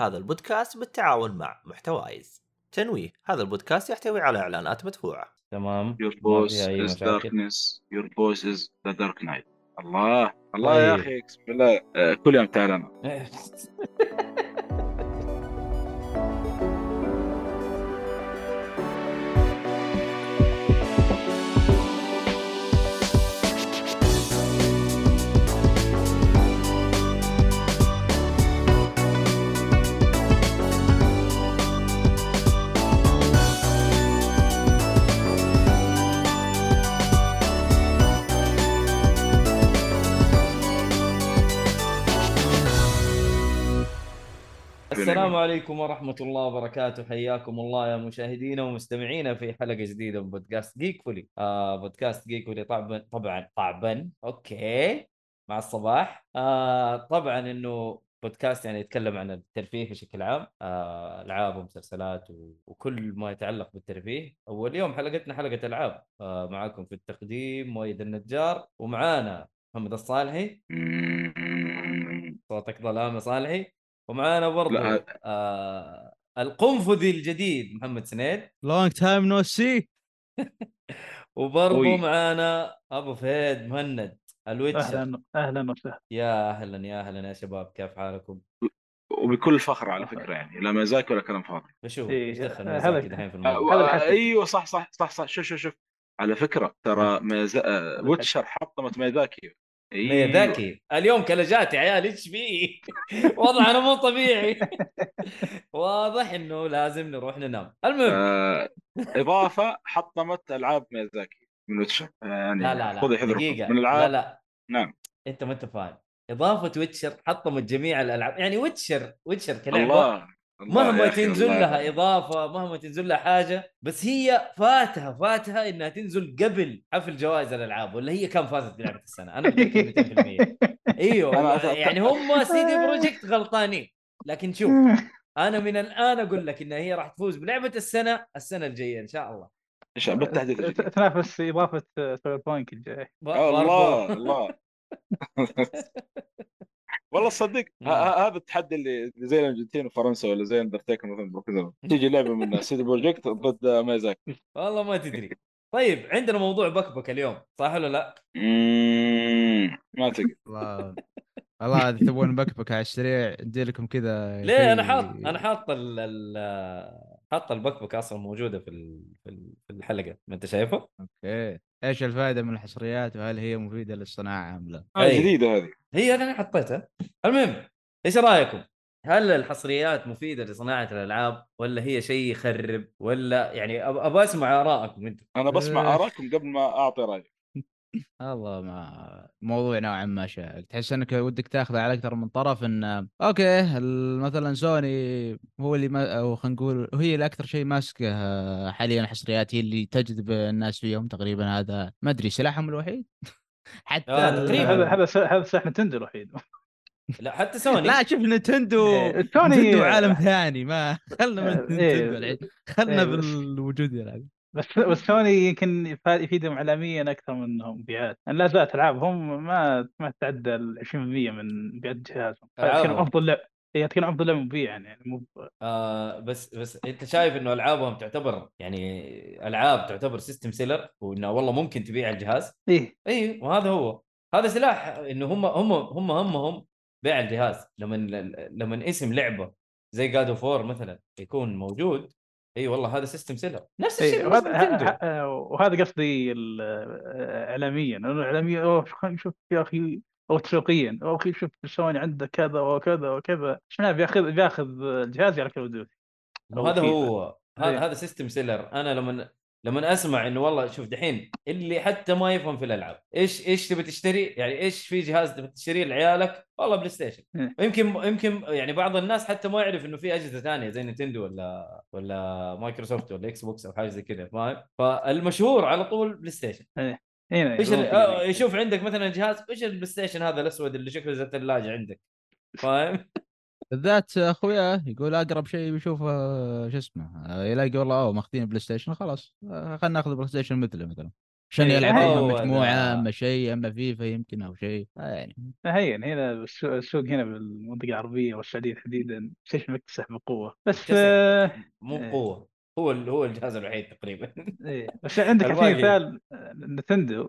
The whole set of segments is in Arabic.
هذا البودكاست بالتعاون مع محتوايز. تنويه هذا البودكاست يحتوي على إعلانات مدفوعة. تمام. Your boss أي is مشاكل. darkness. Your boss is the dark knight الله. الله يا طيب. أخي اقسم بالله كل يوم تعلن السلام عليكم ورحمة الله وبركاته. حياكم الله يا مشاهدينا ومستمعينا في حلقة جديدة من بودكاست جيك فولي آه بودكاست جيك فولي طبعا طبعا طبعا. okay. مع الصباح. آه طبعا إنه بودكاست يعني يتكلم عن الترفيه بشكل عام. آه ألعاب ومسلسلات و... وكل ما يتعلق بالترفيه. واليوم حلقتنا حلقة ألعاب. آه معاكم في التقديم مؤيد النجار ومعانا محمد الصالحي. صوتك ظلام يا صالحي. ومعانا برضو لا. آه القنفذي الجديد محمد سنيد long time no see وبرضو أوي. معانا أبو فهد مهند ال Witcher أهلا أهلا وسهلا يا أهلا يا أهلا يا شباب كيف حالكم؟ وبكل فخر على فكرة يعني لا ميازاكي ولا كلام فاضي بشوف إيه، إيش دخل دحين في آه، الموضوع الحسد. أيوه صح صح صح صح شوف شوف شوف على فكرة ترى ميزا... آه، Witcher حطمت ميازاكي أيوه. ميازاكي اليوم glitch ات يا عيال إيش فيه؟ وضعنا مو طبيعي. واضح إنه لازم نروح ننام. المهم. آه، إضافة حطمت ألعاب ميازاكي من Witcher آه، يعني لا لا لا. خذي حذركم دقيقة. من لا العاب لا. نعم. أنت ما أنت فاهم. إضافة Witcher حطمت جميع الألعاب. يعني Witcher Witcher كلعبة الله الله. مهما تنزل الله. لها إضافة مهما تنزل لها حاجة بس هي فاتها فاتها إنها تنزل قبل حفل جوائز الألعاب ولا هي كان فازت بلعبة السنة؟ أنا متاكد 200% إيوه يعني هم CD Projekt غلطانين. لكن شوف أنا من الآن أقول لك إنها هي راح تفوز بلعبة السنة السنة الجاية إن شاء الله. إيش- بالتحديد. الجديد. تنافس إضافة Cyberpunk الجاي. آه، الله الله. والله تصدق ه- نعم. هذا التحدي اللي زي الأرجنتين وفرنسا ولا زي اندرتيكر مثلا تيجي لعبة من CD Projekt ضد ميازاكي والله ما تدري. طيب عندنا موضوع بكبك اليوم صح ولا لا؟ ما تقدر. والله إذا تبون بكبك على السريع ندي لكم كذا ليه؟ أنا حاط أنا حاط ال ال- حاط البكبك أصلا موجودة في ال- في ال- في الحلقة ما أنت شايفه؟ أوكي. إيش الفائدة من الحصريات وهل هي مفيدة للصناعة أم لا؟ أي. جديدة هذه هي أنا حطيتها المهم إيش رأيكم؟ هل الحصريات مفيدة لصناعة الألعاب ولا هي شيء يخرب ولا يعني أب- أبغى أسمع آرائكم أنتم أنا بسمع إيه. اراءكم قبل ما أعطي رايي الله ما موضوع نوعا ما شائك. تحس إنك ودك تأخذ على أكثر من طرف إن أوكي مثلا سوني هو اللي ما أو خلينا نقول هي اللي أكثر شيء ماسكه حاليا الحصريات هي اللي تجذب الناس فيهم تقريبا هذا. ما أدري سلاحهم الوحيد؟ حتى آه، تقريباً. هذا هذا س- هذا سلاح نتندو الوحيد. لا حتى سوني. لا شوف نتندو إيه، سوني- نتندو عالم ثاني ما خلنا من إيه. نتندو الحين. خلنا إيه، بس- بالوجود يلعب بس بس سوني يمكن يفيدهم اعلاميا أكثر منهم مبيعات لأن لا زالت العابهم ما ما تتعدى ال 20% من مبيعات جهازهم. كانوا أفضل لعب هي كانوا أفضل لعبه مبيعا يعني مو آه بس بس أنت شايف إنه ألعابهم تعتبر يعني ألعاب تعتبر system seller وإنه والله ممكن تبيع الجهاز؟ إيه. اي وهذا هو. هذا سلاح إنه هم هم هم همهم بيع الجهاز. لما لما اسم لعبة زي God of مثلا يكون موجود إي والله هذا system seller نفس الشيء وهذا وهذا قصدي ال- اعلاميا. لأنه اعلاميا أوه نشوف يا أخي أو تسويقيا. أو أخي شوف سوني عنده كذا وكذا وكذا شنو بياخذ بياخذ الجهاز على كل وهذا هو هذا. هذا system seller أنا لما لما أسمع إنه والله شوف دحين اللي حتى ما يفهم في الألعاب إيش إيش تبي تشتري؟ يعني إيش في جهاز تبي تشتريه لعيالك؟ والله بلاي ستيشن. إيه. يمكن يمكن يعني بعض الناس حتى ما يعرف إنه في أجهزة ثانية زي نينتندو ولا ولا مايكروسوفت ولا إكس بوكس أو حاجة زي كذا فاهم؟ فالمشهور على طول بلاي ستيشن. هنا إيش آه، يشوف عندك مثلا جهاز إيش البلاي ستيشن هذا الأسود اللي شكله زي الثلاجة عندك؟ فاهم؟ بالذات أخويا يقول أقرب شيء بيشوف آه، شو اسمه يلاقي والله أوه ماخذين بلاي ستيشن خلاص خلينا ناخذ بلاي ستيشن مثله مثلا عشان إيه، يلعب اما هو مجموعة. أما شيء أما فيفا يمكن أو شيء آه يعني هين هنا السوق هنا بالمنطقة العربية والسعودية تحديدا شيء مكتسح بقوه بس. آه مو إيه. بقوه هو ال- هو الجهاز الوحيد تقريبا إيه. بس عندك على المثال آه، نتندو.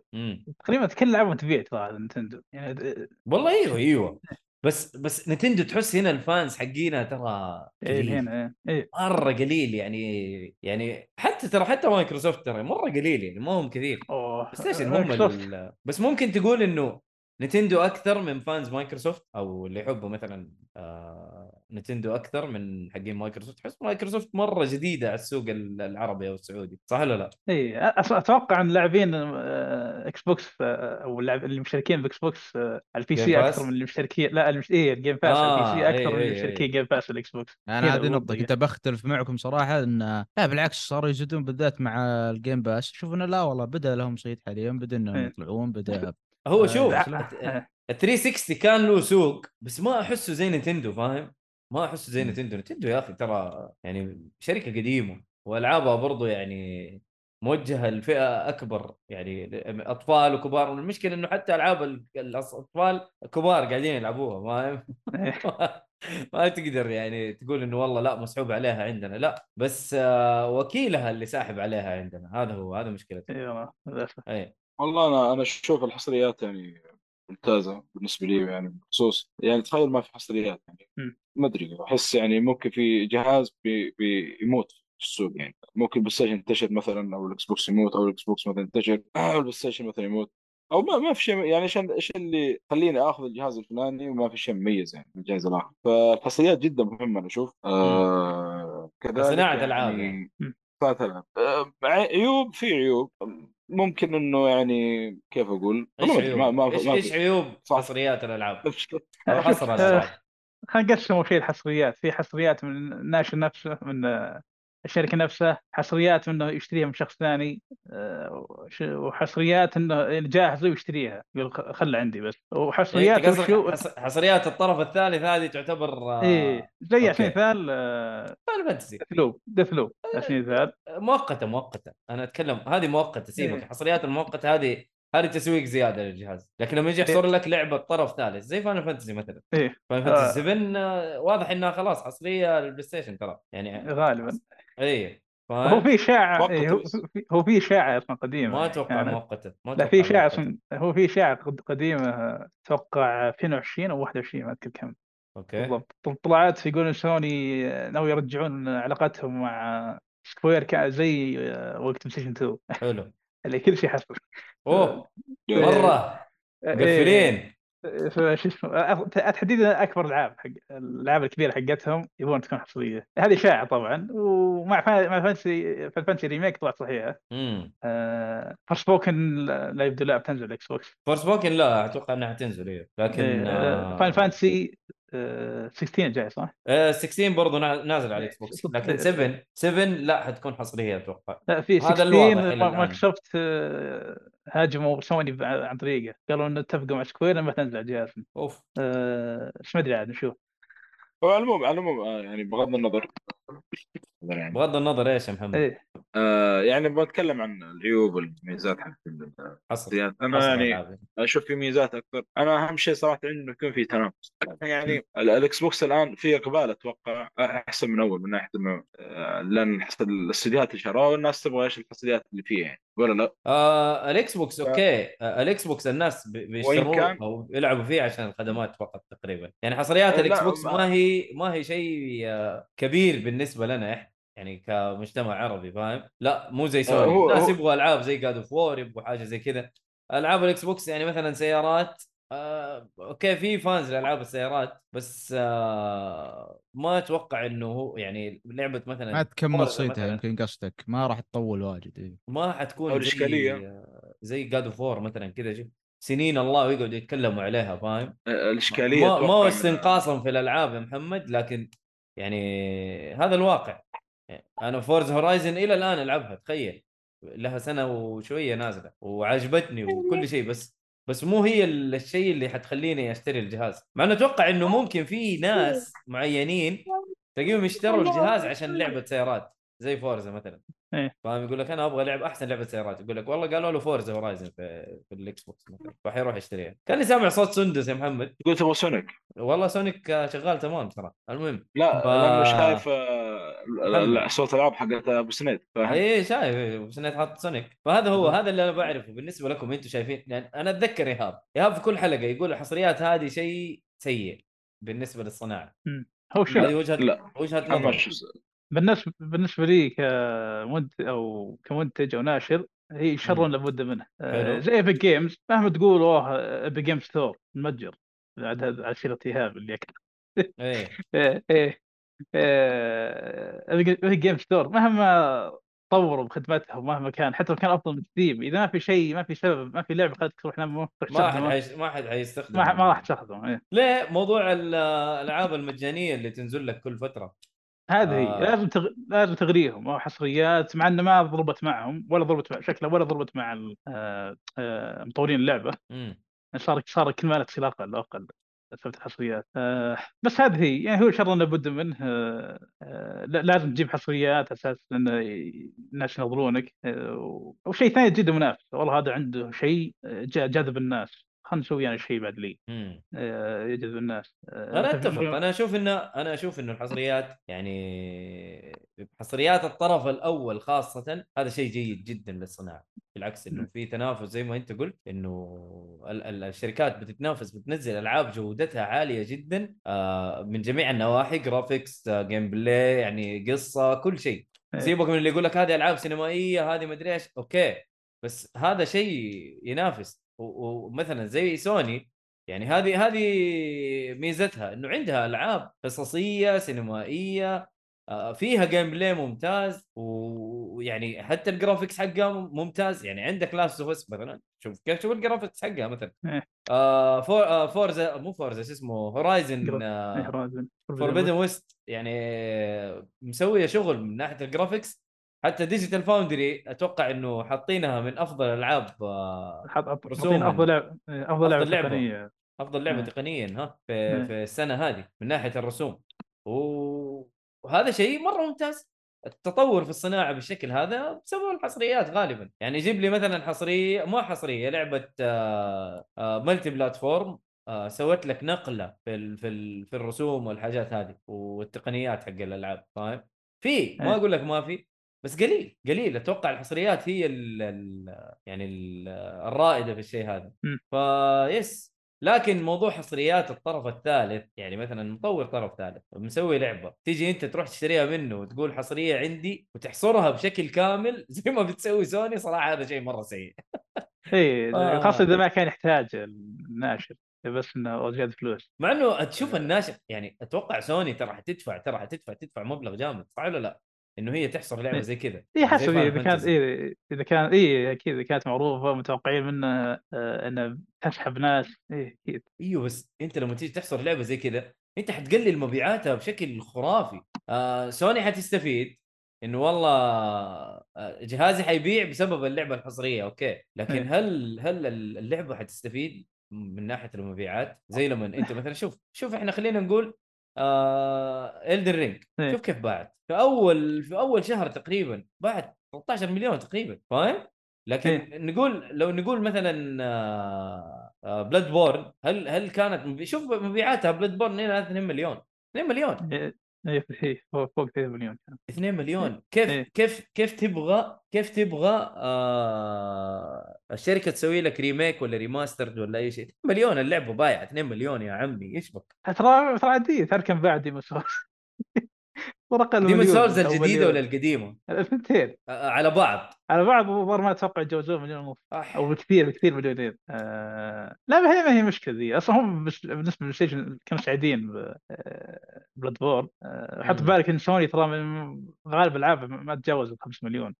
تقريبا كل لعبة تبيع ترى نتندو يعني والله أيوه أيوه بس بس نتندو تحس هنا ال fans حقينها ترى إيه هنا إيه إيه. مرة قليل يعني يعني حتى ترى حتى مايكروسوفت ترى مرة قليل يعني ما هم كثير. أوه بلاي ستيشن هم. ال... بس ممكن تقول إنه نتندو أكثر من fans مايكروسوفت أو اللي يحبوا مثلا آه نتندو أكثر من حقين مايكروسوفت تحس مايكروسوفت مرة جديدة على السوق ال- العربي أو السعودي صح ولا لا؟ أص- أتوقع إن لاعبين آه، إكس بوكس آه، أو اللاعب- اللي مشتركين بإكس بوكس آه، على ال PC؟ أكثر من اللي مشتركين لا المش... إيه ال Game Pass على ال P آه، C أكثر من اللي مشتركين إيه. Game Pass على الاكس بوكس أنا هذه نقطة المنطقة. كنت بختلف معكم صراحة إن لا بالعكس صاروا يزيدون بالذات مع ال Game Pass شوف إنه لا والله بدأ لهم صيد حاليا بدأ إنهم. يطلعون بدأ هو آه، شوف لا، ال آه، 360 كان له سوق بس ما أحسه زي نتندو فاهم؟ ما أحسه زي نتندو نتندو يا أخي ترى يعني شركة قديمة وألعابها برضو يعني موجهة لفئة أكبر يعني أطفال وكبار. المشكلة إنه حتى ألعاب ال- الأطفال كبار قاعدين يلعبوها فاهم؟ إيه. ما تقدر يعني تقول إنه والله لا مسحوب عليها عندنا. لا بس آه، وكيلها اللي ساحب عليها عندنا. هذا هو هذا مشكلته إيه والله للأسف. اي والله أنا أنا أشوف الحصريات يعني ممتازة بالنسبة لي يعني بخصوص يعني تخيل ما في حصريات يعني. ما أدري أحس يعني ممكن في جهاز بي بيموت في السوق يعني. ممكن البلاي ستيشن ينتشر مثلا أو الإكس بوكس يموت أو الإكس بوكس مثلا ينتشر أو البلاي ستيشن مثلا يموت. أو ما ما في شيء يعني عشان إيش اللي يخليني آخذ الجهاز الفلاني وما في شيء مميز يعني من الجهاز الآخر. فالحصريات جدا مهمة أنا أشوف. آه كذلك كصناعة ألعاب يعني مم. صناعة العاب آه عيوب في عيوب. ممكن إنه يعني كيف أقول إيش عيوب؟ ما ما إيش في عيوب. حصريات الألعاب؟ حصر الألعاب خلينا نقسم شيء الحصريات في حصريات من الناشر نفسه من الشركة نفسها حصريات إنه يشتريها من شخص ثاني آه، وحصريات إنه جاهزه ويشتريها يقول خ- خلها عندي بس. يعني وحصريات قصدك وشو حص- حصريات الطرف الثالث هذه تعتبر آه، إيه زي على. سبيل المثال فاينل فانتسي ديث لوب ديث لوب على سبيل المثال مؤقتة مؤقتة. أنا أتكلم هذه مؤقتة سيبك إيه. الحصريات المؤقتة هذه هذه تسويق زيادة للجهاز. لكن لما يجي يحصر لك لعبة طرف ثالث زي فاينل فانتسي مثلا. إيه. فاينل. فانتسي 7 آه، واضح إنها خلاص حصرية للبلاي ستيشن ترى. يعني غالبا. اي هو؟ في مؤقتة إيه، هو. في- اشاعه أصلا قديمه ما يعني أتوقع كانت. مؤقته ما لا في مؤقتة. أصلاً- هو في قد- قديمه أتوقع 22 أو 21 ما اذكر كم أوكي بالضبط طل- طلعت يقولون سوني ناوي يرجعون علاقتهم مع سكوير زي آه، وقت ستيشن 2 حلو اللي كل شيء حصل أوه إيه. مره مقفلين فشو اسمه تحديدا أكبر العاب حق الالعاب الكبيرة حقتهم يبون تكون حصريه هذه اشاعه طبعا ومع مع فانتسي فانتسي remake طلعت صحيحة. امم Forspoken لا يبدو لا بتنزل الاكس بوكس Forspoken لا أتوقع إنها حتنزل إيه. لكن آه، فاينل فانتسي 16 جاي صح؟ آه، 16 برضه نا- نازل على الاكس بوكس ستة. لكن 7 7 لا حتكون حصرية أتوقع لا في هذا 16 الواضح إلى الآن. مايكروسوفت آه، هاجموا سوني عن طريقه قالوا إنه اتفقوا مع سكوير لما تنزل على جهازهم أوف آه، إيش ما أدري عاد نشوف هو على العموم على العموم آه، يعني بغض النظر يعني. بغض النظر إيش يا محمد. إيه. آه يعني بتكلم عن العيوب والميزات حق حصر الحصريات أنا يعني ألعاب. أشوف في ميزات أكثر. أنا أهم شيء صراحة إنه يكون في تنافس. يعني ال- الإكس بوكس الآن في إقبال أتوقع أحسن من أول من ناحية إنه آه، لأن الاستديوهات اللي شروها والناس تبغى إيش الحصريات اللي فيها يعني. ولا لا؟ آه الإكس بوكس أوكي. آه الإكس بوكس الناس بيشتروه كان- أو يلعبوا فيه عشان الخدمات فقط تقريبا. يعني حصريات لا، الإكس بوكس ما- هي ما هي شيء آه، كبير بالنسبة لنا إحنا يعني كمجتمع عربي فاهم لا مو زي سوني هو- الناس يبغوا ألعاب زي God of War يبغوا حاجة زي كذا ألعاب ال Xbox يعني مثلا سيارات آه، okay في fans لألعاب السيارات بس آه، ما أتوقع إنه هو يعني لعبة مثلا ما تكمل صيتها. يمكن قصدك ما راح تطول واجد إيه. ما حتكون زي الإشكالية. زي God of War مثلا كذا سنين الله ويقعدوا يتكلموا عليها فاهم؟ آه، الإشكالية ما, ما هو استنقاصا في الألعاب يا محمد لكن يعني هذا الواقع. يعني أنا Forza Horizon إلى الآن ألعبها تخيل. لها سنة وشوية نازلة وعجبتني وكل شيء بس بس مو هي ال- الشيء اللي حتخليني أشتري الجهاز. مع انه أتوقع إنه ممكن في ناس معينين تلاقيهم يشتروا الجهاز عشان لعبة سيارات زي Forza مثلا. إيه. فاهم؟ يقول لك أنا أبغى لعب أحسن لعبة سيارات. يقول لك والله قالوا له Forza Horizon في, في ال Xbox مثلا. راح يروح يشتريها. كاني سامع صوت سندس يا محمد. تقول تبغى سونيك والله سونيك شغال تمام ترى. المهم. لا ف- لأنه شايف آه، صوت العاب حقت أبو سنيد. فاهم؟ اي شايف. بس انه حاط سونيك فهذا هو هذا اللي أنا بعرفه. بالنسبة لكم أنتم شايفين يعني أنا أتذكر إيهاب. إيهاب في كل حلقة يقول الحصريات هذه شيء سيء بالنسبة للصناعة. هو هذه وجهة لا. وجهة نظر. بالنسبة بالنسبة لي كمنتج أو كمنتج أو ناشر هي شر. لابد منه. آه،. زي Epic Games مهما تقول أوه Epic Games Store متجر بعد هذا عشيره إيهاب اللي اكل إيه. إيه إيه. Epic Games Store مهما طوروا بخدمتها ومهما كان حتى لو كان أفضل من Steam إذا ما في شيء ما في سبب ما في لعبة خلتك تروح ما حد حيش... ما حد حيستخدم ما ما راح تستخدمه إيه. ليه؟ موضوع ال- الألعاب المجانية اللي تنزل لك كل فترة. هذه آه. لازم تغ... لازم تغريهم. أو حصريات مع إنه ما ضربت معهم ولا ضربت مع شكلها ولا ضربت مع آه، آه، مطورين اللعبة. امم صار صار كل ما لك صير أقل أقل سالفه الحصريات آه، بس هذه هي. يعني هو شر لابد منه آه، آه، لا- لازم تجيب حصريات أساس إن الناس ينظرونك. آه، وشيء ثاني جدا منافس. والله هذا عنده شيء آه، جا- جاذب الناس. خلينا نسوي أنا شيء بعد لي. آه، يجذب الناس. آه، أنا أتفق. أنا أشوف إنه أنا أشوف إنه الحصريات يعني حصريات الطرف الأول خاصة هذا شيء جيد جدا للصناعة. بالعكس إنه في تنافس زي ما أنت قلت إنه ال- ال- الشركات بتتنافس بتنزل ألعاب جودتها عالية جدا آه، من جميع النواحي graphics آه، gameplay يعني قصة كل شيء. إيه. سيبك من اللي يقول لك هذه ألعاب سينمائية هذه مدري إيش. okay. بس هذا شيء ينافس. ومثلا زي سوني يعني هذه هذه ميزتها إنه عندها ألعاب قصصية سينمائية آه، فيها gameplay ممتاز ويعني حتى ال graphics حقها ممتاز. يعني عندك Last of Us مثلا شوف كيف شوف ال graphics حقها مثلا. إيه. آه For آه Forza مو Forza شو اسمه؟ Horizon رازن. Forbidden West يعني مسوية شغل من ناحية ال graphics حتى Digital Foundry أتوقع إنه حاطينها من أفضل الالعاب آه، رسوماً. حاطين أفضل لعبه أفضل لعبة أفضل لعبة. تقنية أفضل لعبة. تقنيا ها في. في السنة هذه من ناحية الرسوم و- وهذا شيء مرة ممتاز التطور في الصناعة بالشكل هذا بسبب الحصريات غالبا يعني جيب لي مثلا حصرية ما حصرية لعبة ملتي بلاتفورم سوت لك نقلة في ال في ال في الرسوم والحاجات هذه والتقنيات حق الألعاب فاهم في ما إيه. أقول لك ما في بس قليل قليل أتوقع الحصريات هي ال ال يعني ال الرائدة في الشيء هذا. فيس لكن موضوع حصريات الطرف الثالث يعني مثلا مطور طرف ثالث مسوي لعبة تيجي أنت تروح تشتريها منه وتقول حصرية عندي وتحصرها بشكل كامل زي ما بتسوي سوني صراحة هذا شيء مرة سيء إي آه. خاصة إذا ما كان يحتاج الناشر بس إنه زيادة فلوس مع إنه تشوف الناشر يعني أتوقع سوني ترى حتدفع ترى حتدفع تدفع مبلغ جامد صح ولا لا؟ إنه هي تحصر لعبة إيه. زي كذا اي حسب إيه، إذا كانت. إيه إذا كان اي أكيد إذا كانت معروفة متوقعين منها آه، إنها تسحب ناس اي أكيد إيوه بس أنت لما تيجي تحصر لعبة زي كذا أنت حتقلل مبيعاتها بشكل خرافي آه سوني حتستفيد إنه والله آه، جهازي حيبيع بسبب اللعبة الحصرية okay لكن إيه. هل هل اللعبة حتستفيد من ناحية المبيعات زي لما أنت مثلا شوف شوف إحنا خلينا نقول آه Elden Ring إيه. شوف كيف باعت في أول في أول شهر تقريبا باعت 13 مليون تقريبا فاهم لكن إيه. نقول لو نقول مثلا آه آه Bloodborne هل هل كانت. شوف مبيعاتها Bloodborne هنا 2 مليون 2 مليون اي اي فوق فوق 3 مليون كان. 2 مليون. كيف إيه. كيف كيف تبغى كيف تبغى آه الشركة تسوي لك ريميك ولا ريماسترد ولا أي شيء؟ 2 مليون اللعبة بايعة. 2 مليون يا عمي إيش بك؟ ترى ترى عادية تركن بعد ديمون سولز ورقه ديمون سولز الجديدة. ولا القديمة؟ الثنتين آه على بعض. على بعض ما أتوقع يتجاوزون مليون ونص. أو بكثير بكثير مليونين. آه لا ما هي ما هي مشكلة ذي. أصلا هم بالنسبة للستيشن كانوا سعيدين Bloodborne آه حط. بالك إن سوني ترى غالب الالعاب ما تتجاوز ال 5 مليون.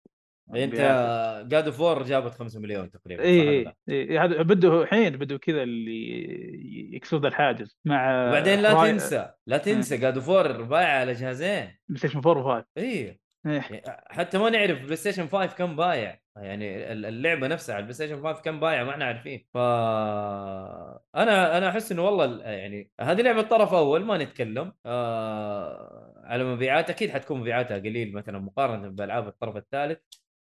انت مبيعات. God of War جابت 5 مليون تقريبا اي اي؟ اي هذا بدوا الحين بدوا كذا اللي يكسروا ذا الحاجز مع وبعدين لا Hori- تنسى لا تنسى God of War بايع على جهازين. PlayStation 4 و5 اي إيه. يعني حتى ما نعرف PlayStation 5 كم بايع. يعني ال- اللعبة نفسها على ال PlayStation 5 كم بايع ما إحنا عارفين. ف أنا أنا أحس إنه والله ال- يعني هذه لعبة طرف أول ما نتكلم. آه على مبيعات أكيد حتكون مبيعاتها قليل مثلا مقارنة بالالعاب الطرف الثالث.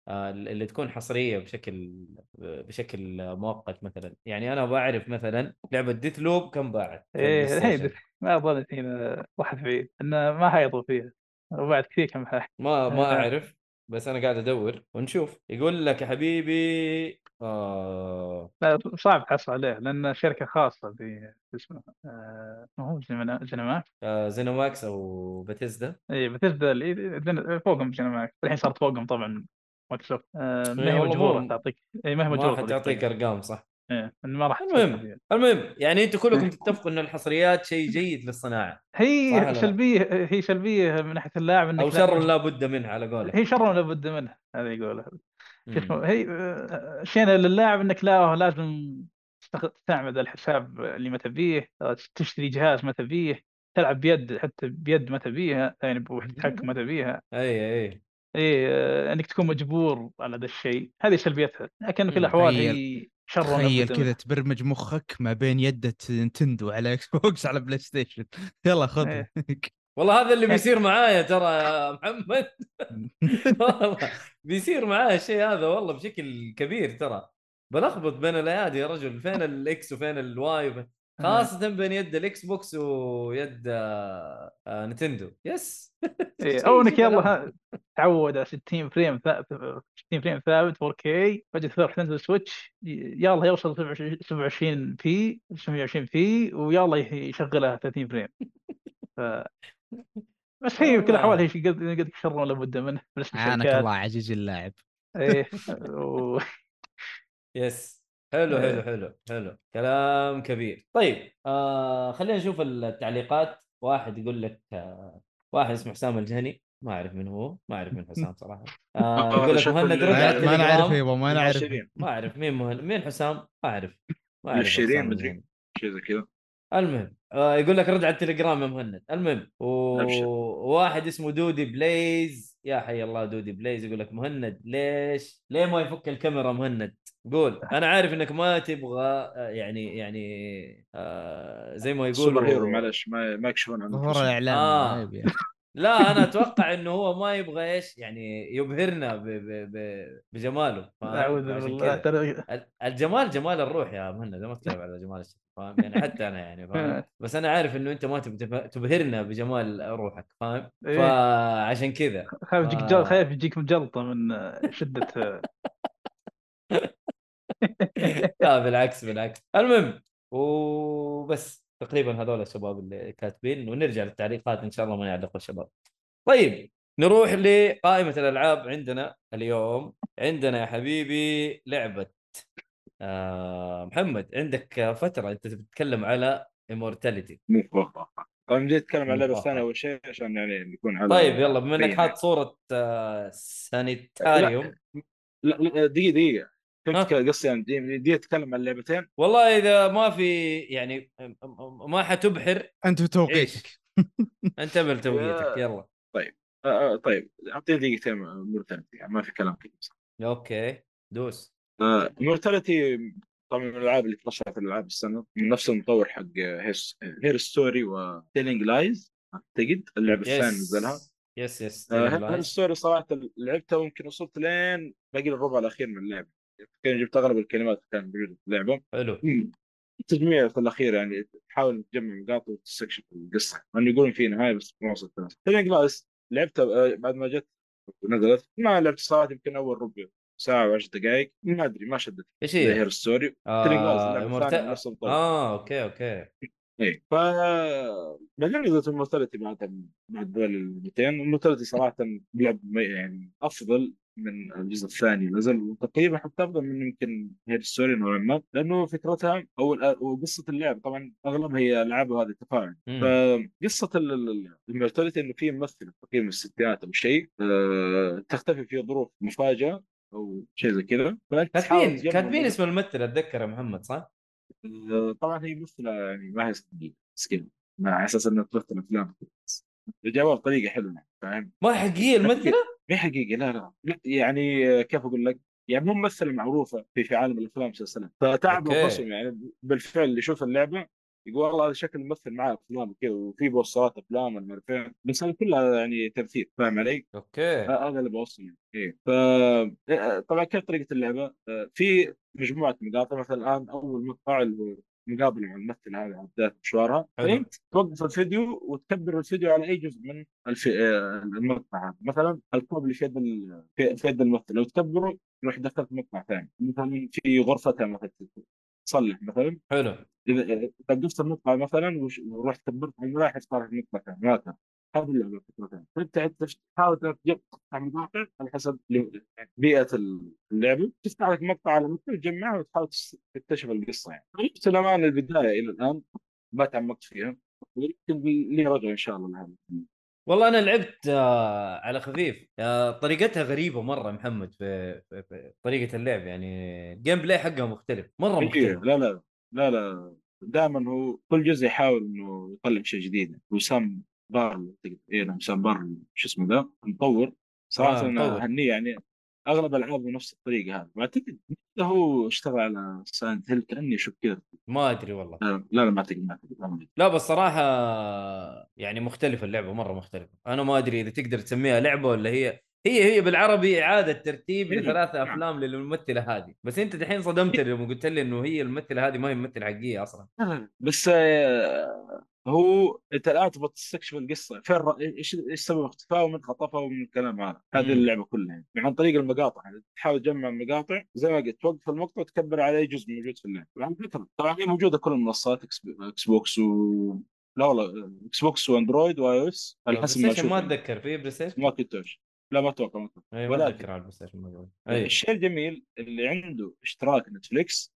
اللي تكون حصرية بشكل بشكل مؤقت مثلا. يعني أنا بعرف مثلا لعبة ديث لوب كم باعت إيه. ما أظن هنا واحد بعيد إنه ما هيضوا فيها. وبعد كثير كم حاجة ما ما آه. أعرف بس أنا قاعد أدور ونشوف. يقول لك يا حبيبي آه. لا صعب تحصل عليه لأن شركة خاصة ب اسمه آه هو زينما- زينماك آه زينوماكس أو باتيزدا. اي بتبدا اللي فوقهم زينماك الحين صارت فوقهم طبعا. مايكروسوفت. آه ما إيه هي والله مجبوره تعطيك. اي ما هي ما مجبوره تعطيك أرقام صح. إيه إن ما راح المهم. المهم يعني أنتم كلكم تتفقوا إن الحصريات شيء جيد للصناعة هي لا؟ سلبية هي سلبية من ناحية اللاعب إنك أو لا شر لا بد منه على قولك. هي شر لابد منه هذا يقولها هي شيء للاعب إنك لا لازم تستعمل الحساب اللي ما تبيه تشتري جهاز ما تبيه تلعب بيد حتى بيد ما تبيها يعني بوحدة تحكم ما تبيها. أي أي. اي آه، إنك تكون مجبور على ذا الشيء هذه سلبيتها لكن في. الأحوال هي شر تخيل كذا. تبرمج مخك ما بين يدة Nintendo على Xbox على PlayStation يلا خذ إيه. والله هذا اللي بيصير معايا ترى يا محمد والله بيصير معايا الشيء هذا والله بشكل كبير ترى بلخبط بين الأيادي يا رجل فين ال X وفين ال Y وفين... خاصة بين يد ال Xbox ويد آه، آه، Nintendo. yes. إيه، أو انك يلا تعود على 60 frame ثابت 60 frame ثابت 4K فجأة تروح تنزل Switch. يلا يوصل 27 P 720 P ويلا يشغلها 30 frame. ف... بس هي بكل الاحوال هي شيء قد قد شر لابد منه عانك الله عزيز اللاعب. إيه. و... يس. حلو حلو إيه. حلو حلو كلام كبير. طيب آه خلينا نشوف التعليقات. واحد يقول لك آه واحد اسمه حسام الجهني. ما أعرف من هو ما أعرف من حسام صراحة. آه آه، يقول لك مهند رجع ما- على ما نعرف التليجرام. يبا ما نعرف. ما أعرف مين مهند مين حسام؟ ما أعرف ما أعرف مدري. شيء زي كذا. المهم آه يقول لك رد على التليجرام يا مهند. المهم. وواحد اسمه Dodi Plays يا حي الله Dodi Plays يقول لك مهند ليش ليه ما يفك الكاميرا مهند قول أنا عارف إنك ما تبغى آه، يعني يعني آه زي ما superhero معلش ما ما يكشفون عن ظهور أنفسهم. الاعلام آه. لا أنا أتوقع إنه هو ما يبغى إيش يعني يبهرنا ب ب ب بجماله؟ اعوذ بالله. ترى ال- الجمال جمال الروح يا مهند ما تتكلم على جمال الشكل فاهم يعني حتى أنا يعني فاهم بس أنا عارف إنه أنت ما تبهرنا بجمال روحك فاهم إيه. فعشان كذا خايف يجيك. جل... خايف يجيك جلطه من شدة لا بالعكس بالعكس المهم وبس تقريبا هذول الشباب اللي كاتبين ونرجع للتعليقات إن شاء الله ما يعلقوا الشباب. طيب نروح لقائمة الألعاب عندنا اليوم. عندنا يا حبيبي لعبة آه محمد عندك فترة أنت تتكلم على فوق طبعا بديت أتكلم عن اللعبه فوق. الثانية أول شيء عشان يعني نكون على طيب يلا بما إنك. حاط صورة آه سانيتاريوم لا لا دقيقة دقيقة. كنت قصدي يعني دي, دي أتكلم عن اللعبتين والله إذا ما في يعني ما حتبحر أنت وتوقيتك انتبه لتوقيتك يا- يلا. آه آه طيب. أعطيني دقيقتين Immortality يعني ما في كلام كثير. أوكي دوس. Immortality طبعا من الألعاب اللي ترشحت الالعاب السنة من نفس المطور حق Her Story و Telling Lies أعتقد. اللعبة الثانية نزلها. yes yes Her Story صراحة لعبتها ويمكن وصلت لين باقي الربع الأخير من اللعبة. كان جبت اغلب الكلمات اللي كانت موجوده في اللعبه حلو التجميع في الأخير يعني تحاول تجمع نقاط وتستكشف القصة. لأنه يقولون في نهاية بس ما وصلت لها Lies لعبتها آه، بعد ما جت ونزلت ما لعبت صراحة يمكن أول ربع ساعة وعشر دقائق. ما أدري ما شدت. إيش هي؟ Her Story آه آه okay okay. اي ف بعدين نزلت ال Immortality بعد بعد ذول الثنتين ال Immortality صراحة لعب يعني أفضل من الجزء الثاني نزل وتقريبا حتى أفضل من يمكن Her Story نوعا ما لأنه فكرتها أو وقصه اللعب طبعا اغلبها هي ألعاب هذه تفاعل. فقصة ال Immortality إنه في ممثل تقريبا من الستينات أو شيء آه، تختفي في ظروف مفاجأة أو شيء زي كذا كاتبين كاتبين اسم الممثل اتذكر يا محمد صح؟ آه، طبعا هي ممثلة يعني ما هي صدقيه مسكين ما على أساس إنها تمثل أفلام جابوها بطريقة حلوة يعني فاهم؟ ما حقيقية الممثلة؟ مي حقيقة لا لا لا يعني كيف أقول لك؟ يعني مو ممثله معروفة في في عالم الأفلام والمسلسلات okay. انفسهم يعني بالفعل اللي يشوف اللعبة يقول والله هذا شكل ممثل معاه أفلام كذا وفي بوسترات أفلام عارف إيه. بس هذا كلها يعني تمثيل فاهم علي؟ okay هذا اللي بوصله يعني إيه ف آه، طبعا كيف طريقة اللعبة؟ آه، في مجموعة مقاطع مثلا الآن أول مقطع اللي هو مقابله مع الممثل هذا على بدايه مشوارها. فانت توقف الفيديو وتكبر الفيديو على أي جزء من الف... آه، المقطع هذا. مثلا الكوب اللي في يد ال... في يد الممثل. لو تكبره يروح يدخلك مقطع ثاني. مثلا في غرفتها مثلا تصلح مثلا. حلو. إذا إذا وقفت المقطع مثلا ورحت كبرت على الملاحظ صار المقطع ثاني. هذه اللعبة فكرتها فأنت عندك تحاول تجيب تقطع مقاطع على حسب بيئة اللعبة. تفتح لك مقطع على مقطع تجمعها وتحاول تكتشف القصة يعني. لعبت الامانه البداية إلى الآن. ما تعمقت فيها. ولكن لي رجعه إن شاء الله لها والله أنا لعبت آه على خفيف. آه طريقتها غريبة مرة محمد في, في, في طريقة اللعب يعني. الجيم play حقها مختلف مرة إيه، مختلف. لا لا لا لا. دائما هو كل جزء يحاول إنه يطلع شيء جديد. و Sam Barlow اي نعم Sam Barlow شو اسمه ذا مطور صراحة آه، أنا. أهنيه يعني أغلب ألعابه نفس الطريقة هذه واعتقد هو اشتغل على Silent Hill كأني أشوف كذا ما أدري والله لا لا ما أعتقد ما أعتقد. لا بس صراحة يعني مختلفة اللعبة مرة مختلفة أنا ما أدري إذا تقدر تسميها لعبة ولا هي هي هي بالعربي إعادة ترتيب إيه. لثلاث نعم. أفلام للممثلة هذه بس أنت دحين صدمت لما قلت لي إنه هي الممثلة هذه ما هي ممثله حقيقية أصلا لا، لا، لا. بس آه، هو انت الآن تبغى تستكشف القصة فين إيش إيش سبب اختفائه ومن خطفه ومن الكلام هذا هذه. اللعبة كلها يعني. عن طريق المقاطع يعني تحاول تجمع المقاطع زي ما قلت توقف المقطع وتكبر على أي جزء موجود في اللعبة وعلى فكره طبعا هي موجودة كل المنصات Xbox و لا والله Xbox و Android و iOS على حسب ما أشوف ما. أتذكر في PlayStation ما كنت أش- لا ما أتوقع ما أتوقع ما ولكن- أتذكر على ال PlayStation. اي الشيء الجميل اللي عنده اشتراك Netflix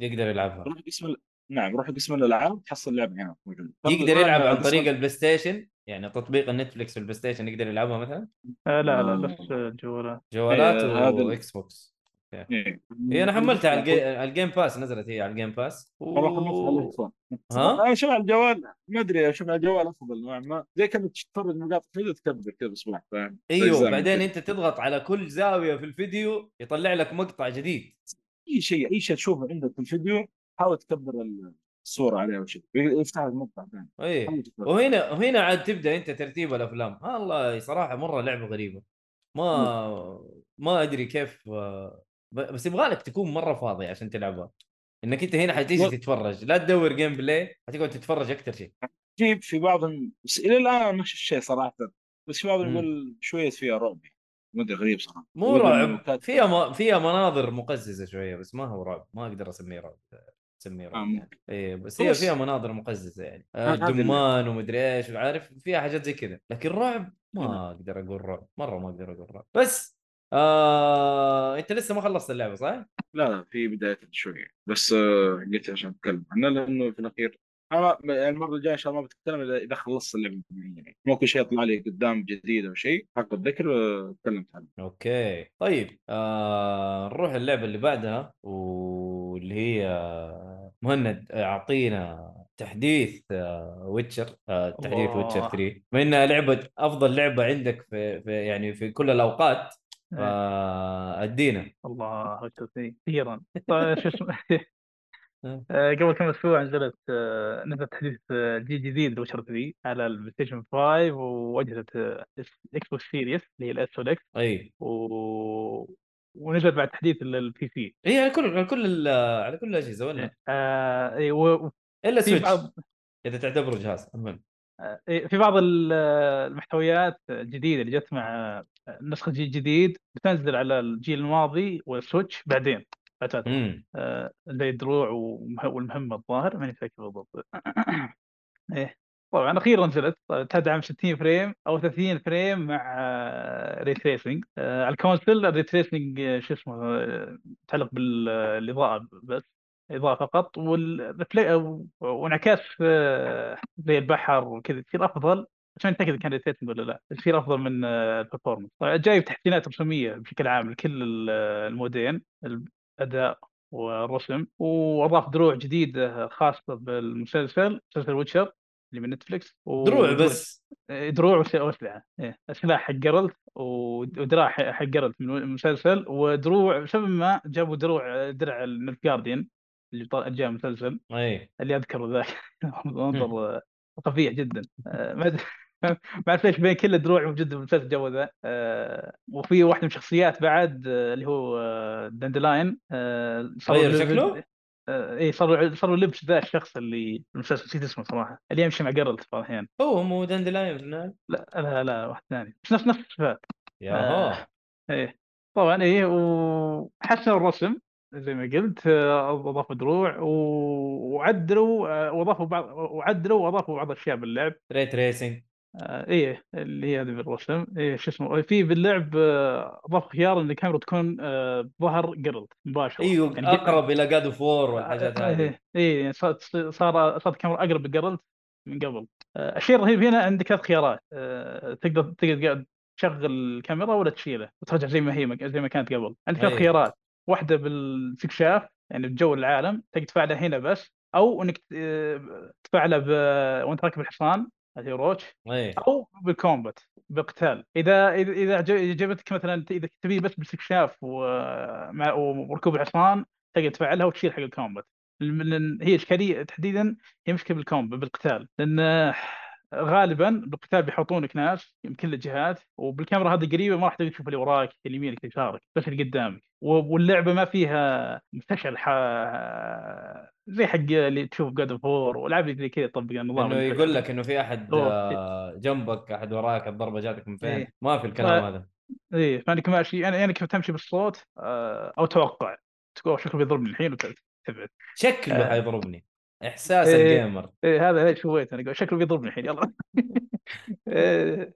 يقدر يلعبها روح ال- نعم روح قسم الألعاب تحصل اللعبه هنا موجودة. يقدر يلعب عن طريق ال PlayStation يعني تطبيق ال Netflix في ال PlayStation يقدر يلعبها مثلا؟ آه لا لا آه. بس الجوالات. جوالات إيه، هذا ال- و X box. إيه. هي أنا حملتها على ال G... على ال Game Pass نزلت هي على ال Game Pass. و... ها؟ أنا أشوف على الجوال ما أدري أشوف على الجوال أفضل نوعا ما. زي كذا تتفرج مقاطع فيديو تكبر كذا بصباح فاهم أيوه بعدين أنت تضغط على كل زاوية في الفيديو يطلع لك مقطع جديد. أي شيء أي شيء تشوفه عندك في الفيديو حاول تكبر الصورة عليه أو شيء. يفتح لك مقطع ثاني. اي. وهنا وهنا عاد تبدأ أنت ترتيب الأفلام. ها الله صراحة مرة لعبة غريبة. ما ما أدري كيف بس يبغى لك تكون مرة فاضي عشان تلعبها. إنك أنت هنا حتيجي و- تتفرج. لا تدور gameplay حتقعد تتفرج أكثر شيء. جيب في بعضهم بس إلى الآن ما شفت شيء صراحة. بس في بعضهم. يقول شوية فيها رعب. ما أدري غريب صراحة. مو رعب. فيها ما فيها مناظر مقززة شوية بس ما هو رعب. ما أقدر أسميه رعب. رعب ممكن. يعني. إيه بس هي فيها مناظر مقززة يعني آه، دمان ومدري إيش وعارف فيها حاجات زي كذا لكن رعب. ما أقدر أقول رعب مرة ما أقدر أقول رعب بس آه... أنت لسه ما خلصت اللعبة صح؟ لا لا في بداية شوية بس آه، قلت عشان أتكلم عنها لأنه في الأخير أنا يعني المرة الجاية إن شاء الله ما بتكلم اذا إذا خلصت اللعبة يعني ممكن شيء يطلع لي قدام جديد أو شيء حق الذكر آه، تكلمت عنه okay طيب آه... نروح اللعبة اللي بعدها واللي هي مهند أعطينا تحديث آه... Witcher آه... تحديث. Witcher 3 بما إنها لعبة أفضل لعبة عندك في, في يعني في كل الأوقات إيه. فادينا الله وجه أخيرا طيب، شو اسمه آه. آه، قبل كم أسبوع نزلت آه، نزل تحديث آه، جديد ل Witcher 3 على ال PlayStation 5 واجهزه آه، Xbox Series اللي هي ال S وال X أي. و... ونزل بعد تحديث لل PC هي على كل على كل على كل الأجهزة ولا؟ آه، إيه، و- إلا Switch بعض إذا تعتبره جهاز المهم. آه، إيه، في بعض ال- المحتويات الجديدة اللي جت مع آه، نسخه جيل جديد بتنزل على الجيل الماضي وال Switch بعدين. آه، زي الدروع ومه- والمهمة الظاهر ماني فاكر بالضبط. إيه. طبعا أخيرا نزلت تدعم 60 frame أو 30 frame مع ray tracing على ال console ال ray tracing شو اسمه آه، يتعلق بالإضاءة بس إضاءة فقط وانعكاس آه، زي البحر وكذا يصير أفضل. عشان نتاكد كان ray tracing ولا لا يصير أفضل من ال performance جايب تحسينات رسومية بشكل عام لكل ال- المودين الاداء والرسم وأضاف دروع جديدة خاصة بالمسلسل مسلسل Witcher اللي من Netflix و- دروع بس. دروع واسلحه إيه. سلاح حق Geralt ودرع حق Geralt من المسلسل ودروع بسبب ما جابوا دروع درع ال Nilfgaardian اللي جاء مسلسل اي اللي أذكره ذاك. منظر قبيح جدا. آه، ما أدري. ما اعرف ليش بين كل الدروع موجودة في المسلسل الجو ذا. آه، وفي واحدة من الشخصيات بعد آه، اللي هو آه، Dandelion آه، غير له- شكله؟ آه، اي صار صار لبس ذا الشخص اللي في المسلسل نسيت اسمه صراحة. اللي يمشي مع Geralt بعض الاحيان هو مو Dandelion هناك لا لا لا واحد ثاني. بس نفس نفس الصفات ياهو آه. إيه. طبعا إيه وحسنوا الرسم زي ما قلت أضافوا دروع و- وعدلوا وأضافوا بعض وعدلوا وأضافوا بعض الاشياء باللعب. ray tracing آه، إيه اللي هي هذه بالرسم إيه شو اسمه؟ في باللعب آه، خيار إن الكاميرا تكون آه، ظهر Geralt مباشرة إيوه يعني أقرب إلى God of War والحاجات آه، هذه. إيه إيه صارت صار صارت الكاميرا أقرب ل Geralt من قبل. آه، الشيء الرهيب هنا عندك ثلاث خيارات آه، تقدر تقدر تشغل الكاميرا ولا تشيله وترجع زي ما هي زي ما كانت قبل. عندك ثلاث أي. خيارات واحدة بالاستكشاف يعني بجو العالم تقدر تفعلها هنا بس أو إنك آه، تفعلها ب... وأنت راكب الحصان Roach اي أو بال combat بالقتال إذا إذا عجبتك مثلا إذا تبي بس باستكشاف وركوب الحصان تقدر تفعلها وتشيل حق ال combat. هي اشكاليه تحديدا هي مشكلة بال combat بالقتال. لأن غالبا بالقتال بيحطونك ناس من كل الجهات وبالكاميرا هذه قريبة ما راح تقدر تشوف اللي وراك اللي يمينك اللي يسارك بس اللي قدامك واللعبة ما فيها مستشعر ح... زي حق اللي تشوف God of War والعاب اللي زي كذا يطبق النظام إنه. يقول لك إنه في أحد. آه، جنبك أحد وراك الضربة جاتك من فين إيه. ما في الكلام ف- هذا إيه فانك ماشي يعني يعني كيف تمشي بالصوت آه، أو توقع تقول شكله بيضربني الحين وتبعد شكله آه. حيضربني إحساس إيه. ال gamer. إيه هذا ليش سويت أنا؟ شكله بيضربني الحين يلا. إيه،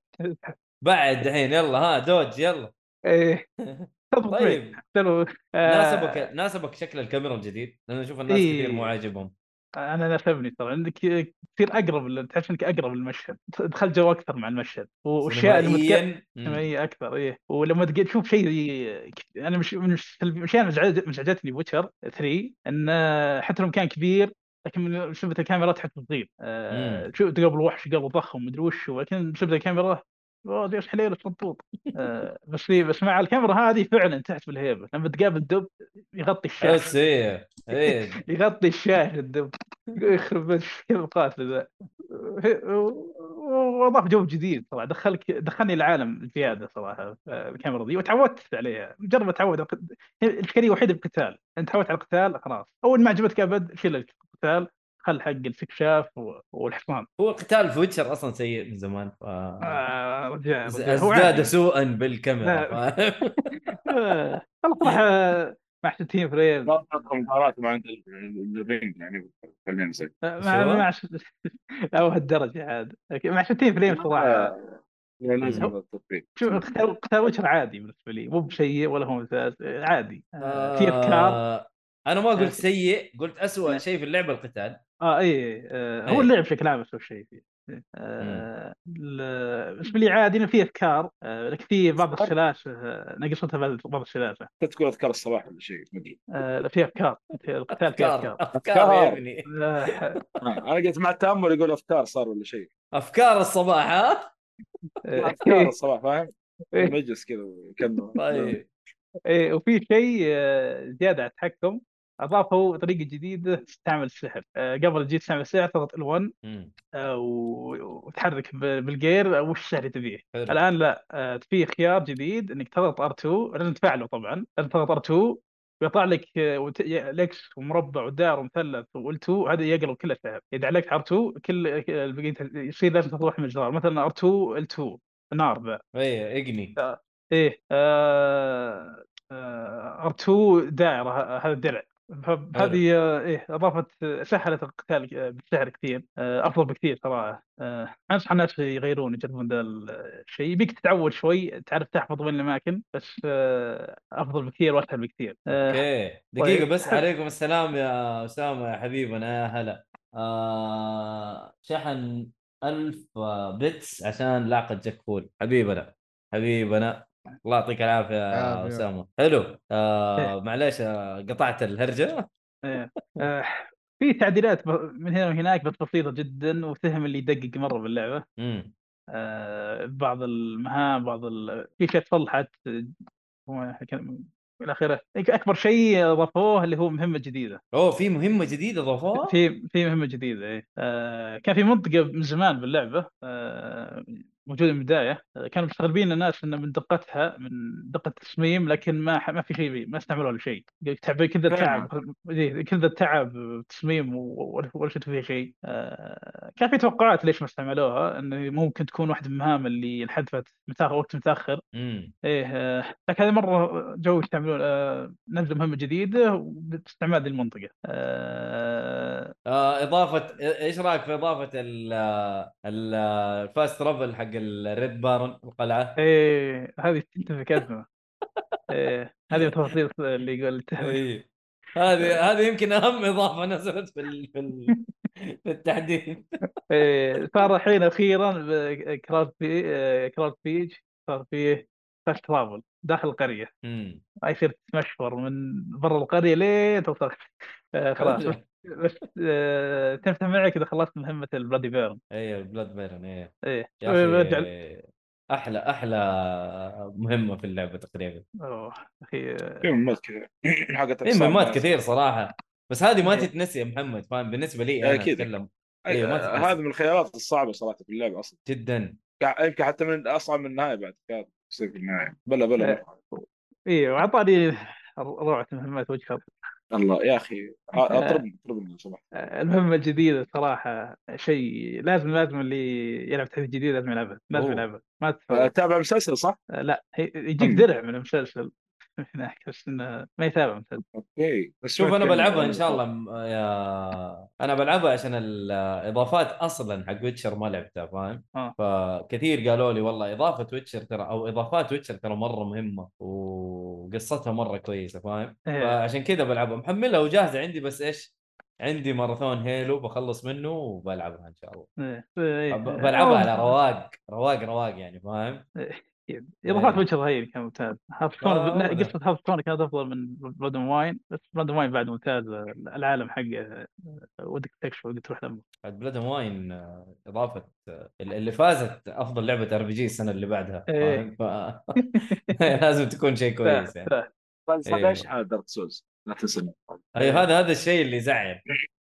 بعد الحين يلا ها dodge يلا. إيه. طيب. حتى لو آه، ناسبك ناسبك شكل الكاميرا الجديد لأن أشوف الناس إيه. كثير مو عاجبهم. أنا ناسبني ترى عندك تصير أقرب تحس إنك أقرب للمشهد. دخل جو أكثر مع المشهد. والاشياء اللي متك- أكثر إيه. ولما تشوف شيء أنا مش من الاشياء اللي مزعج- مزعجتني بوتشر 3 إن حتى لو كان كبير لكن من شبه الكاميرا تحس صغير آه مم. شو تقابل وحش قبل ضخم مدري وش هو، لكن شبه الكاميرا اوه إيش حليله آه بس بس مع الكاميرا هذه فعلا تحس بالهيبة لما تقابل دب يغطي الشاشه بس إيه إيه. يغطي الشاشه الدب يخرب كيف القاتل ذا واضاف جو جديد صراحة دخلك دخلني العالم زياده صراحة آه، الكاميرا دي وتعودت عليها مجرد ما تعود الاشكاليه الوحيده بالقتال انت تعودت على القتال خلاص أول ما عجبتك أبد شيل القتال خل حق الاستكشاف والحصان. هو القتال في Witcher أصلا سيء من زمان ف آه، رجع ازداد عادي. سوءا بالكاميرا؟ آه، صراحة مع 60 frame. ما تدخل مباراة مع Elden Ring يعني خلينا نسوي. مع شو؟ مع لا هالدرجة عاد. مع 60 frame صراحة. يعني شوف قتال قتال Witcher عادي بالنسبة لي. مو بسيء ولا هو ممتاز عادي. آه، في أفكار. آه، أنا ما آه. قلت سيء قلت أسوأ شيء في اللعبة القتال. آه إي آه هو إيه. اللعب بشكل عام اسوء شيء فيه. آه ال- بالنسبة لي عادي إنه في افكار آه لكن في بعض السلاسل آه نقصتها بعض السلاسل كنت تقول أذكار الصباح ولا شيء؟ ما أدري. آه لا، في افكار في القتال في افكار افكار يا أفكار. ابني. آه، آه، أنا قلت مع التأمل يقول افكار صار ولا شيء. افكار الصباح ها؟ آه، افكار الصباح فاهم؟ مجلس كذا وكانه طيب. إيه وفي شيء آه، زيادة على التحكم. أضافوا طريقة جديدة تستعمل السحر. آه، قبل تجي تستعمل السحر تضغط L1 مم. آه، وتحرك بالجير وش السحر اللي تبيه. الآن لا آه، في خيار جديد إنك تضغط R2 لازم تفعله طبعا. لازم تضغط R2 ويطلع لك آه، ال X ومربع ودائره ومثلث و L2 هذا يقلب كل السحر. إذا علقت R2 كل يصير لازم تروح من الجدار. مثلا R2 L2 نار ذا إيه Igni إيه آه آه R2 دائرة هذا الدرع فهذه آه، إيه أضافت سهلت القتال آه، بالسحر كثير آه، أفضل بكثير صراحة آه، أنصح الناس يغيرون يجربون ذا الشيء. يبيك تتعود شوي تعرف تحفظ وين الأماكن بس آه، أفضل بكثير وأسهل بكثير. آه، okay. دقيقة طيب. بس عليكم السلام يا أسامة يا حبيبنا يا هلا. آه شحن ألف بتس عشان لاقة جاك فول. حبيبنا حبيبنا. الله يعطيك العافية يا. أسامة. حلو. آه معليش آه، قطعت الهرجة. إيه. آه، في تعديلات من هنا وهناك بس بسيطة جدا وفهم اللي يدقق مرة باللعبة. آه، بعض المهام بعض ال... في اشياء تصلحت. إلى آخره. أكبر شيء ضافوه اللي هو مهمة جديدة. أوه في مهمة جديدة ضافوها؟ في في مهمة جديدة إيه. آه كان في منطقة من زمان باللعبة. آه موجودة من البداية. كانوا مستغربين الناس انه من دقتها من دقة التصميم لكن ما ما في شيء ما استعملوها لشيء تعب كذا فعلاً. تعب إيه، كذا تعب تصميم و- ولا شفت فيها شيء. آه كان في توقعات ليش ما استعملوها انه ممكن تكون واحدة من المهام اللي انحذفت متأخر وقت متأخر. إيه لكن هذه مرة جو يستعملون آه، نزلوا مهمة جديدة باستعمال هذه المنطقة. آه، إضافة إيش رأيك في إضافة ال ال الfast travel حق ال Red Baron القلعه إيه هذه تنتفك ازمه إيه هذه التفاصيل اللي يقول إيه. هذه هذه يمكن أهم إضافة نزلت في ال... في, ال... في التحديث. إيه، صار الحين أخيرا Crow's Perch آه، Crow's Perch صار فيه fast travel داخل القرية. امم ما يصير تمشفر من برا القرية لين توصل. آه، خلاص. بس آه، تنفتح معك اذا خلصت مهمة ال Bloody Baron اي ال Bloody Baron يا برجع أخي أحلى أحلى مهمة في اللعبة تقريبا أوه أخي في مهمات كثير حقت في مهمات ناس. كثير صراحة بس هذه ما إيه. تتنسي يا محمد فاهم بالنسبة لي أنا أكيد. أتكلم أي- إيه، ما. هذا من الخيارات الصعبة صراحة في اللعبة أصلا جدا يمكن حتى من أصعب من النهاية بعد كانت تصير في النهاية بلا بلا إيه. إيه وعطاني روعة مهمات وجه خلق. الله يا أخي أطربني أطربني لو سمحت المهمة الجديدة صراحة شيء لازم لازم اللي يلعب تحديث جديد لازم يلعبها لازم. يلعبها ما تفوت تابع المسلسل صح؟ لا هي- يجيك. درع من المسلسل هناك بس إنه ما يتابع المسلسل okay بس شوف أنا بلعبها إن شاء الله م- يا أنا بلعبها عشان الإضافات أصلا حق Witcher ما لعبتها فاهم؟ آه. فكثير قالوا لي والله إضافة Witcher ترى أو إضافات Witcher ترى مرة مهمة وقصتها مرة كويسة فاهم؟ إيه. فعشان كذا بلعبها محملها وجاهزة عندي بس إيش؟ عندي ماراثون هيلو بخلص منه وبلعبها إن شاء الله إيه. إيه. ب- بلعبها على. رواق رواق رواق يعني فاهم؟ اضافات إيه. وجه رهيب كان ممتاز. هارثستون آه، أبداً. قصة هارثستون كانت أفضل من بلود اند واين بس بلود اند واين بعد ممتاز العالم حقه آه، ودك تكشف ودك تروح لما بعد بلود اند واين إضافة آه، اللي فازت أفضل لعبة RPG السنة اللي بعدها إيه. ف... لازم تكون شيء كويس يعني. بس إيه. هذا إيش حال دارك سولز لا تنسى. أيوه هذا هذا الشيء اللي يزعل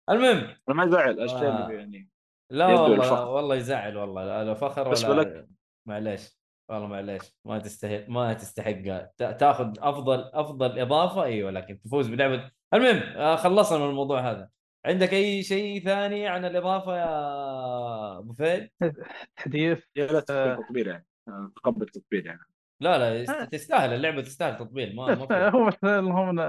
المهم. ما يزعل الشيء. اللي يعني. لا والله الفخر. والله يزعل والله. لا فخر بس ولا معليش. والله معليش ما تستحق ما تستحق تاخذ أفضل أفضل إضافة إيوه لكن تفوز بلعبة. المهم آه، خلصنا من الموضوع هذا. عندك أي شيء ثاني عن الإضافة يا أبو فهد؟ تحديث؟ يا لا آه. تطبيل يعني. آه، تقبل تطبيل يعني. لا لا. تستاهل. اللعبة تستاهل تطبيل ما هو بس هم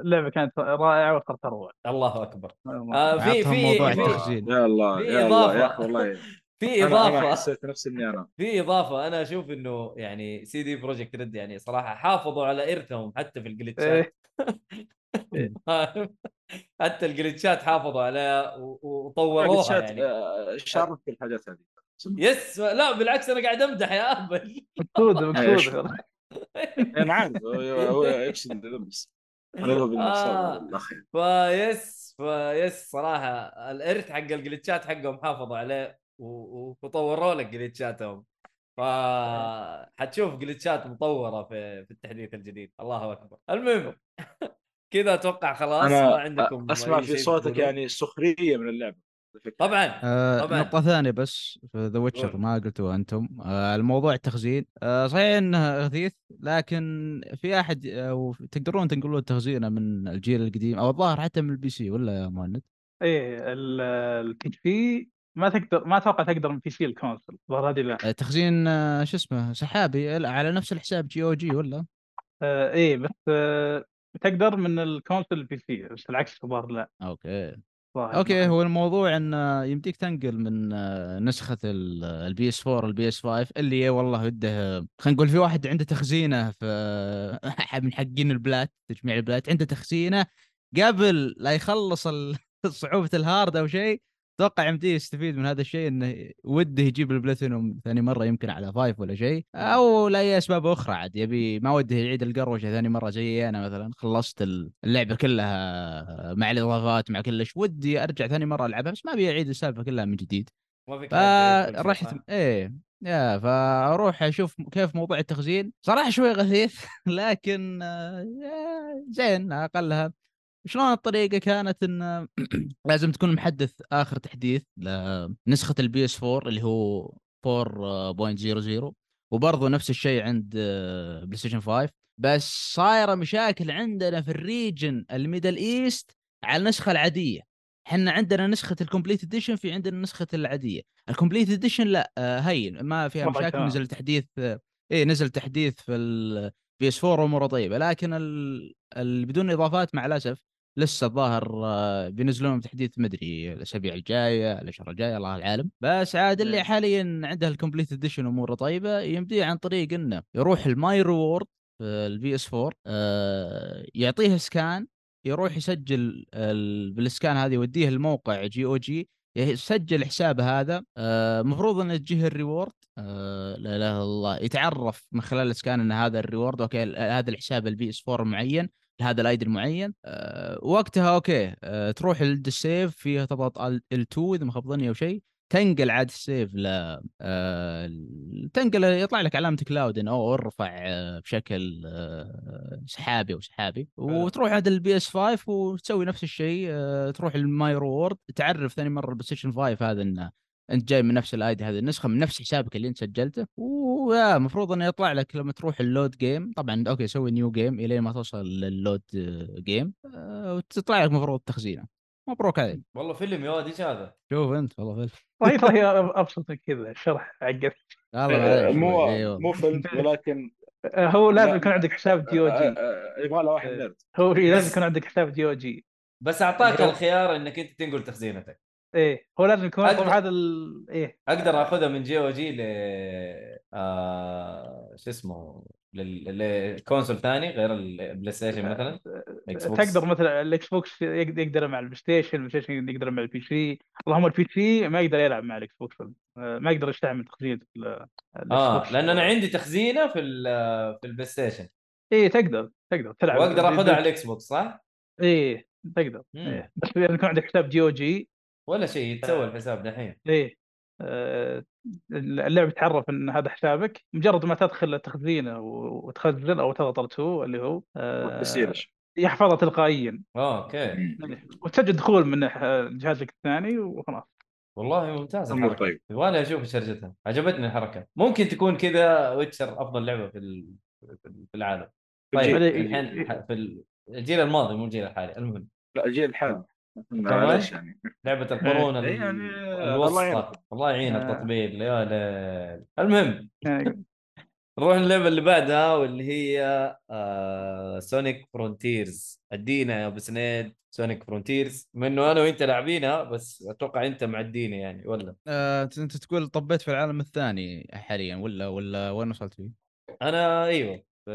اللعبة كانت رائعة وصارت اروع الله أكبر. آه في في موضوع في, التخزين يا الله يا الله. يا أخي والله. في إضافة. حسيت نفسي اني أنا في إضافة. أنا أشوف إنه يعني سي دي بروجكت ريد يعني صراحة حافظوا على إرثهم حتى في الجلتشات إيه. حتى الجلتشات حافظوا عليها وطوروها يعني. آه، شارك في الحاجات هذه. yes لا بالعكس أنا قاعد أمدح يا اهبل مقصود؟ مقصود. أنا عارف. هو يقصد بس. آه. في في صراحة الإرث حق ال glitchات حقهم حافظوا عليه وطوروا لك glitchاتهم فحتشوف glitchات مطورة في في التحديث الجديد الله أكبر المهم كذا أتوقع خلاص ما أنا عندكم أسمع في صوتك؟ يعني سخرية من اللعبة. طبعا آه طبعاً. نقطة ثانية بس في ذا ويتشر. ما قلتوها أنتم آه الموضوع التخزين آه صحيح انه غثيث لكن في أحد أو تقدرون تنقلون تخزينه من الجيل القديم أو الظاهر حتى من ال PC ولا يا مهند؟ إيه ال PC ما تقدر ما أتوقع تقدر من PC ال console الظاهر هذه لا. آه تخزين آه شو اسمه سحابي لا، على نفس الحساب GOG ولا؟ آه إيه بس آه تقدر من ال console ال PC بس العكس الظاهر لا. أوكي. أوكي هو الموضوع إن آه، يمديك تنقل من نسخة ال PS 4 ال PS 5 اللي والله وده خلينا نقول في واحد عنده تخزينه في من حقين ال plat تجميع ال plat عنده تخزينه قبل لا يخلص صعوبة الهارد أو شيء أتوقع يمديه يستفيد من هذا الشيء إنه وده يجيب البلاتينوم ثاني مرة يمكن على five ولا شيء أو لاي أسباب أخرى عاد يبي ما وده يعيد القروشة ثاني مرة زي أنا مثلا خلصت اللعبة كلها مع الإضافات مع كل شيء ودي أرجع ثاني مرة ألعبها بس ما أبي أعيد السالفة كلها من جديد. فرحت؟ إيه يا فأروح أشوف كيف موضوع التخزين. صراحة شوي غثيث لكن آه، زين أقلها. شلون الطريقة كانت إن لازم تكون محدث آخر تحديث لنسخة ال PS 4 اللي هو 4.00 وبرضه نفس الشيء عند آه، بلاي ستيشن 5 بس صايرة مشاكل عندنا في ال region ال Middle East على النسخة العادية. إحنا عندنا نسخة ال complete edition في عندنا نسخة العادية. ال complete edition لا آه، هين ما فيها مشاكل. نزل تحديث آه، إيه نزل تحديث في ال PS 4 اموره طيبة. لكن ال- بدون إضافات مع الأسف لسه الظاهر آه، بينزلون تحديث مدري الأسابيع الجاية الأشهر الجاية الله العالم بس عاد اللي نعم. حاليا عنده ال complete edition أموره طيبة يمديه عن طريق إنه يروح ال my reward ال PS 4 آه، يعطيه scan يروح يسجل ال- بال scan هذه يوديه الموقع GOG يسجل حسابه هذا المفروض إنه تجيه ال reward آه، لا إله إلا الله يتعرف من خلال ال scan إن هذا ال reward أوكي هذا الحساب ال PS 4 المعين لهذا ال ID المعين. أه وقتها okay أه تروح لل save فيها تضغط ال L2 إذا ما خاب أو شيء. تنقل عاد ال save ل أه تنقل يطلع لك علامة cloud انه أوه ارفع أه بشكل أه سحابي أو سحابي. وتروح عند ال PS 5 وتسوي نفس الشيء أه تروح ال my reward تعرف ثاني مرة البلاي ستيشن 5 هذا إنه انت جاي من نفس ال ID هذه النسخة من نفس حسابك اللي انت سجلته. ويا المفروض إنه يطلع لك لما تروح ال load game طبعا okay سوي new game إلين ما توصل لل load آه، game آه، وتطلع لك مفروض تخزينه. مبروك عليك. والله فيلم يا واد إيش هذا؟ شوف أنت والله فيلم. والله والله ابسط من كذا آه، معليش مو والله. مو فيلم ولكن آه، هو لازم لا. يكون عندك حساب جي أو آه، جي آه، يبغى له واحد آه. nerd هو لازم يكون عندك حساب جي أو جي بس أعطاك الخيار إنك أنت تنقل تخزينتك. إيه هو لازم يكون أقدر- طبعا هذا ال... إيه أقدر آخذها من GOG ل آه... شو اسمه لل- ل console ثاني غير البلاي ستيشن مثلا. تقدر مثلا الاكس بوكس يقدر مع البلاي ستيشن البلاي ستيشن يقدر مع ال PC اللهم ال PC ما يقدر يلعب مع الإكس بوكس ما يقدر يستعمل تخزين آه لأن أنا عندي تخزينه في ال- في البلاي ستيشن إيه تقدر تقدر تلعب وأقدر آخذها على الإكس بوكس صح؟ إيه تقدر. إيه. بس لازم يكون عندك حساب GOG ولا شيء يتسوى الحساب دحين. إيه آه، اللعبه تعرف إن هذا حسابك مجرد ما تدخل التخزينه و- وتخزن أو تضغط ال L2 اللي هو آه، يحفظها تلقائيا. آه okay. إيه. وتسجل دخول من جهازك الثاني وخلاص. والله ممتازه امور الحركة. طيب. يبغالي أشوف شرجتها. عجبتني الحركة. ممكن تكون كذا ويتشر أفضل لعبة في ال- في العالم. طيب الحين في الجيل الماضي مو الجيل الحالي المهم. لا الجيل الحالي؟ معلش يعني. لعبة القرون ال- إيه يعني، الله الوسطى يعينك. الله يعين آه. التطبيل. يا ليل. المهم. يعني نروح اللعبه اللي بعدها واللي هي آه Sonic Frontiers ادينا يا أبو سنيد Sonic Frontiers بما إنه أنا وأنت لاعبينها بس أتوقع أنت معديني يعني. ولا؟ آه، أنت أنت تقول طبيت في العالم الثاني حاليا ولا ولا وين وصلت فيه؟ أنا أيوه في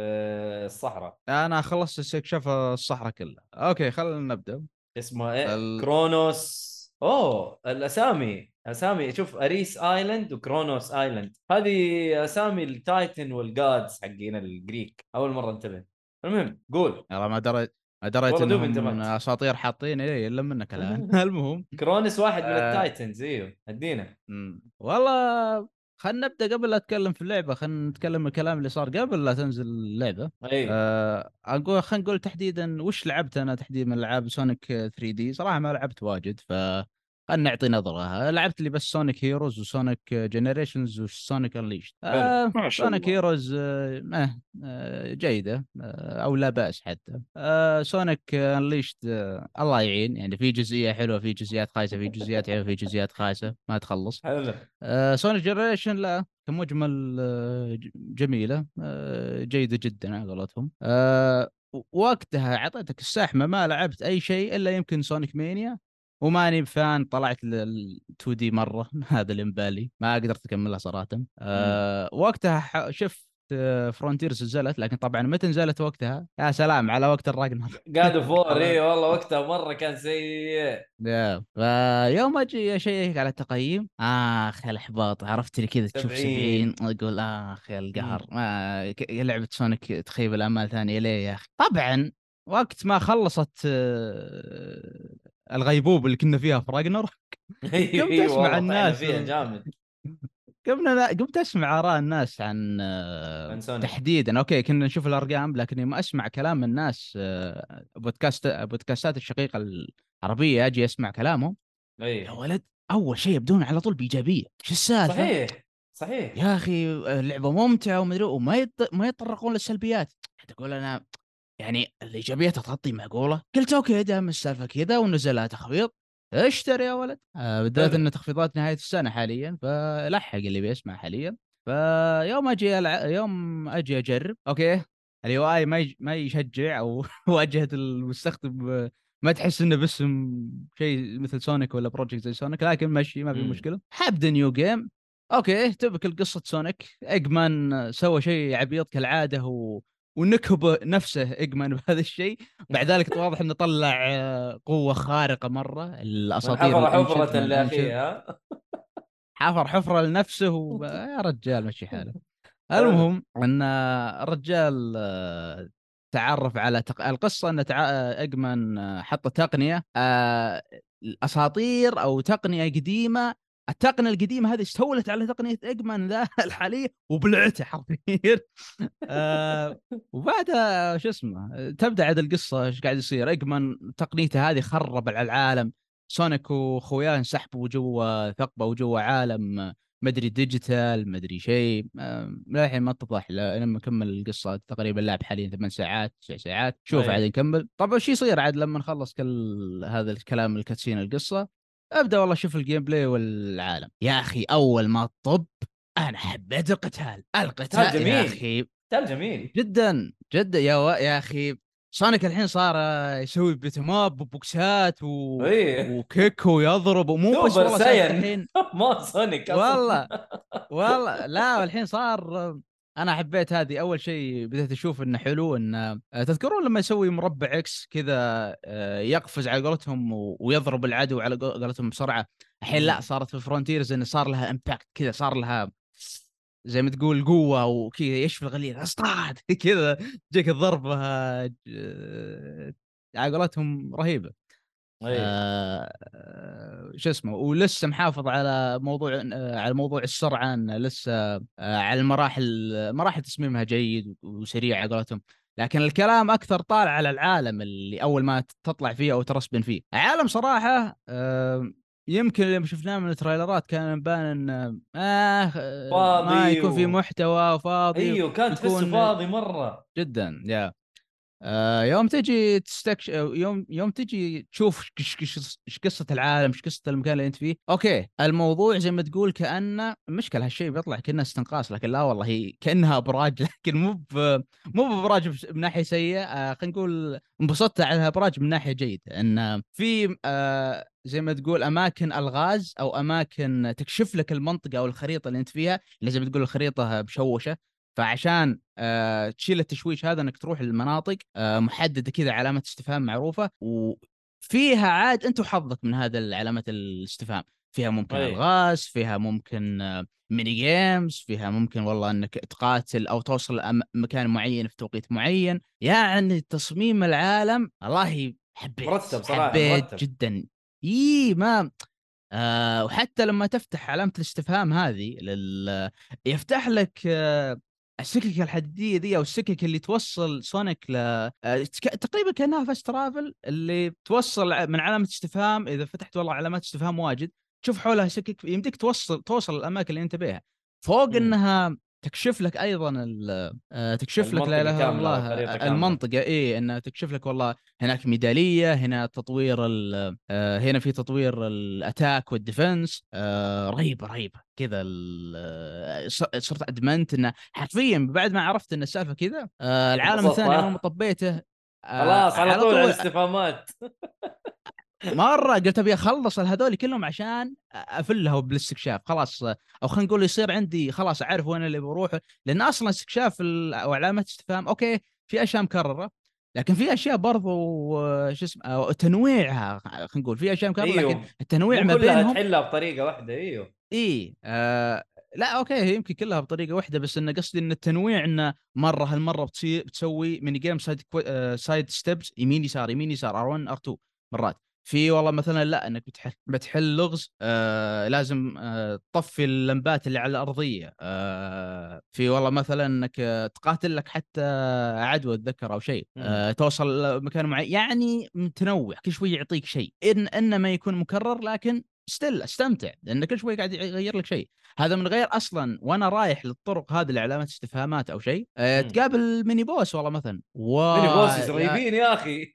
الصحراء. أنا خلصت استكشاف الصحراء كلها أوكي خلينا نبدأ. اسمها إيه؟ ال- كرونوس. أوه الأسامي. أسامي. شوف أريس island وكرونوس island. هذه أسامي ال titans وال gods حقين ال Greek. أول مرة انتبه. المهم قول. والله ما دريت ما دريت إنهم. أساطير حاطين. إيه إلا منك الآن. المهم. كرونوس واحد من آه. ال titans. إيوه أدينا. والله خلينا نبدأ قبل لا اتكلم في اللعبة خلينا نتكلم الكلام اللي صار قبل لا تنزل اللعبة. أيوه آه أقول خلينا نقول تحديدا وش لعبت أنا تحديدا من ألعاب سونيك 3D صراحة ما لعبت واجد ف خلينا نعطي نظرة. لعبت لي بس Sonic Heroes و Sonic Generations و Sonic Unleashed آه Sonic Heroes آه آه جيدة آه أو لا بأس حتى. آه سونيك انليشت آه الله يعين. يعني في جزئية حلوة في جزئيات خايسة في جزئيات حلوة في جزئيات خايسة. ما تخلص. آه سونيك جنريشن لا كمجمل آه جميلة. آه جيدة جدا على قولتهم. آه وقتها أعطيتك السحمه ما لعبت أي شيء إلا يمكن سونيك مانيا وماني فان طلعت لل 2 دي مرة. هذا اللي مبالي. ما قدرت أكملها صراحة. آه وقتها شفت Frontiers نزلت لكن طبعا متى نزلت وقتها؟ يا سلام على وقت الراجنر قاعد فور اي والله وقتها مرة كان سيء. فيوم أجي أشيك على التقييم آخ الإحباط عرفت لي كذا تشوف 70. 70 أقول آخ يا القهر. ما ك- لعبة سونيك تخيب الأمال ثانية ليه يا أخي؟ طبعا وقت ما خلصت آه، الغيبوبه اللي كنا فيها في راجنروك قمت طحنا الناس فيها جامد. قمنا قمت أسمع آراء الناس عن آه،. تحديدا. أوكي كنا نشوف الأرقام لكني ما أسمع كلام الناس آه، بودكاست بودكاستات الشقيقة العربية أجي أسمع كلامهم. يا اي ولد أول شيء يبدون على طول بإيجابية. شو السالفة؟ صحيح صحيح. يا أخي اللعبة ممتعة ومدري وما يط... ما يتطرقون للسلبيات. تقول أنا يعني الايجابيات تغطي معقوله قلت أوكي دام السالفه كذا ونزلها تخفيض. اشتري يا ولد. آه بالذات. إن تخفيضات نهاية السنة حاليا فلحق اللي بيسمع حاليا. فيوم أجي ألع... يوم أجي أجرب أوكي؟ ال UI ما يج... ما يشجع أو واجهة المستخدم ما تحس إنه باسم شيء مثل سونيك ولا project زي سونيك لكن مشي ما في. مشكلة. حبدا new game أوكي تبكل قصة سونيك Eggman سوى شيء عبيط كالعادة و... ونكب نفسه Eggman بهذا الشيء. بعد ذلك واضح إنه طلع آه، قوة خارقة مرة. الأساطير حفر الأنشد. لاخيها حفر حفرة لنفسه و... يا رجال مشي حاله المهم إن الرجال آه، تعرف على تق... القصة إن تع... اجمان آه، حط تقنية آه، الأساطير أو تقنية قديمة التقنية القديمة هذه استولت على تقنية اجمان ذا الحالية؟ وبلعته حرفيا. آه، وبعدها شو اسمه تبدأ عاد القصة إيش قاعد يصير. Eggman تقنيته هذه خرب على العالم. سونيك واخوياه انسحبوا جوا ثقبة وجوا عالم مدري digital مدري شيء. آه، للحين ما اتضح لما نكمل القصة تقريبا اللعب حاليا ثمان ساعات تسع ساعات. شوف أي. عاد نكمل. طبعا شو يصير عاد لما نخلص كل هذا الكلام ال cutscene القصة؟ أبدأ والله شوف ال gameplay والعالم يا أخي أول ما طب أنا حبيت القتال القتال جميل. يا أخي قتال جميل جدا جدا يا و... يا أخي سونيك الحين صار يسوي beat 'em up وبوكسات و... اي و kick ويضرب ومو بس والله الحين ما سونيك. والله والله لا والحين صار أنا حبيت هذه. أول شيء بديت أشوف إنه حلو إنه تذكرون لما يسوي مربع X كذا آه، يقفز على قولتهم ويضرب العدو على قول- قولتهم بسرعة. الحين لا صارت في Frontiers انه صار لها impact كذا صار لها زي ما تقول قوة وكذا يشفي الغليل. اصطاد! كذا تجيك الضربه آه، على قولتهم رهيبة. إي. آه، شو اسمه ولسه محافظ على موضوع آه، على موضوع السرعة إنه لسه آه، على المراحل مراحل تصميمها جيد وسريع على قولتهم. لكن الكلام أكثر طالع على العالم اللي أول ما تطلع فيه أو ت respawn فيه. عالم صراحة آه، يمكن لما شفناه من التريلرات كان يبان انه آه آه، ما فاضي يكون في محتوى وفاضي أيوه كان تحسه فاضي مرة. جدا يا يوم تجي تستكش يوم يوم تجي تشوف إيش قصة العالم إيش قصة المكان اللي أنت فيه. أوكي الموضوع زي ما تقول كأنه مشكلة. هالشيء بيطلع كأنه استنقاص لكن لا والله هي كأنها أبراج. لكن مو ب... مو بأبراج من ناحية سيئة. آه خلينا نقول انبسطت على الابراج من ناحية جيدة. إن في آه زي ما تقول أماكن ألغاز أو أماكن تكشف لك المنطقة أو الخريطة اللي أنت فيها. اللي زي ما تقول الخريطة مشوشه فعشان آه تشيل التشويش هذا إنك تروح للمناطق آه محددة كذا علامه استفهام معروفة وفيها عاد أنت وحظك من هذا العلامات الاستفهام فيها ممكن أي. ألغاز فيها ممكن آه mini games فيها ممكن والله إنك تقاتل أو توصل مكان معين في توقيت معين يعني تصميم العالم والله حبيت مرتب صراحة، حبيت مرتب. جدا اي ما آه وحتى لما تفتح علامة الاستفهام هذه لل... يفتح لك آه السكك الحديدية ذي أو السكك اللي توصل Sonic ل آه، تقريبا كأنها fast travel اللي توصل من علامة استفهام إذا فتحت والله علامات استفهام واجد تشوف حولها سكك يمديك توصل توصل الأماكن اللي أنت بيها فوق. إنها تكشف لك أيضا آه، تكشف لك لا إله إلا الله. المنطقة اي انها تكشف لك والله هناك ميدالية هنا تطوير آه، هنا في تطوير ال attack وال defense آه، رهيبه رهيبه كذا صرت أدمنت إنه حرفيا بعد ما عرفت إن السالفة كذا العالم الثاني؟ اول ما طبيته خلاص على طول الاستفهامات مرة قلت أبي أخلص هذول كلهم عشان أفلها بالاستكشاف. خلاص أو خلينا نقول يصير عندي خلاص أعرف وين اللي بروح. لأن أصلا استكشاف ال- أو علامات استفهام أوكي في أشياء مكررة لكن في أشياء برضو شو اسمه تنويعها خلينا نقول في أشياء مكررة لكن أيوه. التنويع ما كلها بينهم تحلها بطريقة واحدة أيوه. إي آه لا أوكي يمكن كلها بطريقة واحدة بس انه قصدي إن التنويع انه مرة هالمرة بتسوي mini game side كو... side steps يمين يسار يمين يسار R1 R2 مرات. في والله مثلا لا إنك بتحل بتحل لغز آه لازم آه تطفي اللمبات اللي على الأرضية. آه في والله مثلا إنك تقاتل لك حتى عدوى أتذكر أو شيء. آه توصل مكان معين يعني متنوع كل شوي يعطيك شيء. إن انما يكون مكرر لكن still استمتع لأن كل شوي قاعد يغير لك شيء. هذا من غير أصلا وأنا رايح للطرق هذه لعلامات استفهامات أو شيء آه. تقابل mini boss والله مثلا. واو mini bosses يا- رهيبين يا أخي.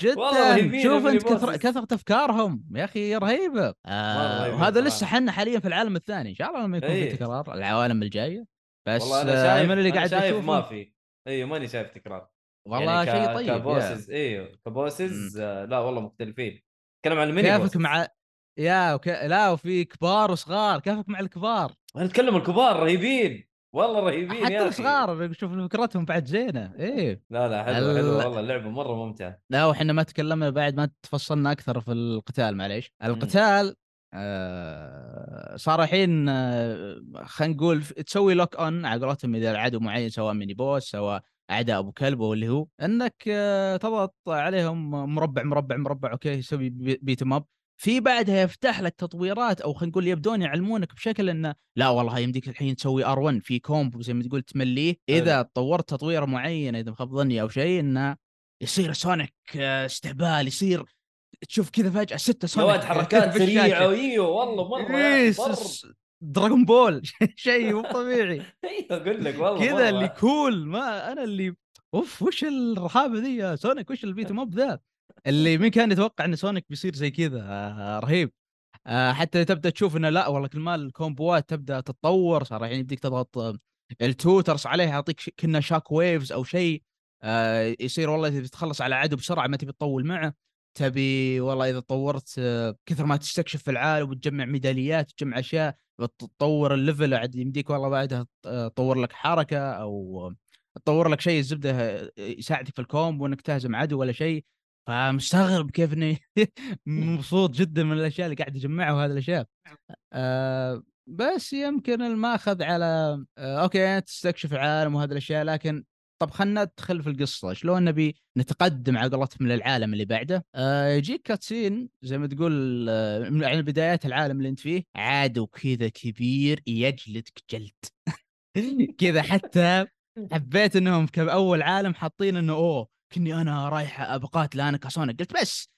جدا. شوف أنت كثر. كثرة أفكارهم. يا أخي رهيبة. آه وهذا لسه. حنا حاليا في العالم الثاني. إن شاء الله لما يكون في إيه. تكرار العوالم الجاية. بس والله أنا آه، شايف من اللي قاعد شايف ما في. أيوه ماني شايف تكرار. والله يعني شيء طيب. ك bosses أيوه ك bosses آه لا والله مختلفين. اتكلم عن الميني كيفك مع يا وك... لا وفي كبار وصغار كيفك مع الكبار؟ أنا اتكلم الكبار رهيبين. والله رهيبين حتى الصغار شوف فكرتهم بعد زينة. إيه. لا لا حلو ال- حلو والله اللعبة مرة ممتعة. لا وحنا ما تكلمنا بعد ما تفصلنا أكثر في القتال معليش. القتال آه صار الحين آه خلينا نقول تسوي lock on على قولتهم إذا العدو معين سواء mini boss سواء أعداء أبو كلب أو اللي هو إنك آه تضغط عليهم مربع مربع مربع أوكي يسوي b- beat up في بعدها يفتح لك تطويرات أو خلينا نقول يبدون يعلمونك بشكل إنه لا والله يمديك الحين تسوي R1 في combo زي ما تقول تمليه. إذا طورت تطويره معينه إذا ما خاب ظني أو شيء إنه يصير Sonic آه، استهبال يصير تشوف كذا فجأة ستة Sonic ولد حركات. سريعة أيوه والله مرة يا إيه، Dragon Ball شيء مو طبيعي. أيوه أقول لك والله كذا. اللي كل ما أنا اللي أوف وش الرهابة ذي يا Sonic؟ وش ال beat 'em up ذا؟ اللي مين كان يتوقع إن Sonic بيصير زي كذا آه رهيب. آه حتى تبدأ تشوف إنه لا والله كل ما الكومبوات تبدأ تتطور صار الحين يبديك تضغط آه، L2 ترس عليها يعطيك كنه shock waves أو شيء آه يصير والله تبي تخلص على عدو بسرعة ما تبي تطول معه. تبي والله إذا طورت آه، كثر ما تستكشف في العالم وتجمع ميداليات تجمع أشياء تطور ال level عاد يمديك والله بعدها آه، تطور لك حركة أو تطور لك شيء الزبدة آه، يساعدك في ال combo وانك تهزم عدو ولا شيء. فمستغرب كيف إني مبسوط جدا من الأشياء اللي قاعد أجمعها وهذه الأشياء. آه بس يمكن المأخذ على آه أوكي تستكشف العالم وهذه الأشياء لكن طب خلنا ندخل في القصة. شلون نبي نتقدم على قولتهم للعالم اللي بعده؟ آه يجيك cutscene زي ما تقول آه من يعني بدايات العالم اللي أنت فيه. عدو كذا كبير يجلدك جلد. كذا حتى حبيت إنهم كأول عالم حاطين إنه أوه كني أنا رايح أبقاتل أنا ك Sonic قلت بس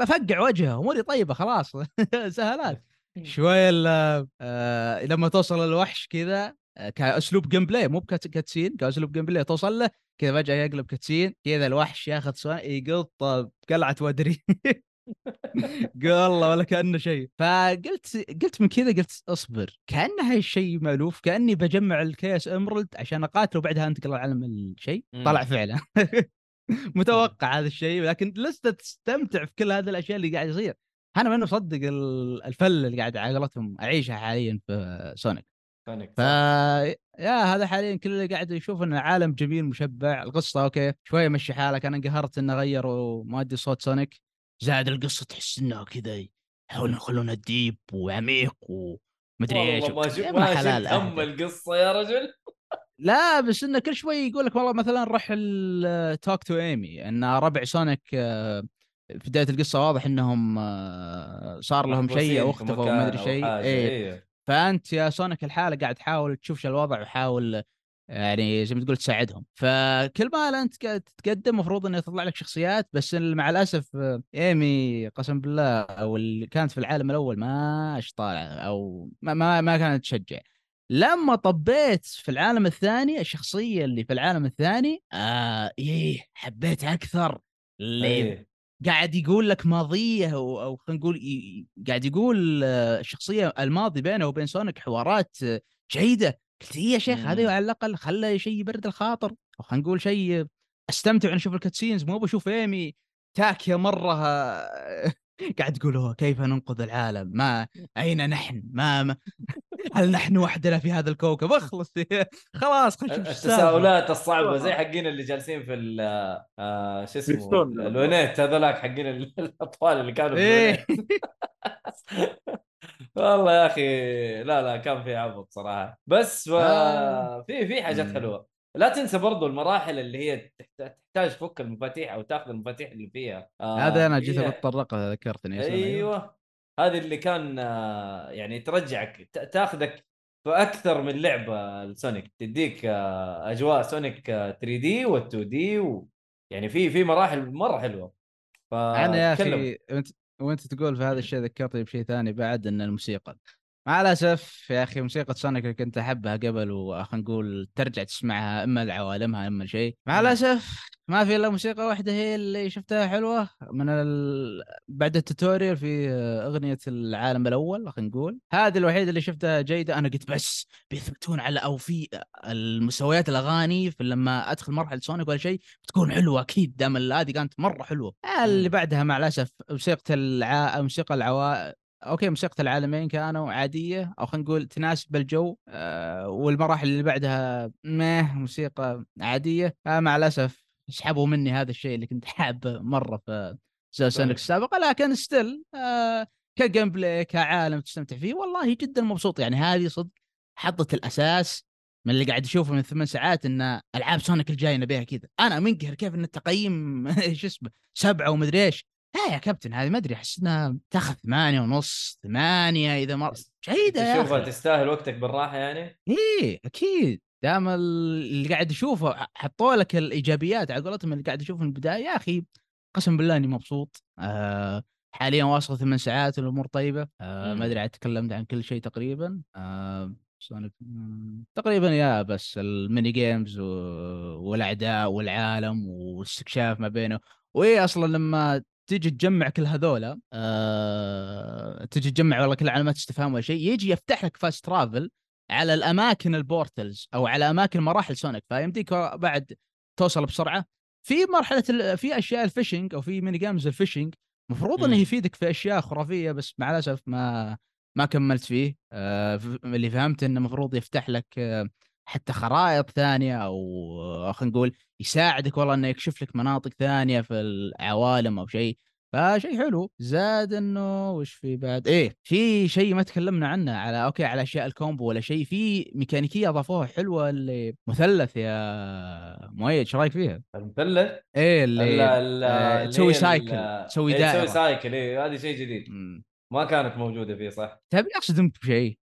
بفقع وجهه أموري طيبة خلاص. سهلات. شوية ال- آه لما توصل الوحش كذا آه، كأسلوب gameplay مو ب cutscene كأسلوب gameplay توصل له كذا فجأة يقلب cutscene كذا الوحش ياخذ Sonic يقط بقلعة وادرين. والله ولا كأنه شيء. فقلت قلت من كذا قلت اصبر. كأن هاي الشيء مألوف كأني بجمع ال Chaos Emerald عشان اقاتله وبعدها أنتقل العالم الشيء. طلع فعلا. متوقع هذا الشيء لكن لسه تستمتع في كل هذه الأشياء اللي قاعد يصير. أنا ماني مصدق ال- ال feel اللي قاعد على قولتهم اعيشها حاليا في Sonic ف يا هذا حاليا كل اللي قاعد يشوف إنه عالم جميل مشبع. القصة أوكي شوية مشي حالك. أنا انقهرت انه غيروا مؤدي صوت Sonic زاد القصة تحس إنها كذا يحاولون يخلونها deep وعميق ومدري إيش ما ما حلال أهدى. القصة يا رجل. لا بس إنه كل شوي يقول لك والله مثلا روح talk to Amy إن ربع Sonic آه، في بداية القصة واضح إنهم آه، صار لهم شيء أو اختفوا ما أدري شيء. إيه. أيوه فأنت يا Sonic الحالة قاعد تحاول تشوف شو الوضع وحاول يعني زي ما تقول تساعدهم. فكل ما أنت تتقدم المفروض إنه يطلع لك شخصيات بس مع الأسف Amy قسم بالله أو اللي كانت في العالم الأول ما إيش طالع أو ما ما, ما كانت تشجع. لما طبيت في العالم الثاني الشخصية اللي في العالم الثاني آه إيه حبيت أكثر. اللي إيه. قاعد يقول لك ماضيه أو, أو خلينا نقول قاعد يقول آه، الشخصية الماضي بينه وبين سونيك حوارات آه، جيدة. قلت إيه يا شيخ. هذا على الأقل خلى شيء يبرد الخاطر أو خلينا نقول شيء آه، أستمتع وأنا أشوف ال cutscenes مو بشوف إيمي تاكيه مرة آه، قاعد تقول "أوه، كيف ننقذ العالم ما أين نحن ما, ما هل نحن وحدنا في هذا الكوكب اخلص خلاص خلينا نشوف. التساؤلات الصعبة زي حقين اللي جالسين في ال- آه، شو اسمه. الونيت هذولاك حقين ال- الأطفال اللي كانوا في الونيت والله يا أخي لا لا كان في عبط صراحة بس و... آه. في في حاجات مم. حلوة لا تنسى برضو المراحل اللي هي تحت- تحتاج تفك المفاتيح أو تأخذ المفاتيح اللي فيها آه هذا أنا جيت هي- بتطرق ذكرتني سلام. أيوه هذه اللي كان آه، يعني ترجعك تأخذك في أكثر من لعبة لسونيك تديك آه، أجواء سونيك 3 D وال 2 D و... يعني في في مراحل مرة حلوة أنا يا. أخي وأنت تقول في هذا الشيء ذكرتني بشيء ثاني بعد إن الموسيقى. مع الاسف يا أخي موسيقى سونيك اللي كنت أحبها قبل وخلينا نقول ترجع تسمعها إما لعوالمها إما شيء مع مم. الاسف ما في إلا موسيقى واحدة هي اللي شفتها حلوة من ال... بعد ال tutorial في أغنية العالم الأول خلينا نقول. هذه الوحيدة اللي شفتها جيدة. أنا قلت بس بيثبتون على أو في المستويات الأغاني في لما أدخل مرحلة سونيك ولا شيء بتكون حلوة أكيد. دام هذه كانت مرة حلوة. اللي. بعدها مع الأسف موسيقى الع... موسيقى العوا okay موسيقى العالمين كانوا عادية أو خلينا نقول تناسب الجو آه والمراحل اللي بعدها مه موسيقى عادية. آه مع الأسف سحبوا مني هذا الشيء اللي كنت حابه مرة في سونيك السابقة لكن still آه ك gameplay كعالم تستمتع فيه والله جدا مبسوط. يعني هذه صدق حطت الأساس من اللي قاعد اشوفه من ثمان ساعات إن ألعاب سونيك الجاية نبيها كذا. أنا منقهر كيف إن التقييم إيش اسمه سبعة ومدري إيش. لا يا كابتن هذه ما أدري أحس إنها تاخذ ثمانية ونص ثمانية إذا مر جيدة يا تشوفها تستاهل وقتك بالراحة يعني؟ إيه أكيد. دام اللي قاعد اشوفه حطوا لك الإيجابيات على قولتهم اللي قاعد اشوفه من البداية يا أخي قسم بالله إني مبسوط. آه حاليا واصل ثمان ساعات والأمور طيبة. آه. ما أدري عاد تكلمت عن كل شيء تقريبا. آه سونيك تقريبا يا بس ال mini games و... والأعداء والعالم واستكشاف ما بينه. وإيه أصلا لما تيجي تجمع كل هذولا آه... تيجي تجمع والله كل علامات استفهام ولا شيء يجي يفتح لك fast travel على الأماكن ال portals أو على أماكن مراحل سونيك فيمديك بعد توصل بسرعة في مرحلة ال... في أشياء ال fishing أو في mini games ال fishing المفروض إنه. يفيدك في أشياء خرافية بس مع الأسف ما ما كملت فيه آه اللي فهمت إنه المفروض يفتح لك آه حتى خرائط ثانية أو آه، خلينا نقول يساعدك والله إنه يكشف لك مناطق ثانية في العوالم أو شيء. فشيء حلو. زاد إنه وش في بعد؟ إيه في شيء ما تكلمنا عنه على okay على أشياء ال combo ولا شيء. في ميكانيكية أضافوها حلوة اللي مثلث يا مؤيد إيش رأيك فيها؟ المثلث؟ إيه ال- اللي ال- آه اللي تسوي cycle تسوي إيه، دائرة. تسوي cycle. إيه هذه شيء جديد. ما كانت موجودة فيه صح؟ تبي اصدمك بشيء.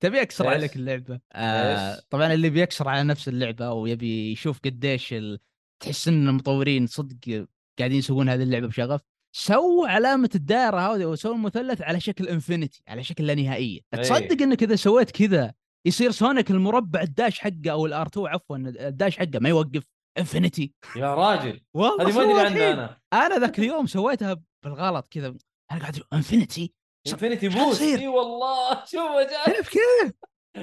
تبي أكسر؟ عليك اللعبة؟ آه؟ طبعا اللي بيكسر على نفس اللعبة ويبي يشوف قديش ال... تحس إن المطورين صدق قاعدين يسوون هذه اللعبة بشغف. سووا علامة الدائرة هذه وسووا المثلث على شكل infinity على شكل لا نهائية. إيه. تصدق إنك إذا سويت كذا يصير سونيك المربع ال dash حقه أو ال R 2 عفوا ال dash حقه ما يوقف. infinity يا راجل. والله هذه ما أدري عنها. أنا. أنا ذاك اليوم سويتها بالغلط كذا. أنا قاعد infinity infinity boost؟ إي والله شوفها جاي كيف كيف؟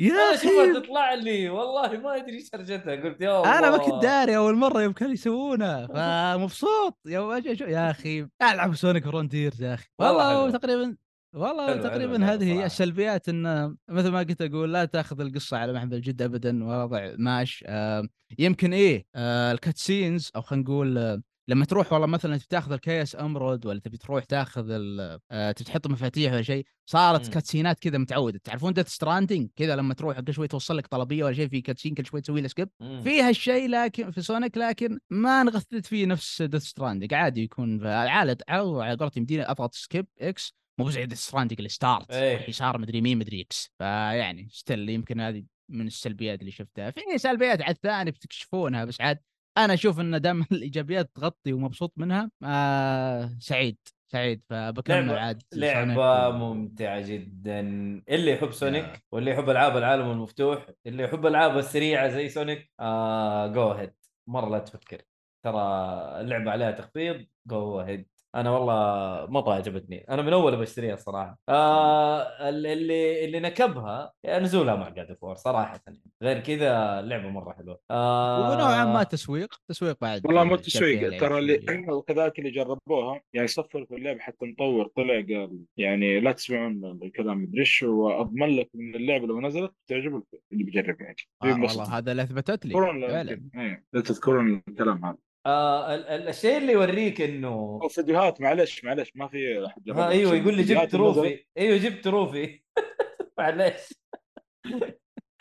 يا شوفها أخي. تطلع لي؟ والله ما أدري إيش هرجتها قلت يا الله أنا ما كنت داري أول مرة يوم كانوا يسوونها فمبسوط. يوم أجي أشوف- يا أخي. ألعب سونيك Frontiers يا أخي. والله. تقريبا والله حلوة تقريبا اللعبة هذه هي. السلبيات إن مثل ما قلت أقول لا تأخذ القصة على محمل الجد ابدا وضع ماش آه يمكن إيه آه ال cutscenes أو خلينا نقول آه لما تروح والله مثلا تبي تاخذ ال chaos emerald ولا تبي تروح تاخذ آه تبي تحط مفاتيح ولا شيء صارت مم. cutscene ات كذا متعودة تعرفون Death Stranding كذا لما تروح كل شوي توصل لك طلبية ولا شيء في cutscene كل شوي تسوي له skip مم. في هالشيء لكن في سونيك لكن ما انغثت فيه نفس Death Stranding عادي يكون عالد على على قولتهم يمديني أضغط skip X مو زي Death Stranding اللي start إيه. يسار مدري مين مدري X فيعني still يمكن هذه من السلبيات اللي شفتها في سلبيات عاد ثانية بتكشفونها بس عاد أنا أشوف إن دام الإيجابيات تغطي ومبسوط منها. آه سعيد سعيد فبكمل عاد لعبة ممتعة جدا. اللي يحب سونيك يا. واللي يحب ألعاب العالم المفتوح اللي يحب الالعاب السريعة زي سونيك آه go ahead مرة لا تفكر. ترى اللعبة عليها تخفيض go ahead أنا والله مرة عجبتني. أنا من أول بشتريها الصراحة آه ال- اللي اللي نكبها نزولها مع God of War صراحة غير كذا اللعبة مرة حلوة. آه ونوعا ما تسويق تسويق بعد والله مو فيها تسويق. ترى اللي. وكذلك اللي جربوها يعني صفر في اللعبة حتى مطور طلع قال يعني لا تسمعون الكلام. مدري إيش واضمن لك ان اللعبة لو نزلت تعجب اللي بيجرب يعني. آه والله هذا اللي أثبتت لي. فعلا. إيه، لا تذكرون الكلام هذا. آه ال- ال- الشيء اللي يوريك إنه أو فيديوهات معلش معلش ما في أحد. ها أيوه يقول لي جبت trophy. أيوه جبت trophy. معليش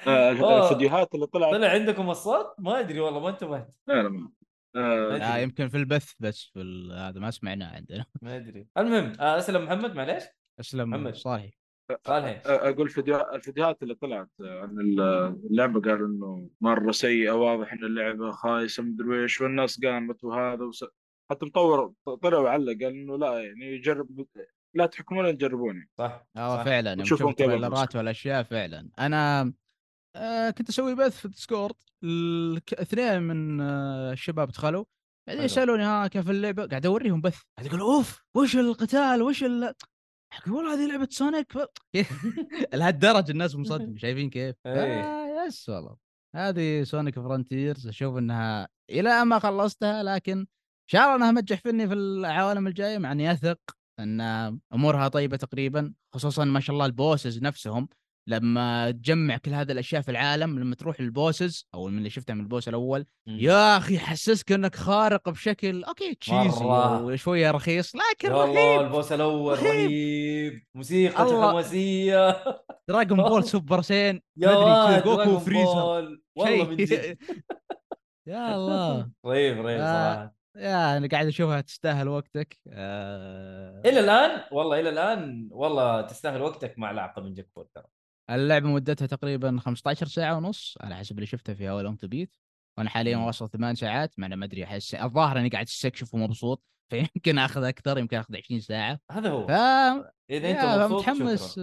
آه، أوه. الفيديوهات اللي طلعت. طلع عندكم الصوت؟ ما أدري والله ما انتبهت. لا لا ما. آه، لا يمكن في البث بس في ال- هذا ما سمعناه عندنا. ما أدري. المهم آه، أسلم محمد معليش أسلم محمد. صالحي أقول فيديو الفيديوهات اللي طلعت عن اللعبة قالوا إنه مرة سيئة واضح إن اللعبة خايسة مدري إيش والناس قامت وهذا وس... حتى مطور طلع وعلق قال إنه لا يعني جرب لا تحكمون تجربوني. صح. آه. فعلا. كيف ال trailers ات. والأشياء فعلا. أنا آه كنت أسوي بث في الديسكورد. اثنين من آه الشباب دخلوا. بعدين حلو. يسالوني ها كيف اللعبة؟ قاعد أوريهم بث. قاعد يقول أوف وش القتال؟ وش ال أقول والله هذه لعبة سونيك لهالدرجة الناس مصدقين شايفين كيف؟ إيه. آه yes والله هذه سونيك فرونتيرز أشوف إنها إلى ما خلصتها لكن إن شاء الله إنها متنجح فيني في العوالم الجاية مع إني أثق إن أمورها طيبة تقريبا خصوصا ما شاء الله ال bosses نفسهم لما تجمع كل هذه الأشياء في العالم لما تروح لل bosses أو من اللي شفتها من ال boss الأول مم. يا أخي يحسسك إنك خارق بشكل okay cheesy. وشوية رخيص لكن يا الله رهيب ال boss الأول رهيب. رهيب موسيقى. حماسية دراجون بول سوبر سايان يا مدري جوكو بول. والله من جد يا الله رهيب رهيب آه. صراحة يا أنا قاعد أشوفها تستاهل وقتك آه... إلى الآن والله إلى الآن والله تستاهل وقتك مع لعقه من جاك بول ترى اللعبة مدتها تقريبا 15 ساعة ونص على حسب اللي شفتها في أول تو بيت وأنا حاليا. واصل ثمان ساعات مع إني ما أدري أحس الظاهر إني قاعد أستكشف ومبسوط فيمكن آخذ أكثر يمكن آخذ 20 ساعة. هذا هو. ف إذا أنت مبسوط متحمس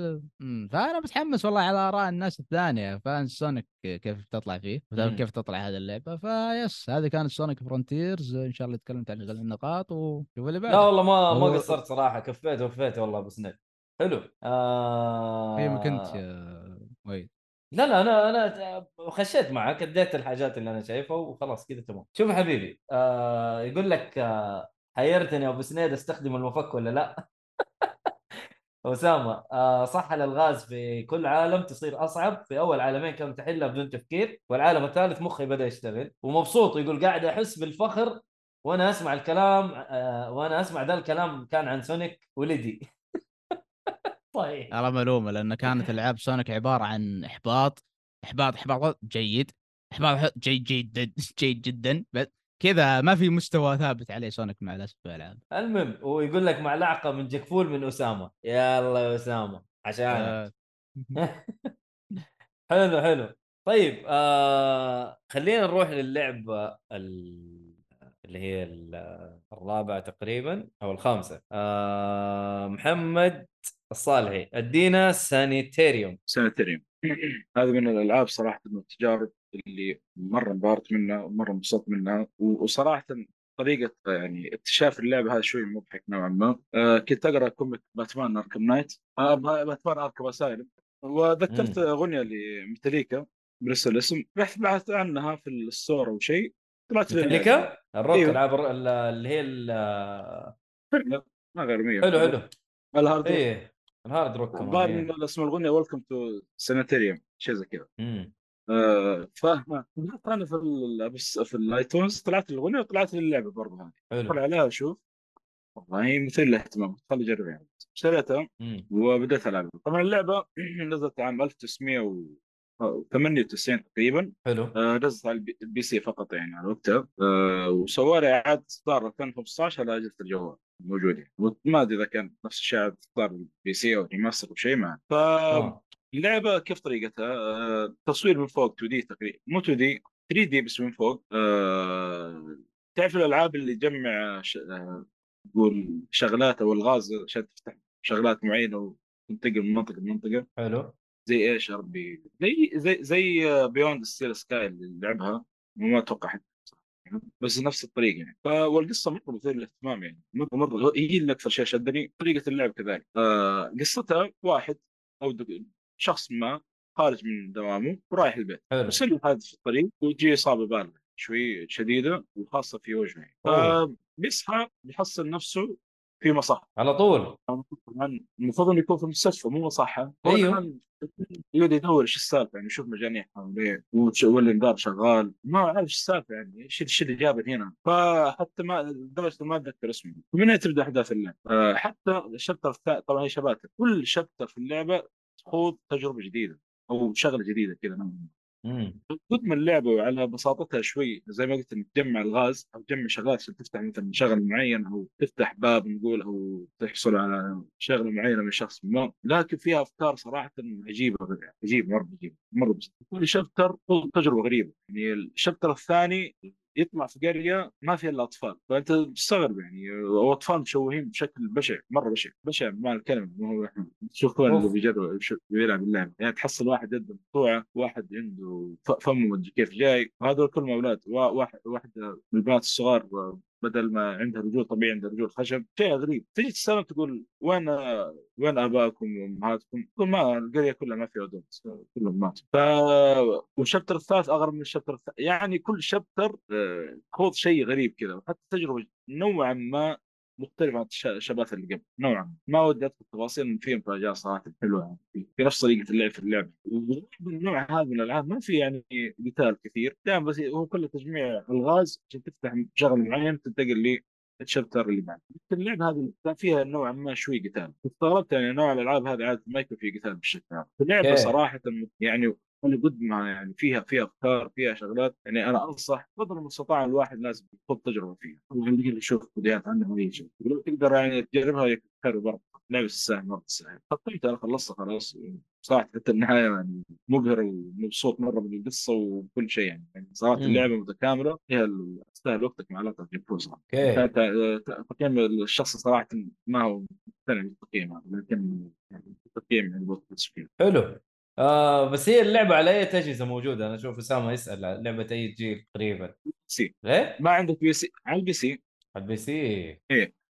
فأنا متحمس والله على آراء الناس الثانية. فان سونيك كيف تطلع فيه؟ مم. كيف تطلع هذه اللعبة؟ فيس هذه كانت سونيك فرونتيرز. إن شاء الله تكلمت عن النقاط وشوف اللي بعده. لا والله ما ما قصرت صراحة كفيت وفيت والله أبو سند حلو. آه... قيمك انت يا ويد لا لا أنا أنا خشيت معك أديت الحاجات اللي أنا شايفها وخلاص كذا تمام. شوف حبيبي آه يقول لك آه حيرتني أبو سنيد أستخدم المفك ولا لا؟ أسامة آه صح الالغاز في كل عالم تصير أصعب؟ في أول عالمين كانت تحلها بدون تفكير والعالم الثالث مخي بدأ يشتغل. ومبسوط يقول قاعد أحس بالفخر وأنا أسمع الكلام آه وأنا أسمع ذا الكلام كان عن سونيك ولدي طيب ترى ملومه لأن كانت ألعاب سونيك عبارة عن إحباط إحباط إحباط جيد إحباط جيد جدا جيد جدا بس كذا ما في مستوى ثابت عليه سونيك مع الأسف في الالعاب المهم ويقول لك معلقة من جكفول من اسامه يلا يا اسامه عشان آه، حلو حلو. طيب آه خلينا نروح للعبة ال- اللي هي ال- الرابعة تقريبا أو الخامسة. آه محمد الصالحي ادينا Sanitarium. Sanitarium هذه من الألعاب صراحة من التجارب اللي مرة انبهرت منها ومرة انبسطت منها وصراحة طريقة يعني اكتشاف اللعبة هذا شوي مضحك نوعا ما. آه كنت أقرأ comic Batman Arkham Knight آه Batman Arkham Asylum وذكرت مم. أغنية لميتاليكا بنفس الاسم. رحت بحثت عنها في ال store أو شيء. ميتاليكا الروك أيوه. العاب اللي هي ال- ما غير مية. حلو حلو. ال hard rock. إيه ال hard rock كمان اسم الاغنيه Welcome to Sanitarium شيء زي كذا. فاهمة أنا في ال بس في ال iTunes طلعت الاغنيه وطلعت اللعبة برضه هذه. حلو. ادخل عليها أشوف والله مثير للاهتمام خلي أجرب يعني. اشتريتها. وبدأت ألعبها. طبعا اللعبة نزلت عام 1998 تقريبا. حلو. آه، نزلت على ال PC فقط يعني على وقتها آه، وسووا لي اعاده اصدار 2015 على اجهزه الجوال موجود يعني وما أدري إذا كان نفس الشيء اعاده اصدار ال PC أو remaster أو شيء ما ف. اللعبة كيف طريقتها؟ آه، تصوير من فوق 2D تقريبا مو 2D 3D بس من فوق. آه، تعرف الألعاب اللي تجمع ش... آه، تقول شغلات أو ألغاز عشان تفتح شغلات معينة وتنتقل من منطقة لمنطقة؟ حلو. زي إيش يا ربي زي زي زي Beyond a Steel Sky اللي لعبها. وما أتوقع صراحة. بس نفس الطريقة يعني. والقصة مرة مثيرة للاهتمام يعني. مرة مرة. هي اللي أكثر شيء شدني طريقة اللعب كذلك. آه قصتها واحد أو شخص ما خارج من دوامه ورايح البيت. يصير حادث في الطريق وتجي إصابة بالغة شوي شديدة وخاصة في وجهه يعني. فبيصحى بيحصل نفسه في مصحة. على طول. طبعا المفروض إنه يكون في المستشفى مو مصحة. كمان يقعد يدور إيش السالفة يعني يشوف مجانيح حواليه والانذار شغال. ما عارف إيش السالفة يعني إيش إيش اللي جابه هنا. فحتى ما لدرجه ما أتذكر اسمه. ومن هنا تبدأ أحداث اللعبة. آه، حتى الشابتر الثاني طبعا هي شباتر. كل شابتر في اللعبة تخوض تجربة جديدة أو شغلة جديدة كذا امم من اللعبه وعلى بساطتها شوي زي ما قلت انك تجمع الغاز أو تجمع شغلات عشان تفتح مثلا شغل معين أو تفتح باب نقول أو تحصل على شغله معينه من شخص ما. لكن فيها أفكار صراحة عجيبة عجيبة مرة عجيبة مرة بس كل شابتر تجربة غريبة. يعني الشابتر الثاني يطلع في قرية ما فيها إلا أطفال فأنت تستغرب يعني واطفال مشوهين بشكل بشع مرة بشع بشع بمعنى الكلمة مو هو إحنا تشوف وين اللي. بيجرب بيلعب اللعبة يعني تحصل واحد يده مقطوعة واحد عنده فمه مدري كيف جاي وهذول كلهم أولاد وا- واحد واحدة من البنات الصغار بدل ما عندها رجول طبيعي عندها رجول خشب شيء غريب تجي تسالهم تقول وين وين آبائكم وأمهاتكم؟ تقول ما القرية كلها ما فيها ودون كلهم ماتوا ف والشابتر الثالث أغرب من الشابتر الثالث يعني كل شابتر آه، خوض شيء غريب كذا وحتى تجربة نوعا ما مختلفة عن الش- الشبات اللي قبل. نوعا. ما ودي أدخل تفاصيل إن في مفاجآت صراحة حلوة يعني. في نفس طريقة اللعب في اللعبة النوع هذا من الألعاب ما في يعني قتال كثير. دائما بس هو كله تجميع ألغاز عشان تفتح شغل معين تنتقل لل chapter اللي بعد اللعبة هذه كان فيها نوعا ما شوي قتال. استغربت يعني نوع الألعاب هذه عادة ما يكون فيه قتال بالشكل هذا. اللعبة okay. صراحة يعني ما يعني فيها فيها أفكار فيها شغلات يعني أنا أنصح قدر المستطاع الواحد لازم يخوض تجربة فيها. اللي يشوف فيديوهات عنها واي شيء. ولو تقدر يعني تجربها خير برضه. لعبه تستاهل مره تستاهل ختمتها أنا خلصتها خلاص. صراحة حتى النهاية يعني مبهر ومبسوط مرة من القصة وكل شيء يعني, يعني مم. اللعبة متكاملة. هي ال- تستاهل وقتك مع صراحة okay. كانت آه، تقييم الشخص صراحة ما هو مقتنع بالتقييم هذا لكن يعني تقييم يعني فيه حلو. آه بس هي اللعبة على أي أجهزة موجودة؟ أنا أشوف أسامة يسأل على لعبة أي جيل تقريبا سي ليه؟ ما عندك بي سي على البي سي على ال PC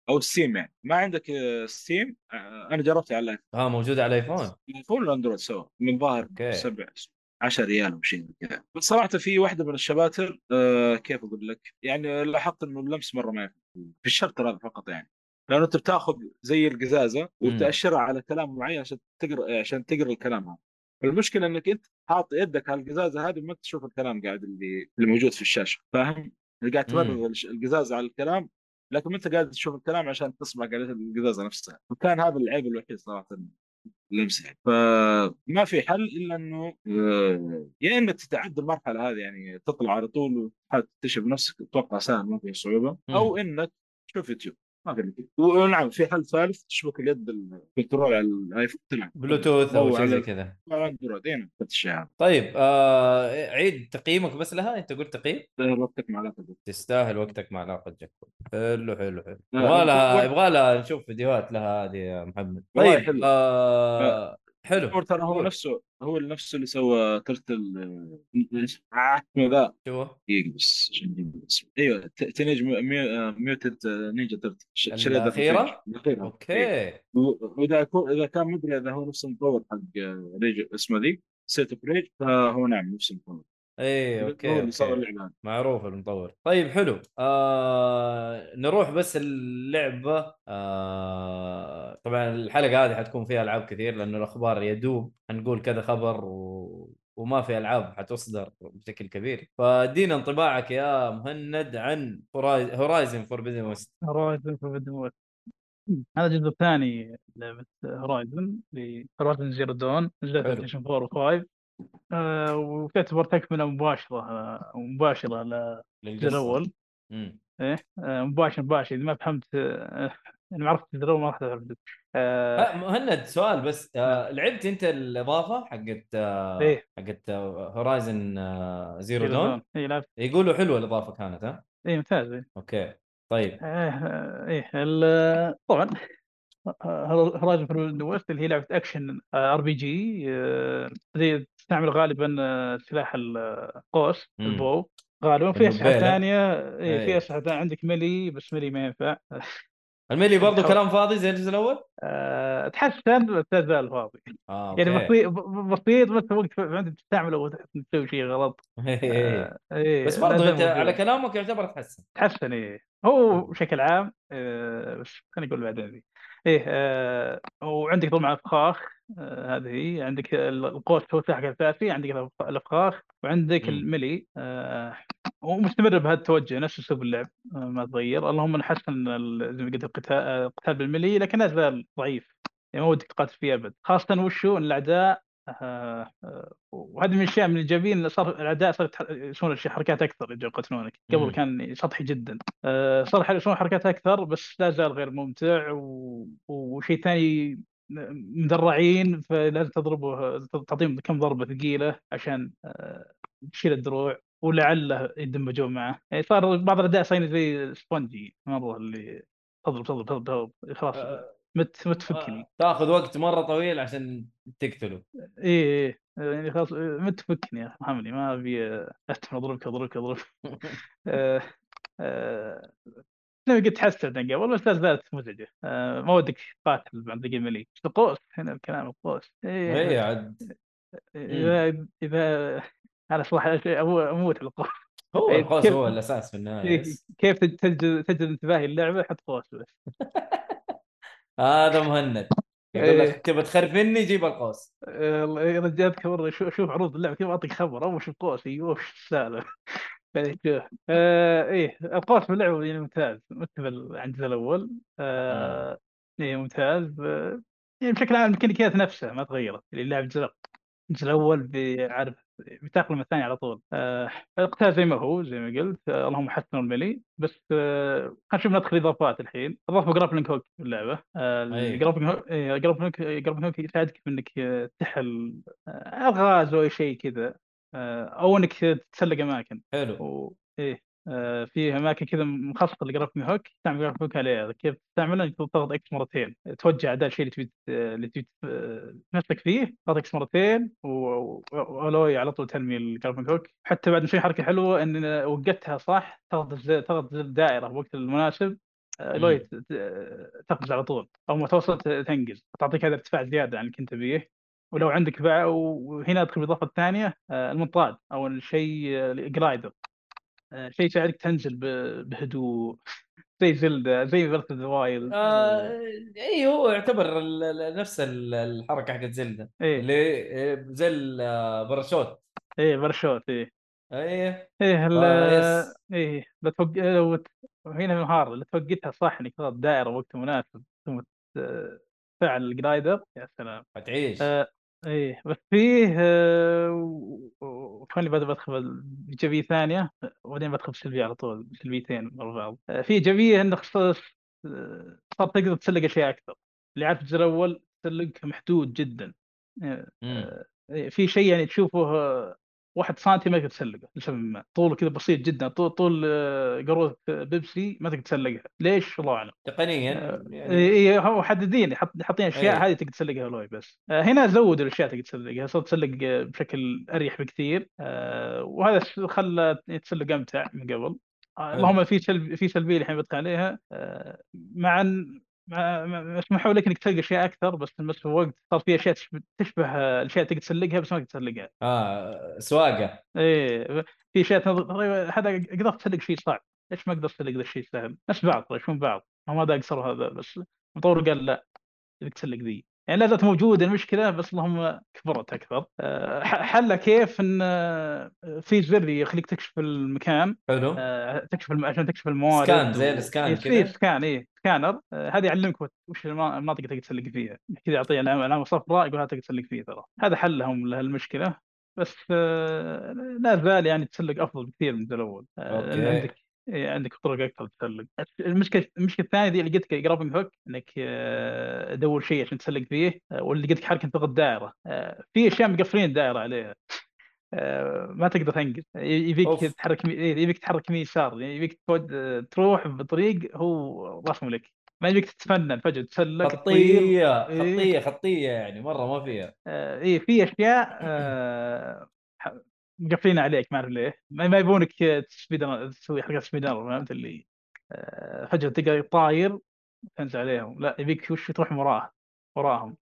أو Steam يعني. ما عندك آه، Steam آه، أنا جربتها على آه موجودة على الآيفون. الآيفون والأندرويد سوا. من ظاهر. سبع 10 ريال أو شيء كذا. بس صراحة في واحدة من ال chapters آه كيف أقول لك؟ يعني لاحظت إنه اللمس مرة ما يفرق. في ال chapter هذا فقط يعني. لأنه أنت بتاخذ زي القزازة وتأشرها على كلام معين عشان تقرأ عشان تقرأ الكلام هذا. المشكلة إنك أنت حاط يدك على القزازة هذه وما تشوف الكلام قاعد اللي اللي موجود في الشاشة فاهم؟ قاعد الش- القزازه على الكلام لكن ما أنت قاعد تشوف الكلام عشان تصبغ على القزازة نفسها. وكان هذا العيب الوحيد صراحة لمسه يعني. فما في حل إلا إنه آه، يا انك تتعدى المرحلة هذه يعني تطلع على طول وتحاول تكتشف نفسك أتوقع سهل ما فيه صعوبة. أو إنك تشوف يوتيوب. ما كده. ونعم في حل ثالث تشبك اليد ال control على الآيفون تلعب بلوتوث أو شيء زي كذا. على أندرويد. اي نعم الشيء. هذا طيب آه عيد تقييمك بس لها؟ أنت قلت تقييم؟ وقتك مع علاقه تستاهل وقتك مع علاقه جاكو حلو حلو حلو. آه، يبغى لها يبغى لها نشوف فيديوهات لها هذه يا محمد. طيب حلو. آه. حلو. هو ترى هو. نفسه هو نفسه اللي سوى turtle آه، اسمه ذا؟ شو دقيقة بس أيوه ت- Teenage Mutant Ninja Turtle. الأخيرة؟ الأخيرة. okay. و- وإذا إذا كان مدري إذا هو نفس المطور حق آه، Rage اسمه ذي Streets of Rage فهو نعم نفس المطور. اي هو okay اللي صور okay. اللعبه معروف المطور. طيب حلو. آه نروح بس اللعبة. آه طبعا الحلقة هذه حتكون فيها ألعاب كثير لأنه الأخبار يدوب حنقول كذا خبر و... وما في ألعاب حتصدر بشكل كبير. فادينا انطباعك يا مهند عن Horizon Forbidden West Horizon Forbidden West هذا الجزء الثاني لعبة Horizon Horizon Zero Dawn نزلت حلو. بلايستيشن 4 و5 آه وتعتبر تكملة مباشرة آه مباشرة للجزء الأول مم. إيه آه مباشر مباشر إذا ما فهمت أنا ما عرفت الجزء ما راح آه مهند سؤال بس. آه لعبت أنت الإضافة حقت إيه. حقت Horizon Zero Dawn إيه لعبت. يقولوا حلوة الإضافة كانت ها؟ إيه ممتاز إيه. okay طيب. إيه إيه طبعا Horizon Forbidden West اللي هي لعبة action RPG زي تستعمل غالبا آه، سلاح القوس. ال bow. غالبا في اسلحه. ثانية إيه. في اسلحه ثانية عندك melee بس melee ما ينفع. ال melee برضو تحاول- كلام فاضي زي الجزء الأول؟ آه، تحسن بس لا زال فاضي. okay يعني بسيط بسيط بس وقت انت تستعمله وتحس انك تسوي شيء غلط آه، إيه، بس لا برضو زال أنت على. كلامك يعتبر تحسن. تحسن إيه. هو بشكل عام آه، بس خليني أقول بعدين. إيه آه، وعندك طبعا افخاخ آه، هذه عندك ال- القوس هو سلاحك الاساسي عندك الأفخاخ وعندك. الملي آه، ومستمر بهذا التوجه نفس أسلوب اللعب آه، ما تغير. اللهم نحسن زي ما قلت القتال آه، القتال بالملي لكن لا زال ضعيف يعني ما ودك تقاتل فيه أبد. خاصة وشو؟ ان الأعداء آه، آه، وهذه من الأشياء من الإيجابيين اللي صار الاعداء صار يسوون حركات أكثر يقتلونك. قبل كان سطحي جدا آه، صار يسوون حركات أكثر بس لا زال غير ممتع و... وشيء ثاني مدرعين فلازم تضربه تعطيهم كم ضربة ثقيلة عشان آه، تشيل الدروع ولعله يندمجون معه يعني صار بعض الاعداء صايرين زي سبونجي مره اللي تضرب تضرب تضرب, تضرب. خلاص آه، مت مت فكني تاخذ وقت مرة طويل عشان تقتله. إيه إيه. يعني خلاص آه، مت فكني يا ارحمني ما أبي آه، استمر أضربك أضربك. اضربك آه، آه، لما قلت تحسن قبل بس لا زالت مزعجه آه، ما ودك تقاتل بعد ذقيق ملي. القوس؟ هنا الكلام القوس. هي إيه عاد. إذا اذا أنا صراحة أمو- أموت على القوس. هو إيه، القوس هو الأساس في النهاية إيه، بس. كيف تجذب تجذب انتباهي اللعبه حط قوس بس. هذا مهند. يقول إيه. لك تبى تخرفني جيب القوس. يا رجال اذكر شو- أشوف عروض اللعبة كيف أعطيك خبر؟ أول شوف قوس أيوه السالفة؟ بعدين شوف آه إيه القوس باللعبه يعني ممتاز. مثل عن الجزء الأول. آه إيه ممتاز. آه يعني بشكل عام الميكانيكيات نفسها ما تغيرت. اللي لعب الجزء الجزء الأول بيعرف بتاقلم الثاني على طول. آه القتال زي ما هو زي ما قلت. آه اللهم حسنوا ال melee. بس آه خلينا نشوف ندخل إضافات الحين. اضافوا grappling hook في اللعبة. آه hook إيه، hook يساعدك في إنك آه، تحل آه، ألغاز أو شيء كذا. آه، أو إنك تتسلق أماكن. حلو. و... إيه. في أماكن كذا مخصصة ل grappling hook تستعمل grappling hook عليها. كيف تستعملها انك تضغط X مرتين. توجه اعداء الشيء اللي تبي اللي تبي آه، تمسك فيه تضغط X مرتين وألوي على طول ترمي ال grappling hook. حتى بعد شيء حركة حلوة إن وقتها صح تضغط تضغط الدائره بوقت المناسب آه، ت- تقفز على طول. أو ما توصل تنقز. تعطيك هذا ارتفاع زيادة عن اللي كنت تبيه. ولو عندك بقى وهنا ادخل بالاضافه الثانية آه، المنطاد أو الشيء آه، glider آه، شيء يساعدك تنزل بهدوء زي زلدة زي Breath of the Wild آه اي هو يعتبر نفس ال- الحركة حقت زلدة. إيه. اللي إيه، زي الباراشوت إيه برشوت إيه. إيه. إيه ال- آه، yes. إيه لو توق... لو هنا مهارة لو توقيتها صح إنك تضغط دائرة وقت مناسب ثم تفعل ال glider يا سلام. حتعيش آه إيه بس فيه آه و- و- خليني بدأ بدخل بإيجابية ثانية وبعدين بدخل بسلبية على طول سلبيتين ورا بعض. آه في إيجابية إنك صار صار تقدر تسلق أشياء أكثر. اللي عارف الجزء الأول تسلق محدود جدا. آه، مم. آه، في شيء يعني تشوفه آه، واحد سنتي ما تقدر تسلقه لسبب ما. طوله كذا بسيط جدا. طول طول آه، قاروره بيبسي ما تقدر تسلقها. ليش؟ الله أعلم. تقنيا آه، يعني. اي هو محددين حط- حاطين أشياء إيه. هذه تقدر تسلقها ألوي بس. آه، هنا زودوا الأشياء تقدر تسلقها. صرت تسلق آه، بشكل أريح بكثير. آه، وهذا خلى تسلق أمتع من قبل. آه،. اللهم في سلب في سلبية الحين بدخل عليها. آه، مع أن مع- مسموح لك إنك تلقى أشياء أكثر بس بس في وقت صار في أشياء تشبه, آه، الأشياء تقدر تسلقها بس ما تقدر تسلقها. آه سواقة. إيه في أشياء هذا قدرت تسلق شيء صعب. ليش ما أقدر اسلق ذا الشيء سهل نفس بعض شلون بعض. هم هذا اقصر هذا بس المطور قال لا تسلق ذي. يعني لا زالت موجودة المشكلة بس اللهم كبرت أكثر. ح- حلها كيف إن أه، في زر يخليك تكشف المكان حلو. أه، تكشف الم... عشان تكشف الموارد scan زي ال scan إيه، كذا؟ في scan إيه سكانر. هذا يعلمك وش- وش الم- المناطق اللي تقدر تسلق فيها. كذا يعطيه علامه صفراء يقول هذا تقدر تسلق فيه ترى. هذا حلهم لهالمشكلة. بس لا زال يعني تسلق أفضل بكثير من الأول. عندك إيه، عندك طرق أكثر تسلق. المشكلة المشكلة الثانية دي اللي قلت لك grappling hook إنك آه، تدور شيء عشان تسلق فيه آه، واللي قلت لك حركة تضغط دائرة. آه، في أشياء مقفلين الدائره عليها. ما تقدر تنقز يبيك أوف. تتحرك إيه، يبيك تتحرك يمين يسار يبيك تروح بطريق هو رسم لك ما يبيك تتفنن فجأة تسلق خطية إيه. خطية خطية يعني مرة ما فيها. إيه في أشياء مقفلين عليك ما اعرف ليه. ما يبونك تسوي حركات سبيدر فهمت اللي فجاه تلقى طاير تنزل عليهم. لا يبيك وش تروح وراه وراهم.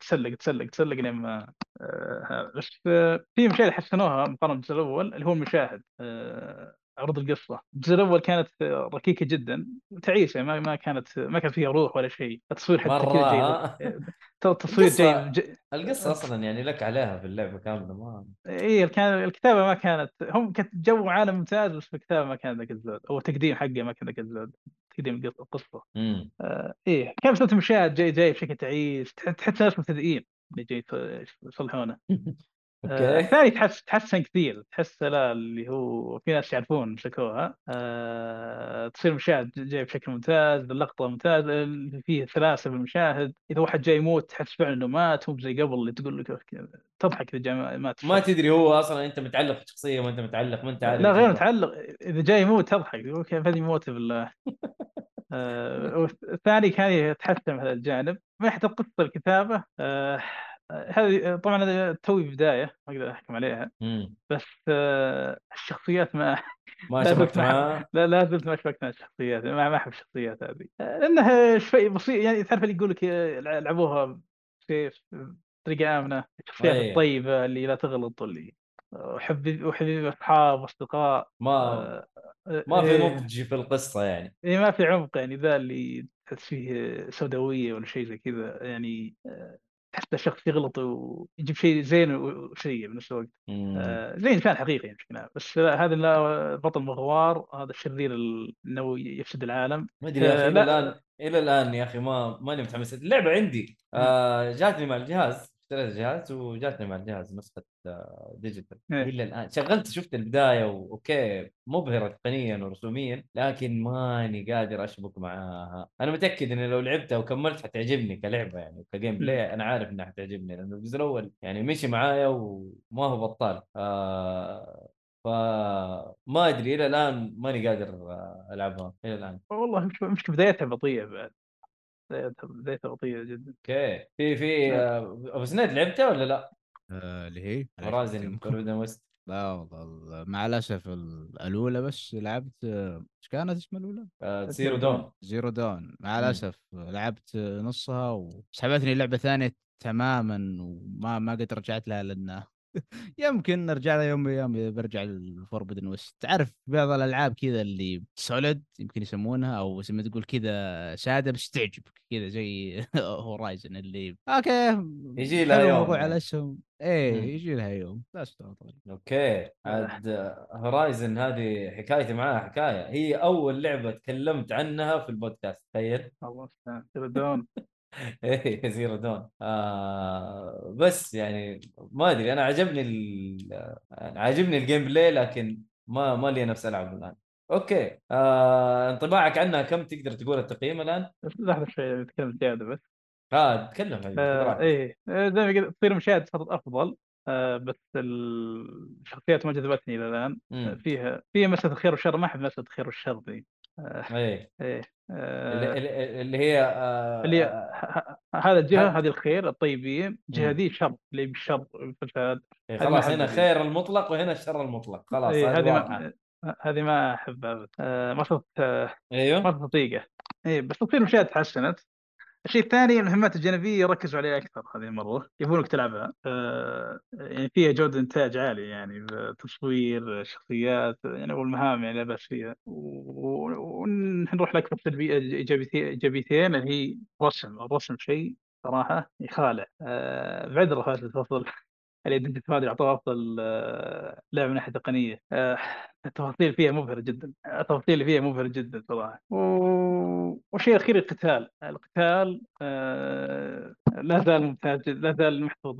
تسلق تسلق تسلق لين ما آه،. بس آه، في مشاهد حسنوها مقارنة بالجزء الأول اللي هو المشاهد. آه، عرض القصة. الجزء الأول كانت ركيكة جدا تعيسه ما ما كانت ما كان فيها روح ولا شيء. التصوير حتى مرة، كذا؟ جيد التصوير جيد ج- القصة أصلا يعني لك عليها في اللعبة كاملة ما اي كان الكتابة ما كانت هم كانت جو عالم ممتاز بس الكتابة ما كان ذاك الزود. أو التقديم حقه ما كان ذاك الزود. تقديم القص- القصة. آه إيه. كان صوت المشاهد جاي جاي بشكل تعيس. تح- تحس ناس مبتدئين. اللي جاي يصلحونه. أوكي. الثاني تحس تحسن كثير. تحس لا اللي هو في ناس يعرفون مسكوها آه، تصير المشاهد جاي بشكل ممتاز اللقطة ممتازه فيه سلاسه بالمشاهد إذا واحد جاي يموت تحس فعلا إنه مات مو زي قبل اللي تقول لك تضحك إذا جاي مات ما تدري هو أصلا أنت متعلق بالشخصية ما أنت متعلق ما أنت عارف لا غير متعلق. إذا جاي يموت تضحك. يقول كيف هذه موتة بالله. آه، والثاني كان يتحسن هذا الجانب. من ناحيه القصة الكتابة؟ آه، هذه طبعا هذا توي بداية ما أقدر أحكم عليها مم. بس آه، الشخصيات ما ما شبكت معاه لا لا زلت ما شبكنا الشخصيات ما ما أحب الشخصيات هذه آه، لأنها شوي بسيط يعني تعرف اللي يقول لك آه، لعبوها في في طريقة آمنة الشخصيات أي. الطيبة اللي لا تغلط واللي وحبيب وحبيب أصحاب أصدقاء ما ما في إيه. نضج في القصة يعني إيه ما في عمق يعني ذا اللي تحس فيه سوداوية ولا شيء زي كذا يعني تحس الشخص يغلط ويجيب شيء زين وسيء بنفس الوقت. مم. آه، زي انسان حقيقي يعني بشكل عام. بس هذا بطل مغوار هذا الشرير ال- انه يفسد العالم. ما أدري آه، إلى لا. الآن إلى الآن يا أخي ما ماني متحمس. اللعبة عندي آه جاتني مع الجهاز. اشتريت الجهاز وجاتني مع الجهاز نسخة آه digital. إيه. إلى الآن شغلت شفت البداية و okay مبهرة تقنيا ورسوميا لكن ماني قادر أشبك معاها. أنا متأكد إني لو لعبتها وكملت حتعجبني كلعبة يعني وك game play أنا عارف إنها حتعجبني لأنه الجزء الأول يعني مشي معايا وما هو بطال. آه فما أدري إلى الآن ماني قادر آه، ألعبها إلى الآن. والله مش مش بدايتها بطيئة بعد. بدايتها بطيئة جدا. okay. في في آه، أبو سند لعبته ولا لا؟ آه، اللي هي؟ Horizon Forbidden West لا والله مع الاسف ال- الأولى بس لعبت إيش كانت اسمها الأولى؟ Zero Dawn Zero Dawn مع. الاسف لعبت نصها وسحبتني لعبة ثانية تماما وما ما قد رجعت لها لأن يمكن ارجع لها يوم من الأيام اذا برجع لل Forbidden West. تعرف بعض الألعاب كذا اللي solid يمكن يسمونها أو زي ما تقول كذا سادة بس تعجبك كذا زي Horizon اللي okay يجي لها يوم موضوع يعني. الاسهم إيه مم. يجي لها يوم. بس تعتبر okay عاد Horizon هذه حكايتي معاها حكاية. هي أول لعبة تكلمت عنها في البودكاست تخيل. الله المستعان تبدون. إيه Zero Dawn. آه بس يعني ما أدري أنا عجبني ال... عاجبني ال gameplay لكن ما ما لي نفس العب الآن. okay. آه انطباعك عنها كم تقدر تقول التقييم الآن؟ بس لحظة شوي نتكلم زيادة بس. آه تكلم آه. إيه آه، زي ما قلت تصير المشاهد صارت أفضل. آه بس الشخصيات ما جذبتني إلى الآن. فيها فيها مسألة الخير والشر ما أحب مسألة الخير والشر ذي آه إيه. إيه. اللي, اللي- هي آه اللي آه، هذا الجهة هذا- هذه الخير الطيبين مم. ذي شر اللي بالشر والفساد إيه، خلاص هنا خير المطلق وهنا الشر المطلق. خلاص إيه هذه ما هذه ما أحبها آه ما صرت آه أيوه. ما صرت اطيقه إيه بس تصير المشاهد تحسنت الشيء الثاني المهمات الجانبية ركزوا عليها أكثر هذه المره يبونك تلعبها. آه يعني فيها جودة إنتاج عالية يعني تصوير شخصيات يعني والمهام يعني لا بأس فيها. ونروح لاكثر سلبي إيجابيتي- ايجابيتين اللي هي الرسم الرسم شيء صراحة يخالع آه بعذر فاتت الفصل. الايدنتي هذه اعطوها أفضل آه، لعبة من ناحية تقنية. آه، التفاصيل فيها مبهرة جدا التفاصيل اللي فيها مبهرة جدا صراحة. والشيء الأخير القتال. القتال آه، لا زال ممتاز لا زال محفوظ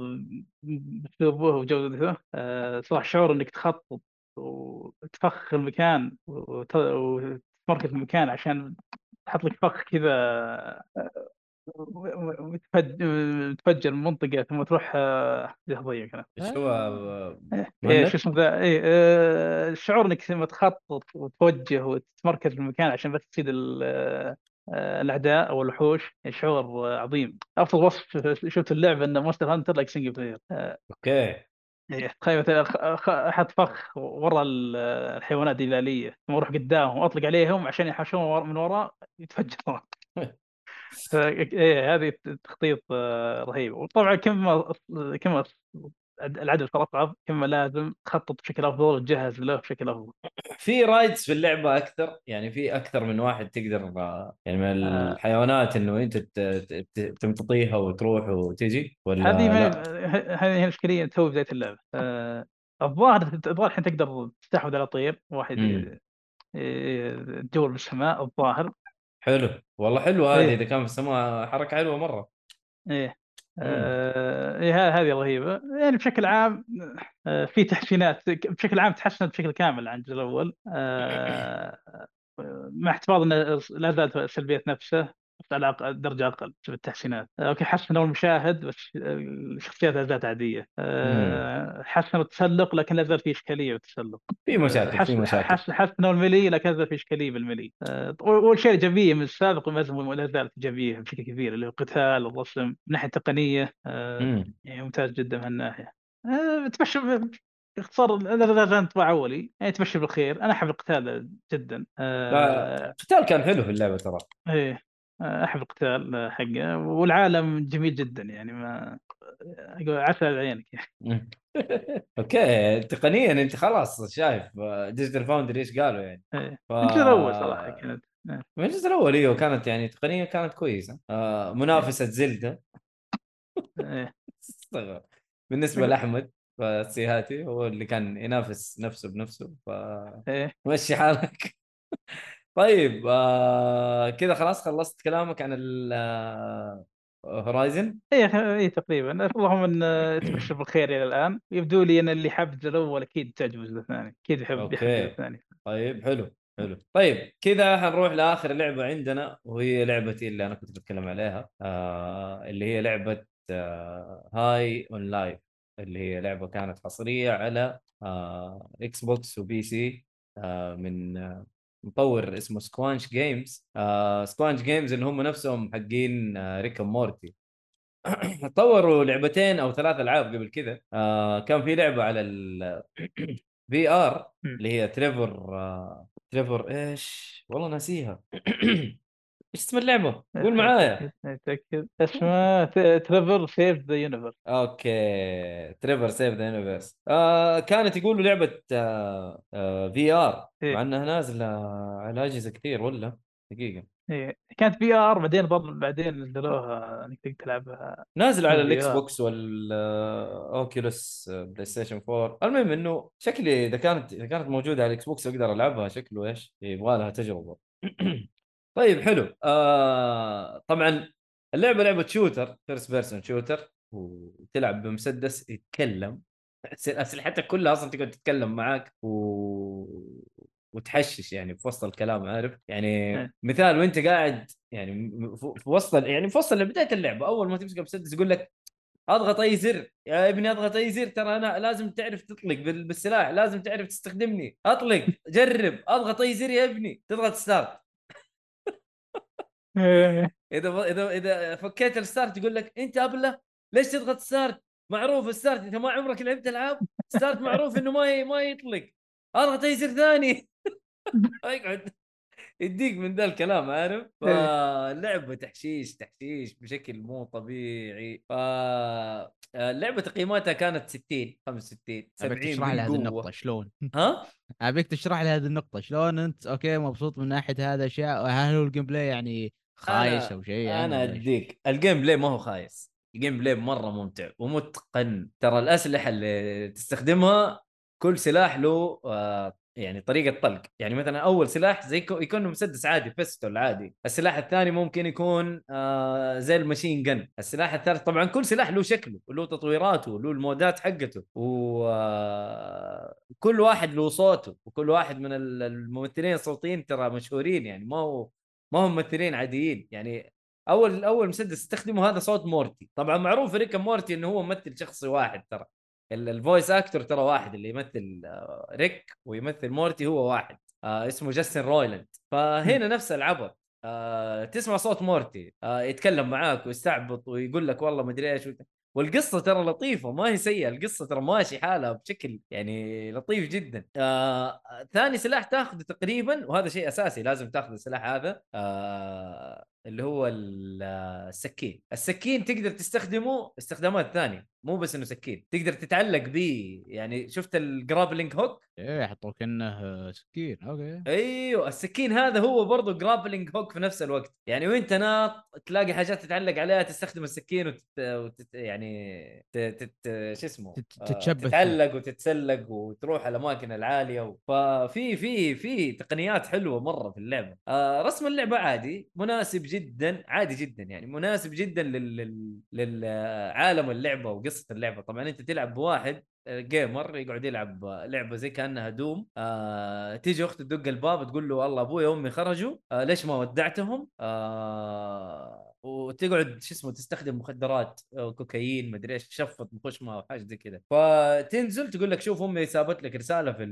باسلوبه وجودته. صراحة شعور إنك تخطط وتفخ المكان وت- وتمركز المكان عشان تحط لك فخ كذا وتفجر منطقه ثم تروح آه، ضيق أنا إيش هو؟ آه، إيه مهند؟ شو اسمه ذا؟ آه، الشعور إنك لما تخطط وتوجه وتتمركز في المكان عشان بس تصيد ال- آه، الأعداء أو الوحوش. شعور آه، عظيم. أفضل وصف شفت اللعبة انه Monster Hunter like single player okay. إيه، تخيل مثلا خ- خ- أحط فخ ورا ال- الحيوانات الآلية ثم أروح قدامهم واطلق عليهم عشان يحاشون من وراء يتفجرون. إيه هذه تخطيط آه، رهيب. وطبعا كم كم العدد صار اصعب كم لازم تخطط بشكل أفضل وتجهز له بشكل أفضل. في رايدز في اللعبة أكثر؟ يعني في أكثر من واحد تقدر آه، يعني من آه. الحيوانات إنه أنت تمتطيها وتروح وتجي ولا هذه هذه هي الاشكاليه تو بداية اللعبة. الظاهر الظاهر الحين تقدر تستحوذ على طير واحد تدور بالسماء الظاهر حلو. والله حلو هذه إيه. إذا كان في السماء حركة حلوة مرة. إيه. آه، إيه، هذه رهيبة. يعني بشكل عام آه، في تحسينات بشكل عام تحسنت بشكل كامل عن الجزء الأول. آه، مع احتفاظ انه لا زالت السلبيات نفسه. على درجة أقل في التحسينات. آه، أوكي حسنوا المشاهد بس الشخصيات لا زالت عادية. آه، حسنوا التسلق لكن لا زال في إشكالية بالتسلق في مشاكل في مشاكل. حسن حسنوا الملي لكن لا زال في إشكالية بالملي. آه، والاشياء الايجابيه من السابق ما لا زالت ايجابيه بشكل كبير اللي هو القتال الرسم من ناحية تقنية. آه، مم. يعني ممتاز جدا من هالناحيه آه، تمشي باختصار زال انطباع أولي. يعني تمشي بالخير. أنا أحب القتال جدا. آه، لا القتال كان حلو في اللعبة ترى. إيه. آه، أحب القتال حقه والعالم جميل جدا يعني ما أقول عسل على عينك يعني. okay تقنيا أنت خلاص شايف Digital Foundry إيش قالوا يعني إيه. ف... الجزء الأول صراحة كانت من الجزء الأول إيوه كانت يعني تقنيا كانت كويسة آه منافسة Zelda إيه. استغرب. بالنسبة لأحمد فالسيهاتي هو اللي كان ينافس نفسه بنفسه ف مشي حالك طيب آه كذا خلاص خلصت كلامك عن هورايزن إيه إيه تقريبا. اللهم إن تبشر بالخير إلى الآن. يبدو لي أن اللي حب الأول أكيد تعجبه الجزء الثاني أكيد يحب يحب الثاني طيب حلو حلو. طيب كذا حنروح لآخر لعبة عندنا وهي لعبتي اللي أنا كنت بتكلم عليها آه اللي هي لعبة آه High On Life اللي هي لعبة كانت حصرية على آه Xbox و PC آه من آه مطور اسمه Squanch Games آه Squanch Games اللي هم نفسهم حقين آه Rick Morty طوروا لعبتين أو ثلاث ألعاب قبل كذا. آه كان في لعبة على ال VR مم. اللي هي Trover آه Trover إيش؟ والله ناسيها. إيش اسم اللعبة. قول معايا. متاكد اسمه؟ Trover Save the Universe okay. Trover Save the Universe آه كانت يقولوا لعبة آه آه VR إيه. مع إنها نازلة على أجهزة كثير ولا؟ دقيقة. إيه. كانت VR بعدين برضه بعدين نزلوها إنك تقدر تلعبها. نازل على. ال Xbox وال Oculus PlayStation 4 المهم إنه شكلي إذا كانت إذا كانت موجودة على ال Xbox أقدر ألعبها شكله إيش؟ يبغى لها تجربة. طيب حلو. آه طبعا اللعبة لعبة shooter first person shooter وتلعب بمسدس يتكلم. أسلحتك كلها أصلا تقعد تتكلم معاك و... وتحشش يعني في وسط الكلام عارف؟ يعني إيه. مثال وأنت قاعد يعني في وسط يعني في وسط بداية اللعبة أول ما تمسك المسدس يقول لك أضغط أي زر. يا ابني أضغط أي زر ترى أنا لازم تعرف تطلق بال- بالسلاح لازم تعرف تستخدمني. أطلق جرب أضغط أي زر يا ابني. تضغط start. إذا إذا إذا فكيت ال start يقول لك أنت أبله ليش تضغط start معروف ال start انت ما عمرك لعبت ألعاب start معروف إنه ما ما يطلق اضغط اي زر ثاني يقعد. يديك من ذا الكلام عارف؟ فاللعبه تحشيش تحشيش بشكل مو طبيعي. ف اللعبه تقييماتها كانت 60 65 أبيك 70 تشرح لي هذه النقطة بالقوه شلون؟ ها؟ أبيك تشرح لي هذه النقطة شلون أنت okay مبسوط من ناحية هذا الاشياء هل هو ال gameplay يعني خايس أو شيء يعني أنا؟ أديك ال gameplay ما هو خايس. ال gameplay مرة ممتع ومتقن. ترى الأسلحة اللي تستخدمها كل سلاح له آه يعني طريقة طلق. يعني مثلا أول سلاح زي كو- يكون مسدس عادي pistol عادي. السلاح الثاني ممكن يكون آه زي ال machine gun السلاح الثالث طبعا كل سلاح له شكله وله تطويراته له المودات حقته وكل واحد له صوته وكل واحد من ال- الممثلين الصوتيين ترى مشهورين يعني ما هو ما هم ممثلين عاديين. يعني أول أول مسدس استخدمه هذا صوت Morty. طبعا معروف في Rick and Morty إنه هو ممثل شخصي واحد ترى. ال voice actor ترى واحد اللي يمثل آه، Rick ويمثل Morty هو واحد آه اسمه Justin Roiland فهنا نفس العبط آه تسمع صوت Morty آه يتكلم معاك ويستعبط ويقول لك والله مدري إيش وت- والقصة ترى لطيفة ما هي سيئة القصة ترى ماشي حالها بشكل يعني لطيف جدا. آه ثاني سلاح تاخذه تقريبا وهذا شيء أساسي لازم تاخذ السلاح هذا آه اللي هو آه، السكين. السكين تقدر تستخدمه استخدامات ثانية. مو بس إنه سكين تقدر تتعلق به يعني شفت ال grappling hook إيه يحطوا كأنه سكين okay. أيوه السكين هذا هو برضه grappling hook في نفس الوقت يعني وانت ناط تلاقي حاجات تتعلق عليها تستخدم السكين وتت... وتت... يعني ت... تت... شو اسمه؟ تت- آه، تتشبث. تتعلق وتتسلق وتروح على الأماكن العالية و... ففي في في تقنيات حلوة مرة في اللعبة. آه رسم اللعبة عادي مناسب جدا عادي جدا يعني مناسب جدا لل... لل... للعالم اللعبة وقصه اللعبة. طبعا أنت تلعب بواحد آه، جيمر يقعد يلعب لعبة زي كأنها دوم آه تيجي اخته تدق الباب تقول له والله أبوي وأمي خرجوا آه ليش ما ودعتهم؟ آه وتقعد شو اسمه تستخدم مخدرات أو كوكايين مدري إيش تشفط مخشمة أو حاجة زي كذا. فتنزل تقول لك شوف أمي سابت لك رسالة في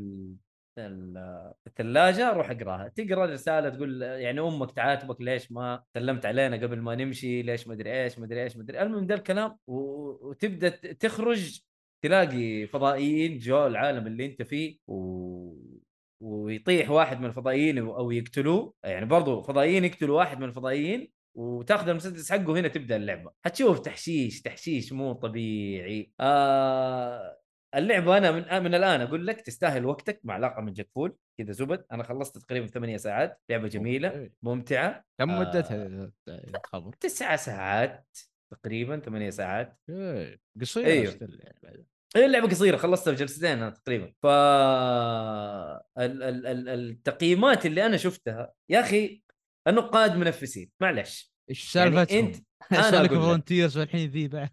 الثلاجة روح اقراها. تقرأ الرساله تقول يعني أمك تعاتبك ليش ما سلمت علينا قبل ما نمشي ليش مدري إيش مدري إيش مدري المهم ده الكلام وتبدأ تخرج تلاقي فضائيين جو العالم اللي أنت فيه و... ويطيح واحد من الفضائيين أو يقتلوه. يعني برضو فضائيين يقتلوا واحد من الفضائيين وتاخذ المسدس حقه هنا تبدأ اللعبة. حتشوف تحشيش تحشيش مو طبيعي. آه اللعبة أنا من من الآن أقول لك تستاهل وقتك مع علاقه من جاك فول كذا زبد أنا خلصت تقريبا ثمانية ساعات لعبة جميلة. ممتعة كم آه. مدتها الخبر؟ تسعة ساعات تقريبا ثمانية ساعات إيه، قصيرة أيوه. يعني بعد. هي اللعبة قصيرة خلصتها في جلستين أنا تقريبا ف ال- ال- ال- التقييمات اللي أنا شفتها يا أخي النقاد منفسين معلش إيش يعني سالفتهم؟ أنت أنا سالك أقول لك. Frontiers والحين ذي بعد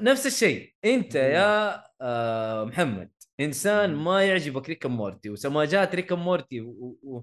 نفس الشيء انت. يا آه، محمد إنسان. ما يعجبك Rick Morty وسماجات Rick Morty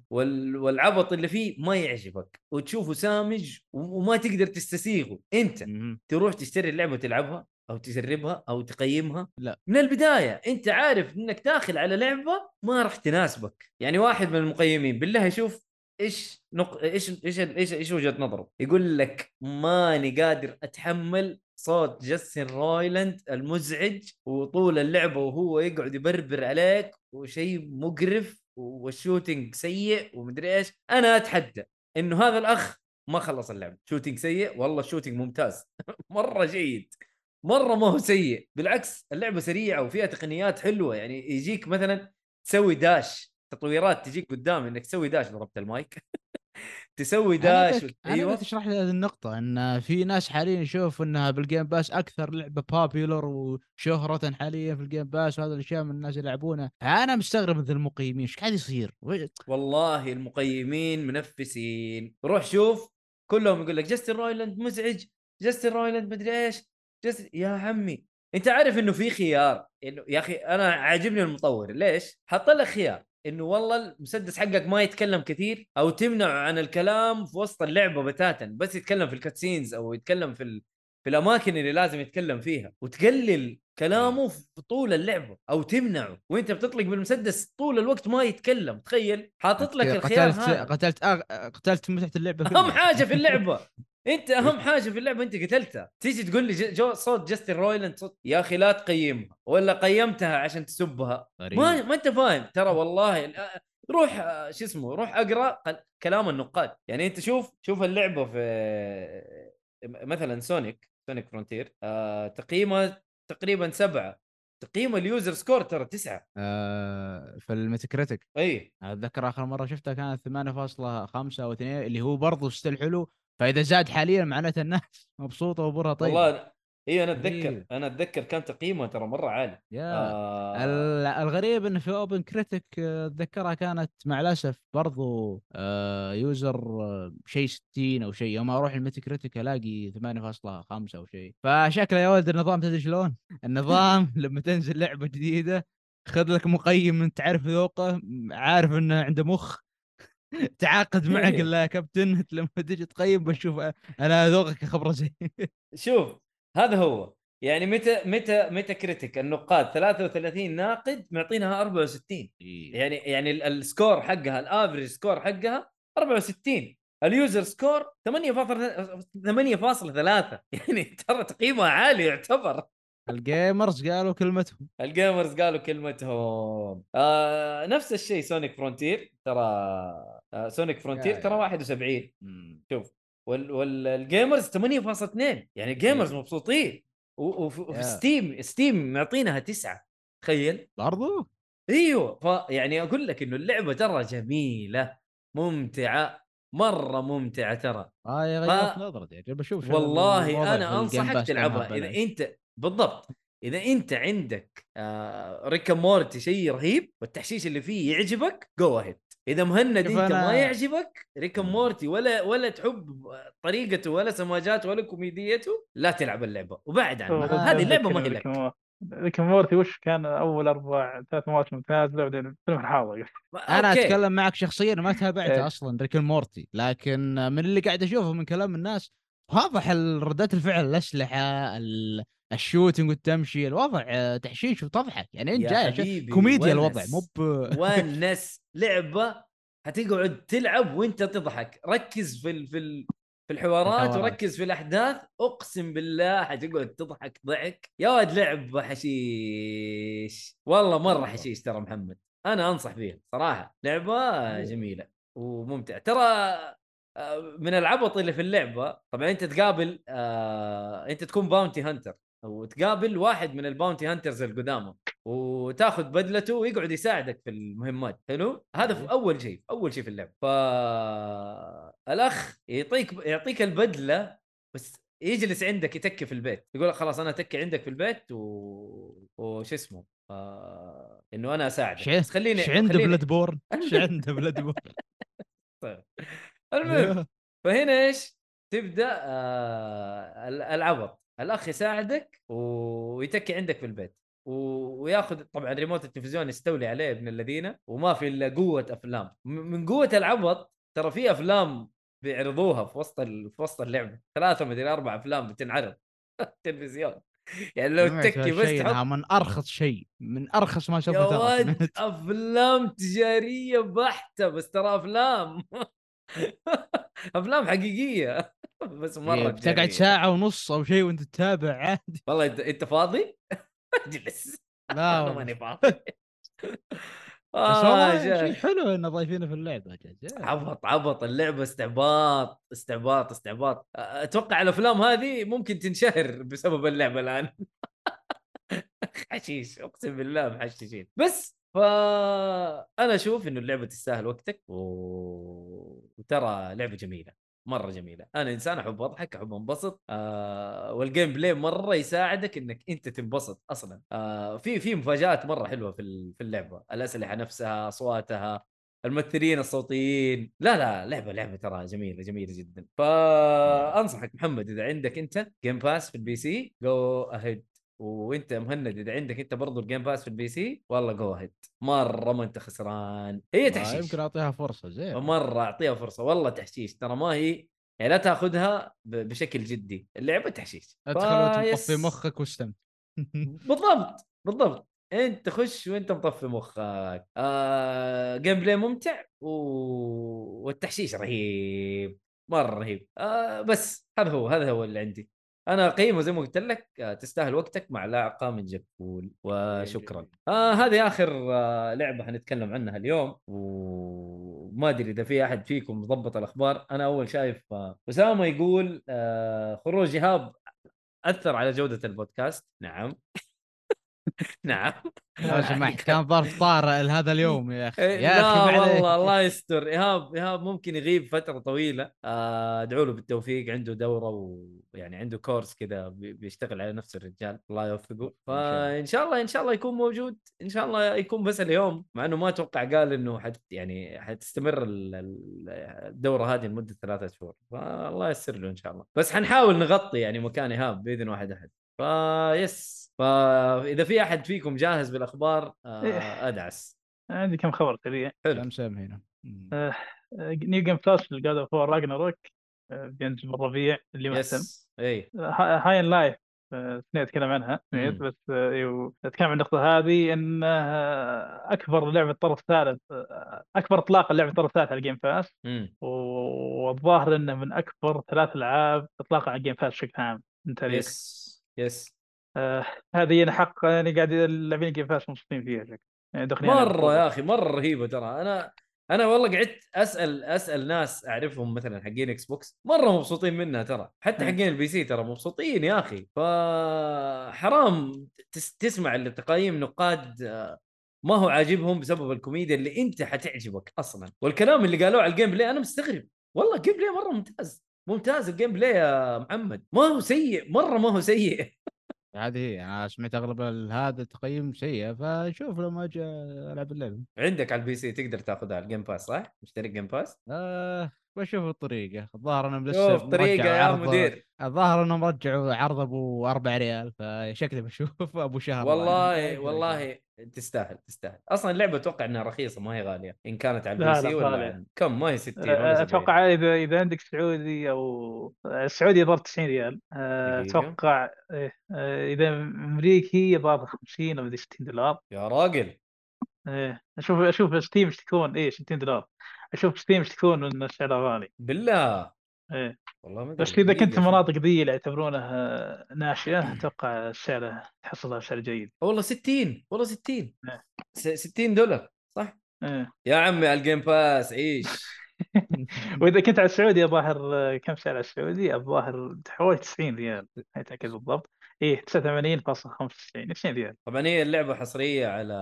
والعبط اللي فيه ما يعجبك وتشوفه سامج وما تقدر تستسيغه انت. تروح تشتري اللعبة وتلعبها أو تجربها أو تقيمها لا. من البداية انت عارف إنك داخل على لعبة ما راح تناسبك يعني واحد من المقيمين بالله يشوف إيش نق... إيش إيش إيش إيش وجهة نظره يقول لك ماني قادر أتحمل صوت Justin Roiland المزعج وطول اللعبة وهو يقعد يبربر عليك وشيء مقرف وال shooting سيء ومدري إيش. أنا أتحدى إنه هذا الأخ ما خلص اللعبة. shooting سيء؟ والله ال shooting ممتاز. مرة جيد. مرة ما هو سيء. بالعكس اللعبة سريعة وفيها تقنيات حلوة. يعني يجيك مثلا تسوي dash تطويرات تجيك قدام إنك تسوي dash ضربت المايك. تسوي dash بدك أنا أيوه تشرح لي هذه النقطة إن في ناس حاليا يشوفوا إنها بال Game Pass أكثر لعبة popular وشهرة حاليا في ال Game Pass وهذا الأشياء من الناس يلعبونها أنا مستغرب من ذا المقيمين إيش قاعد يصير؟ والله المقيمين منفسين روح شوف كلهم يقول لك Justin Roiland مزعج Justin Roiland مدري إيش Justin يا عمي أنت عارف إنه في خيار انه يا أخي أنا عاجبني المطور ليش؟ حط لك خيار إنه والله المسدس حقك ما يتكلم كثير أو تمنع عن الكلام في وسط اللعبة بتاتا بس يتكلم في الكاتسينز أو يتكلم في ال... في الأماكن اللي لازم يتكلم فيها وتقلل كلامه في طول اللعبة أو تمنعه وأنت بتطلق بالمسدس طول الوقت ما يتكلم تخيل حاطط لك الخيار قتلت هذا. قتلت أغ... قتلت متعة اللعبة أهم. حاجة في اللعبة. انت اهم حاجة في اللعبة انت قتلتها. تيجي تقول لي جو صوت Justin Roiland صوت يا أخي لا تقيمها ولا قيمتها عشان تسبها. غريب. ما ما أنت فاهم. ترى والله ال- روح آه، شو اسمه روح أقرأ كلام النقاد. يعني أنت شوف شوف اللعبة في مثلا Sonic Sonic Frontier آه تقييمها تقريبا سبعة. تقييم ال user score ترى تسعة. آه في ال Metacritic اي أتذكر آخر مرة شفتها كانت 8.5 أو 2 اللي هو برضه still حلو فإذا زاد حاليا معناته الناس مبسوطة وامورها طيبة. والله اي أنا اتذكر. أنا أتذكر كان تقييمها ترى مرة عالي. yeah. آه. ال- الغريب انه في OpenCritic اتذكرها كانت مع الأسف برضو آه user آه، شيء 60 أو شيء. يوم أروح ال Metacritic ألاقي 8.5 أو شيء. فشكله يا ولد النظام تدري شلون؟ النظام لما تنزل لعبة جديدة خذ لك مقيم أنت تعرف ذوقه عارف إنه عنده مخ. تعاقد قل له يا كابتن لما تجي تقيم بشوف أنا ذوقك خبره زين. شوف هذا هو. يعني Meta Meta Metacritic النقاد 33 ناقد معطينها 64 يعني يعني ال- ال score حقها ال average score حقها 64 ال user score 8.8.3 يعني ترى تقييمها عالي يعتبر. ال gamers قالوا كلمتهم. ال gamers قالوا كلمتهم. آه نفس الشيء Sonic Frontier. ترى Sonic Frontier يا- ترى يا. 71 شوف وال وال gamers 8.2 يعني ال gamers. مبسوطين. و- وفي Steam Steam معطينها تسعة. تخيل. برضو؟ إيوه. فيعني أقول لك إنه اللعبة ترى جميلة ممتعة مرة ممتعة ترى. آه يا ف- غيرت نظرتي يعني بشوف شو والله أنا أنصحك تلعبها. إذا. انت بالضبط. إذا أنت عندك آه Rick and Morty شيء رهيب والتحشيش اللي فيه يعجبك go ahead إذا مهند أنت أنا- ما يعجبك Rick and Morty ولا ولا تحب طريقته ولا سماجاته ولا كوميديته لا تلعب اللعبة وبعد عنها هذه اللعبة ما هي لك Rick Morty وش كان أول أربع ثلاث مواسم نازله بعدين الفيلم الحاضر أنا okay. أتكلم معك شخصيا ما تابعته إيه. أصلا Rick Morty لكن من اللي قاعد أشوفه من كلام الناس واضح ردات الفعل الأسلحة ال- ال shooting والتمشي الوضع آه، تحشيش وتضحك يعني أنت جاي كوميديا ونس. الوضع مو ب- ونس لعبة حتقعد تلعب وأنت تضحك. ركز في ال... في ال... في الحوارات الحوارات. وركز في الأحداث. أقسم بالله حتقعد تضحك ضحك. يا ولد لعبه حشيش. والله مرة حشيش ترى محمد. أنا أنصح فيها صراحة. لعبة جميلة وممتعة. ترى آه، من العبط اللي في اللعبة طبعا أنت تقابل آه، أنت تكون bounty hunter وتقابل واحد من ال bounty hunters القدامى وتاخذ بدلته ويقعد يساعدك في المهمات حلو هذا في أول شيء أول شيء في اللعبه فالاخ يعطيك يعطيك البدلة بس يجلس عندك يتكي في البيت يقول لك خلاص أنا اتكي عندك في البيت و... وش اسمه آه... إنه أنا أساعدك شي- بس خليني إيش عنده خليني- Bloodborne؟ إيش عنده Bloodborne؟ طيب. المهم فهنا إيش؟ تبدأ آه ال- العبط الأخ يساعدك ويتكي عندك في البيت. وياخذ طبعا ريموت التلفزيون يستولي عليه ابن الذين وما في إلا قوة أفلام. من قوة العبط ترى في أفلام بيعرضوها في وسط ال... في وسط اللعبة. ثلاثة مدري أربع أفلام بتنعرض التلفزيون. يعني لو تكي بس تحط من أرخص شيء. من أرخص ما يا ترى ولد أفلام تجارية بحتة بس ترى أفلام. أفلام حقيقية. بس مرة إيه، بتقعد تجارية. ساعة ونص أو شيء وأنت تتابع عادي والله أنت فاضي؟ أجلس لا والله. ماني فاضي آه. شيء حلو إنه ضايفينه في اللعبة جد. عبط عبط اللعبة استعباط استعباط استعباط أتوقع الأفلام هذه ممكن تنشهر بسبب اللعبة الآن حشيش أقسم بالله محششين بس فانا أشوف إنه اللعبة تستاهل وقتك و... وترى لعبة جميلة مرة جميلة. أنا إنسان أحب أضحك أحب أنبسط آه وال gameplay مرة يساعدك إنك أنت تنبسط أصلا. آه في في مفاجآت مرة حلوة في في اللعبة. الأسلحة نفسها أصواتها الممثلين الصوتيين. لا لا لعبة لعبة ترى جميلة جميلة جدا. فأنصحك محمد إذا عندك أنت Game Pass في ال PC go ahead وانت مهند إذا عندك أنت برضو ال Game Pass في ال PC والله go ahead مرة ما أنت خسران. هي تحشيش. يمكن أعطيها فرصة زين. مرة أعطيها فرصة والله تحشيش. ترى ما هي يعني لا تأخذها بشكل جدي. اللعبة تحشيش. ادخل مطفي مخك واستمتع. بالضبط بالضبط. أنت خش وأنت مطفي مخك. آه gameplay ممتع و... والتحشيش رهيب. مرة رهيب. آه بس هذا هو هذا هو اللي عندي. أنا قيمة زي ما قلت لك آه تستاهل وقتك مع لاعقة من جبول وشكرا. آه هذه آخر آه لعبة حنتكلم عنها اليوم وما أدري إذا في أحد فيكم ضبط الأخبار. أنا أول شايف آه أسامة يقول آه خروج إيهاب أثر على جودة البودكاست. نعم. نعم. لو سمحت كان ظرف طارئ لهذا اليوم يا أخي. إيه، يا لا عليك. والله الله يستر. إيهاب إيهاب ممكن يغيب فترة طويلة. آه، ادعو له بالتوفيق. عنده دورة ويعني عنده كورس كذا بي- بيشتغل على نفس الرجال. الله يوفقه. فإن شاء الله إن شاء الله يكون موجود. إن شاء الله يكون بس اليوم مع إنه ما أتوقع قال إنه حت يعني حتستمر ال- ال- الدورة هذه لمدة ثلاثة شهور. فالله ييسر له إن شاء الله. بس حنحاول نغطي يعني مكان إيهاب بإذن واحد أحد. فيس فإذا في أحد فيكم جاهز بالأخبار إيه. آه، أدعس. عندي كم خبر سريع حلو. كم سم هنا New Game Plus God of War Ragnarök بينزل بالربيع اللي محسن yes. إي. High on Life سنيت أتكلم عنها. بس آه، أيوه، اتكلم عن النقطة هذه إن آه، أكبر لعبة طرف ثالث أكبر اطلاق لعبة طرف ثالث على ال Game Pass والظاهر إنه من أكبر ثلاث ألعاب اطلاقا على ال Game Pass بشكل عام. من تاريخ yes. yes. آه هذه حق يعني قاعد اللاعبين باس مبسوطين فيها شكل يعني مرة. يا أخي مرة رهيبة ترى. أنا أنا والله قعدت أسأل أسأل ناس أعرفهم مثلا حقين Xbox مرة مبسوطين منها ترى. حتى. حقين ال PC ترى مبسوطين يا أخي. فحرام تس تسمع التقايم نقاد آه، ما هو عاجبهم بسبب الكوميديا اللي أنت حتعجبك أصلا. والكلام اللي قالوه على ال gameplay أنا مستغرب. والله ال gameplay مرة ممتاز. ممتاز ال gameplay يا محمد. ما هو سيء مرة ما هو سيء. هذه هي أنا سمعت أغلب ال- هذا التقييم سيء فشوف لما أجي ألعب اللعبة عندك على ال P C تقدر تاخذها ال Game Pass صح؟ مشترك Game Pass؟ آه بشوف الطريقة. الظاهر إنهم لسه شوف طريقة يا عرض- مدير. الظاهر إنهم رجعوا عرض أبو 4 ريال فشكلي بشوف أبو شهر والله والله تستاهل تستاهل. أصلا اللعبة أتوقع إنها رخيصة ما هي غالية. إن كانت على لا، ال P لا، C ولا. عن- كم؟ ما هي 60 ولا 70 أتوقع إذا إذا عندك سعودي أو السعودي يضرب 90 ريال. دقيقة. أتوقع إيه، آه، إذا أمريكي يضرب 50 أو مدري 60 دولار. يا راجل. إيه أشوف أشوف Steam يشتكون إيه 60 دولار أشوف Steam يشتكون ان سعره غالي بالله! إيه. والله ما. بس إذا كنت شوف. المناطق ذي اللي يعتبرونها ناشئة أتوقع سعره تحصلها بسعر جيد. والله 60 والله 60 نعم. س- 60 دولار صح؟ إيه. يا عمي على ال Game Pass عيش. وإذا كنت على السعودي الظاهر كم سعر على السعودي؟ الظاهر حوالي 90 ريال ما أتأكد بالضبط. إيه 89.95 90 ريال. طبعا هي اللعبه حصرية على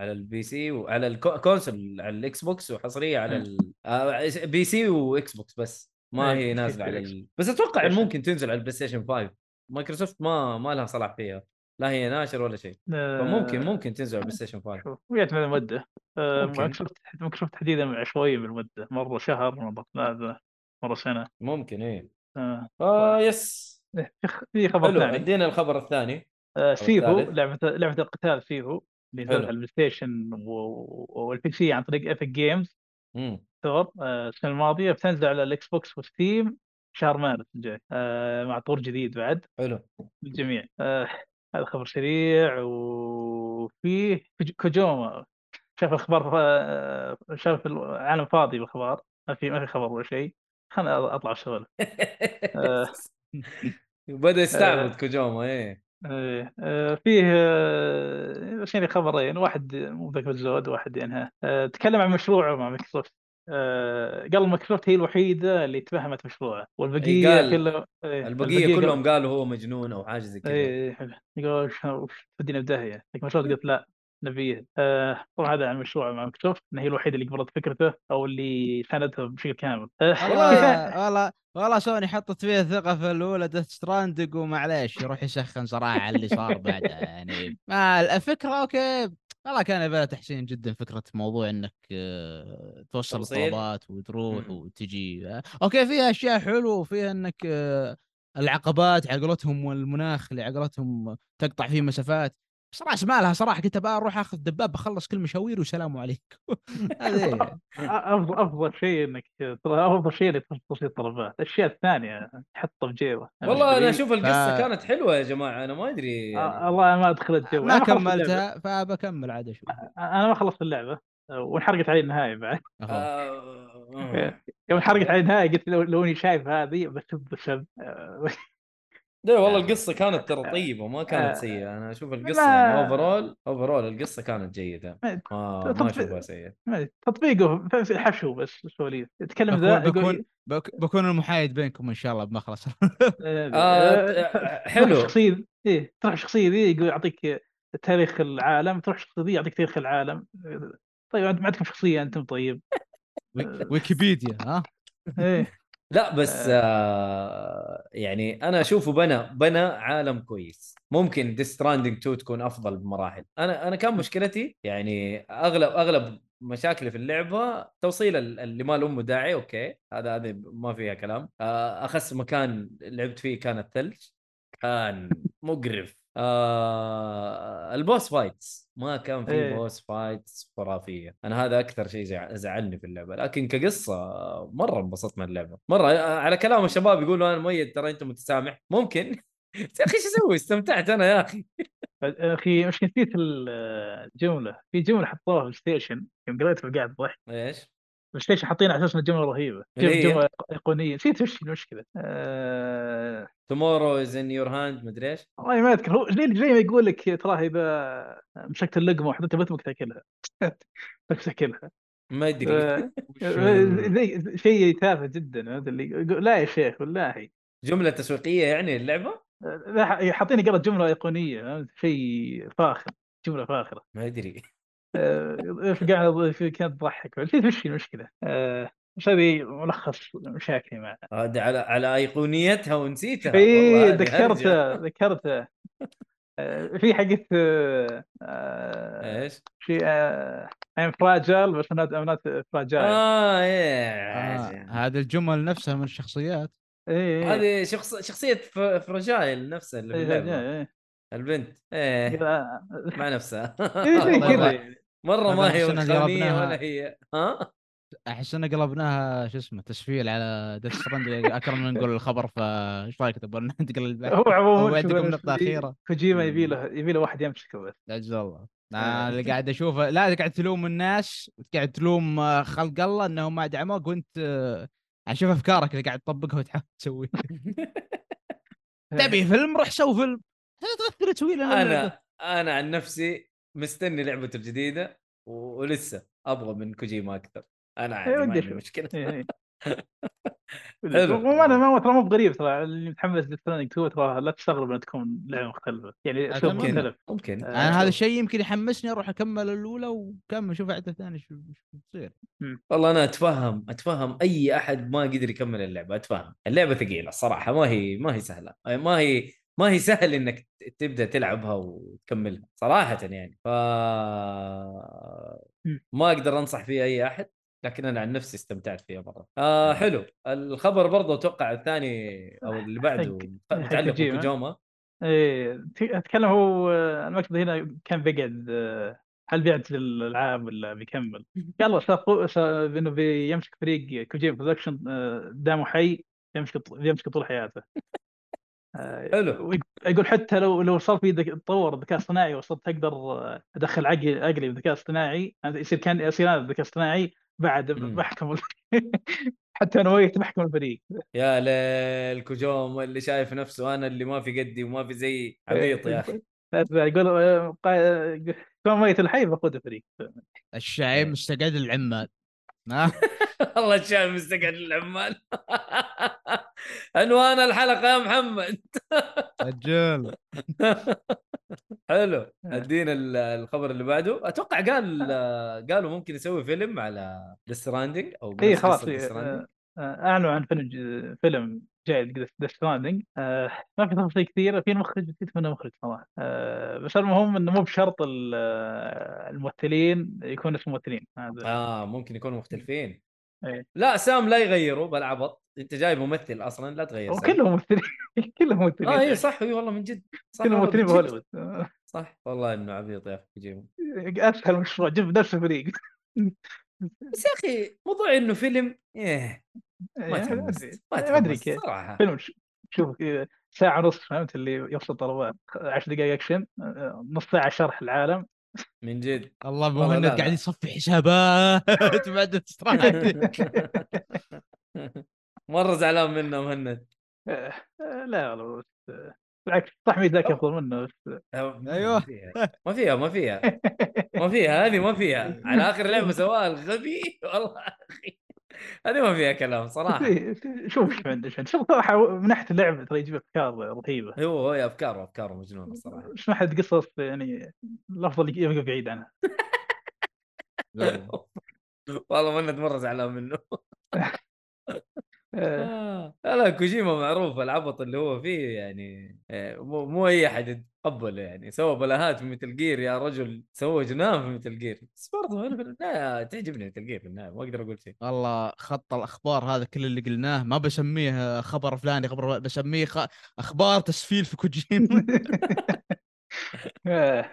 على ال PC وعلى ال console على ال Xbox وحصرية على ال... آه، PC و Xbox بس. ما إيه، هي نازلة على ال... بس أتوقع ممكن تنزل على ال PlayStation 5 مايكروسوفت ما ما لها صلاح فيها لا هي ناشر ولا شيء. فممكن ممكن تنزل على ال PlayStation 5 شوف ويعتمد المدة. آه،. مايكروسوفت مايكروسوفت تحديدا عشوائيه بالمده مرة شهر مرة ثلاثة مرة سنة. ممكن إيه. آه، آه yes إيه، في خ- في خبر ثاني. ادينا الخبر الثاني. آه، Sifu. لعبة لعبة القتال Sifu اللي. نزلت على ال PlayStation وال PC عن طريق Epic Games Store السنة الماضية بتنزل على ال Xbox و Steam شهر مارس الجاي. آه، مع طور جديد بعد. حلو. للجميع. آه، هذا خبر سريع. وفيه كوج- كوجيما. شاف الاخبار آه، شاف العالم فاضي بالاخبار ما في ما في خبر ولا شيء. خلنا أطلع الشغل. آه. بدأ يستعبد آه. كوجيما إيه. إيه، آه، فيه آه، شيء خبرين. واحد مو ذاك الزود واحد ينهى آه، تكلم عن مشروعه مع مايكروسوفت. آه، قال مايكروسوفت هي الوحيدة اللي تفهمت مشروعه. والبقية قال كله إيه، البقية قال- كلهم قالوا هو مجنون أو حاجة زي كذا. إيه حلو. يقول وش تودينا بداهيه مايكروسوفت قلت لا. نبيه آه طبعا هذا عن مشروع مع مايكروسوفت انها هي الوحيدة اللي قبلت فكرته أو اللي ساندته بشكل كامل آه والله والله والله سوني حطت فيه الثقة في الأولى Death Stranding ومعليش يروح يسخن صراحة على اللي صار بعدها يعني ما الفكرة okay والله كان يبغى تحسين جدا فكرة موضوع إنك آه، توصل. الطلبات وتروح مم. وتجي آه، okay فيها أشياء حلوة وفيها إنك آه، العقبات على قولتهم والمناخ اللي على قولتهم تقطع فيه مسافات بس راس مالها صراحة كنت أبغى أروح أخذ دباب أخلص كل مشاوير وسلام عليكم. افضل أفضل شيء إنك ترى أفضل شيء اللي توصيل الطلبات. الأشياء الثانية تحطها بجيبه والله أنا. أشوف القصة ف- كانت حلوة يا جماعة أنا ما أدري. آه، يعني الله ما دخلت جو ما. كملتها فبكمل عاد أشوف. أنا ما خلصت اللعبة. آه، وانحرقت علي النهاية بعد. أهو. آه، يوم انحرقت علي النهاية قلت لو لو إني شايف هذه بسب بسب. آه، لا والله القصة كانت ترى طيبة ما آه. كانت سيئة. أنا أشوف القصة ما- يعني overall Overall القصة كانت جيدة. ما- ما ما تطبيق- أشوفها سيئة. ما أدري، تطبيقه في- حشو بس سواليف يتكلم ذا بكون يقول بكون بك- بكون المحايد بينكم إن شاء الله بمخلص آه، آه، آه، حلو. تروح الشخصيه إيه تروح الشخصيه ذي يقول يعطيك تاريخ العالم تروح الشخصيه ذي يعطيك تاريخ العالم. طيب أنت ما عندكم شخصية أنتم طيب. وي- ويكيبيديا ها؟ إيه. لا بس آه. يعني أنا أشوفه بنى بنى عالم كويس. ممكن Death Stranding 2 تكون أفضل بمراحل. أنا أنا كان مشكلتي يعني أغلب أغلب مشاكلي في اللعبة توصيل ال- اللي ما امه داعي أوكي هذا هذا ما فيها كلام. آه أخس مكان لعبت فيه كان الثلج. كان مقرف. آه ال boss fights. ما كان في إيه. boss fights خرافية. أنا هذا أكثر شيء زع- زعلني في اللعبة. لكن كقصة مرة انبسطت من اللعبة. مرة على كلام الشباب يقولوا أنا مؤيد ترى انت متسامح. ممكن. يا أخي إيش أسوي؟ استمتعت أنا يا أخي. أخي مش نسيت الجمله في جملة حطوها في الستيشن يوم قريتها قاعد ضحك. إيش؟ الستيشن حاطين على أساس انها جملة رهيبة. اللي هي؟ جملة إيقونية. نسيت وش المشكلة. Tomorrow is in your hand مدري إيش. والله ما أذكر. هو زي زي ما يقول لك ترى اذا مسكت اللقمة وحطيتها بثمك تأكلها. بس تاكلها ما أدري. آه، زي شيء تافه جدا هذا اللي لا يا شيخ والله. جملة تسويقية يعني اللعبة؟ آه، لا حاطين قرأت جملة إيقونية؟ شيء فاخر جملة فاخرة. ما أدري. آه، قاعد في كانت تضحك نسيت وش المشكلة. آه، بس هذه ملخص مشاكلي معه. هذا على على أيقونيتها ونسيتها. إي ذكرته. ذكرته. آه، في حقت آه، آه، إيش؟ شيء I'm fragile بس not not fragile آه آه إيه هذه الجمل نفسها من الشخصيات. إي هذه شخص شخصية ف- Fragile نفسها اللي في اللعبه البنت. إيه. مع نفسها. يعني. مره ما هي قلبناها. ولا هي ها أحس ان قلبناها شو اسمه تسفيل على Death Stranding اكرم من نقول الخبر فايش رايك تبغى ننتقل؟ هو عموما وعندكم شوف، نقطة أخيرة. كوجيما يبي له يبي له واحد يمسكه بس عز الله آه. أنا اللي قاعد أشوفه لا قاعد تلوم الناس قاعد تلوم آه، خلق الله انهم ما دعموك وانت آه، أشوف أفكارك اللي قاعد تطبقها وتحاول تسويها تبي فيلم روح سوي فيلم لا تغثر تسوي. أنا أنا عن نفسي مستني لعبته الجديدة و- ولسه أبغى من كوجيما أكثر. أنا عادي إيه، ما ودي عندي. مشكلة. إيه، إيه. حلو. ما أنا ما ترى مو بغريب ترى. اللي متحمس للثاني تو ترى لا تستغرب ان تكون لعبة مختلفة. يعني اسلوب أتمنى. مختلف. ممكن. آه، أنا هذا شوف. الشيء يمكن يحمسني أروح أكمل الأولى وكمل شوف عدة ثانية شو شو بتصير. والله أنا أتفهم أتفهم أي أحد ما قدر يكمل اللعبة أتفهم. اللعبة ثقيلة الصراحه ما هي ما هي سهلة. ما هي ما هي سهل إنك تبدأ تلعبها وتكملها صراحة يعني. ف ما أقدر أنصح فيها أي أحد لكن أنا عن نفسي استمتعت فيها مرة. آه حلو. الخبر برضه أتوقع الثاني أو اللي بعده متعلق. بكوجوما إيه أتكلم هو المقصد هنا كان بيقعد هل بيعتزل الألعاب ولا بيكمل؟ س- إنه بيمسك فريق كوجيما برودكشن آه، دامه حي يمسك ط- يمسك طول حياته. حلو. ويق- يقول حتى لو لو صار في ذك- تطور الذكاء الصناعي وصرت أقدر آه، أدخل عقلي عقلي بالذكاء الاصطناعي يصير كان يصير أنا الذكاء الاصطناعي بعد. بحكم حتى أنا ويت بحكم الفريق يا ليل كوجوما اللي شايف نفسه أنا اللي ما في قدي وما في زي عبيط يا أخي يقول آه، كون ميت الحي بقود الفريق الشايب إيه. مستقعد العمال الله الشايب مستقعد للعمال عنوان الحلقة يا محمد. رجال حلو. ادينا ال- الخبر اللي بعده. أتوقع قال قالوا ممكن يسوي فيلم على Stranding أو اي خلاص إيه،. آه، آه، أعلنوا عن فيلم فيلم جاي Death Stranding ما في تفاصيل كثيرة في المخرج نسيت من المخرج صراحة. آه، بس المهم إنه مو بشرط آه، الممثلين يكون اسم ممثلين. آه ممكن يكونوا مختلفين. إيه. لا سام لا يغيروا بالعبط أنت جايب ممثل أصلا لا تغير سام. وكلهم ممثلين كلهم ممثلين آه اي صح إي والله من جد. صح كلهم ممثلين. بهوليوود آه، صح والله إنه عبيط يا أخي كوجيما أسهل مشروع جيب نفس الفريق. بس يا أخي موضوع إنه فيلم إيه. ما يعني أدري ما ما أدري كيف صراحة. فيلم شوف ساعة ونص فهمت اللي يفصل طلبات 10 دقائق أكشن آه، نص ساعة شرح العالم. من جد. الله مهند. قاعد يصفي حسابات بعد استراحة. مرة زعلان منه مهند. آه، آه، لا والله بالعكس صح ذاك افضل منه بس أيوه. ما فيها ما فيها ما فيها هذه ما فيها. على آخر لعبة سواها الغبي والله أخي. هذه ما فيها كلام صراحة. شوف إيش عنده شوف صراحة من ناحية اللعب ترى يجيب أفكار رهيبة. هو هو افكاره افكاره مجنونة الصراحه بس من ناحيه قصص يعني الافضل يبقى بعيد عنها والله مهند مره زعلان منه. آه، آه. لا لا كوجيما معروف العبط اللي هو فيه يعني آه، مو, مو أي أحد يتقبله يعني. سوى بلاهات في مثل جير يا رجل سوى جنان في مثل جير. بس برضه أنا في النهايه تعجبني مثل جير في النهاية ما أقدر أقول شيء. والله خط الأخبار هذا كل اللي قلناه ما بسميه خبر فلاني خبر بسميه خ... أخبار تسفيل في كوجيما.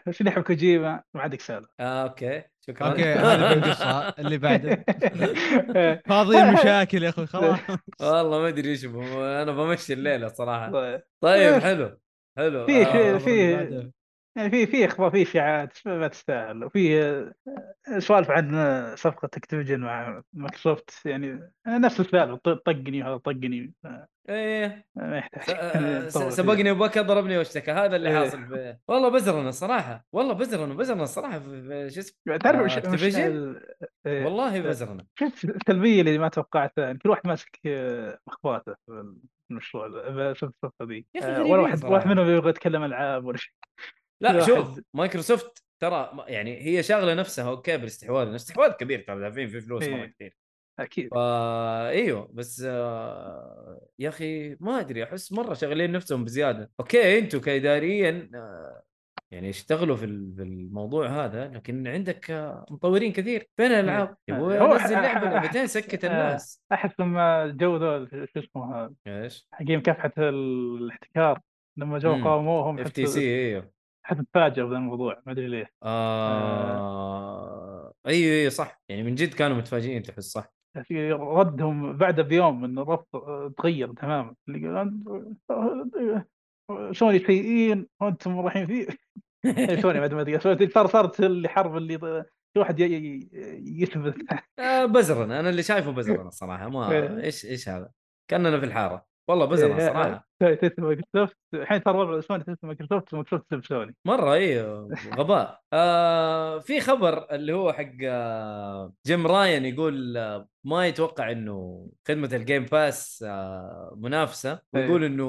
بس اللي يحب كوجيما ما عندك سالفة. آه أوكي. شكرا. أوكي هذه القصة اللي بعده. آه، فاضي المشاكل يا أخوي خلاص. والله ما أدري إيش أنا بمشي الليلة صراحة. طيب. حلو حلو. في- آه، في- في- بعده. يعني في في أخبار في اشاعات ما تستاهل. وفي آه، سوالف عن آه، صفقة Activision مع مايكروسوفت يعني نفس السالفه طقني وهذا طقني. إيه. ما يحتاج س- آه،. سبقني وبكى ضربني واشتكى. هذا اللي إيه. حاصل في... والله بزرنا الصراحه والله بزرنا بزرنا الصراحه في في- شو اسمه؟ تعرف وش- وش Activision؟ ال- آه، والله بزرنا. شفت السلبيه اللي ما توقعتها يعني كل واحد ماسك في المشروع ذا شفت الصفقة ذي. ولا واحد. واحد منهم يبغى يتكلم ألعاب ولا شيء. لا شوف مايكروسوفت ترى يعني هي شاغلة نفسها أوكي بالاستحواذ الاستحواذ كبير ترى دافعين في فلوس مرة إيه. كثير أكيد فا إيوه بس آه يا أخي ما أدري أحس مرة شغالين نفسهم بزيادة أوكي أنتم كإدارة آه يعني اشتغلوا في ال- في الموضوع هذا لكن عندك آه، مطورين كثير فين الألعاب؟ يبغى هو ينزل لعبة لعبتين سكت آه، الناس أحس لما جو ذول شو اسمه إيش؟ حقين مكافحه الاحتكار لما جو. قاوموهم FTC إيوه حتى تفاجئوا بهذا الموضوع ما أدري ليه آه... أيوه أيوه صح. يعني من جد كانوا متفاجئين تحس صح. في ردهم بعد بيوم إن الرفض تغير تماما. اللي قال سوني سيئين وأنتم رايحين فيه. بعد ما. سوني صار صارت الحرب اللي في واحد يثبت. آه بزرن أنا اللي شايفه بزرن الصراحة. ما. إيش إيش هذا؟ كأننا في الحارة. والله بزرن إيه، صراحة. تثبت مايكروسوفت. الحين صار وضع سوني تثبت مايكروسوفت ومايكروسوفت تثبت سوني. مرة أيوه غباء. آه في خبر اللي هو حق آه جيم رايان يقول آه ما يتوقع إنه خدمة ال Game Pass آه منافسة ويقول إنه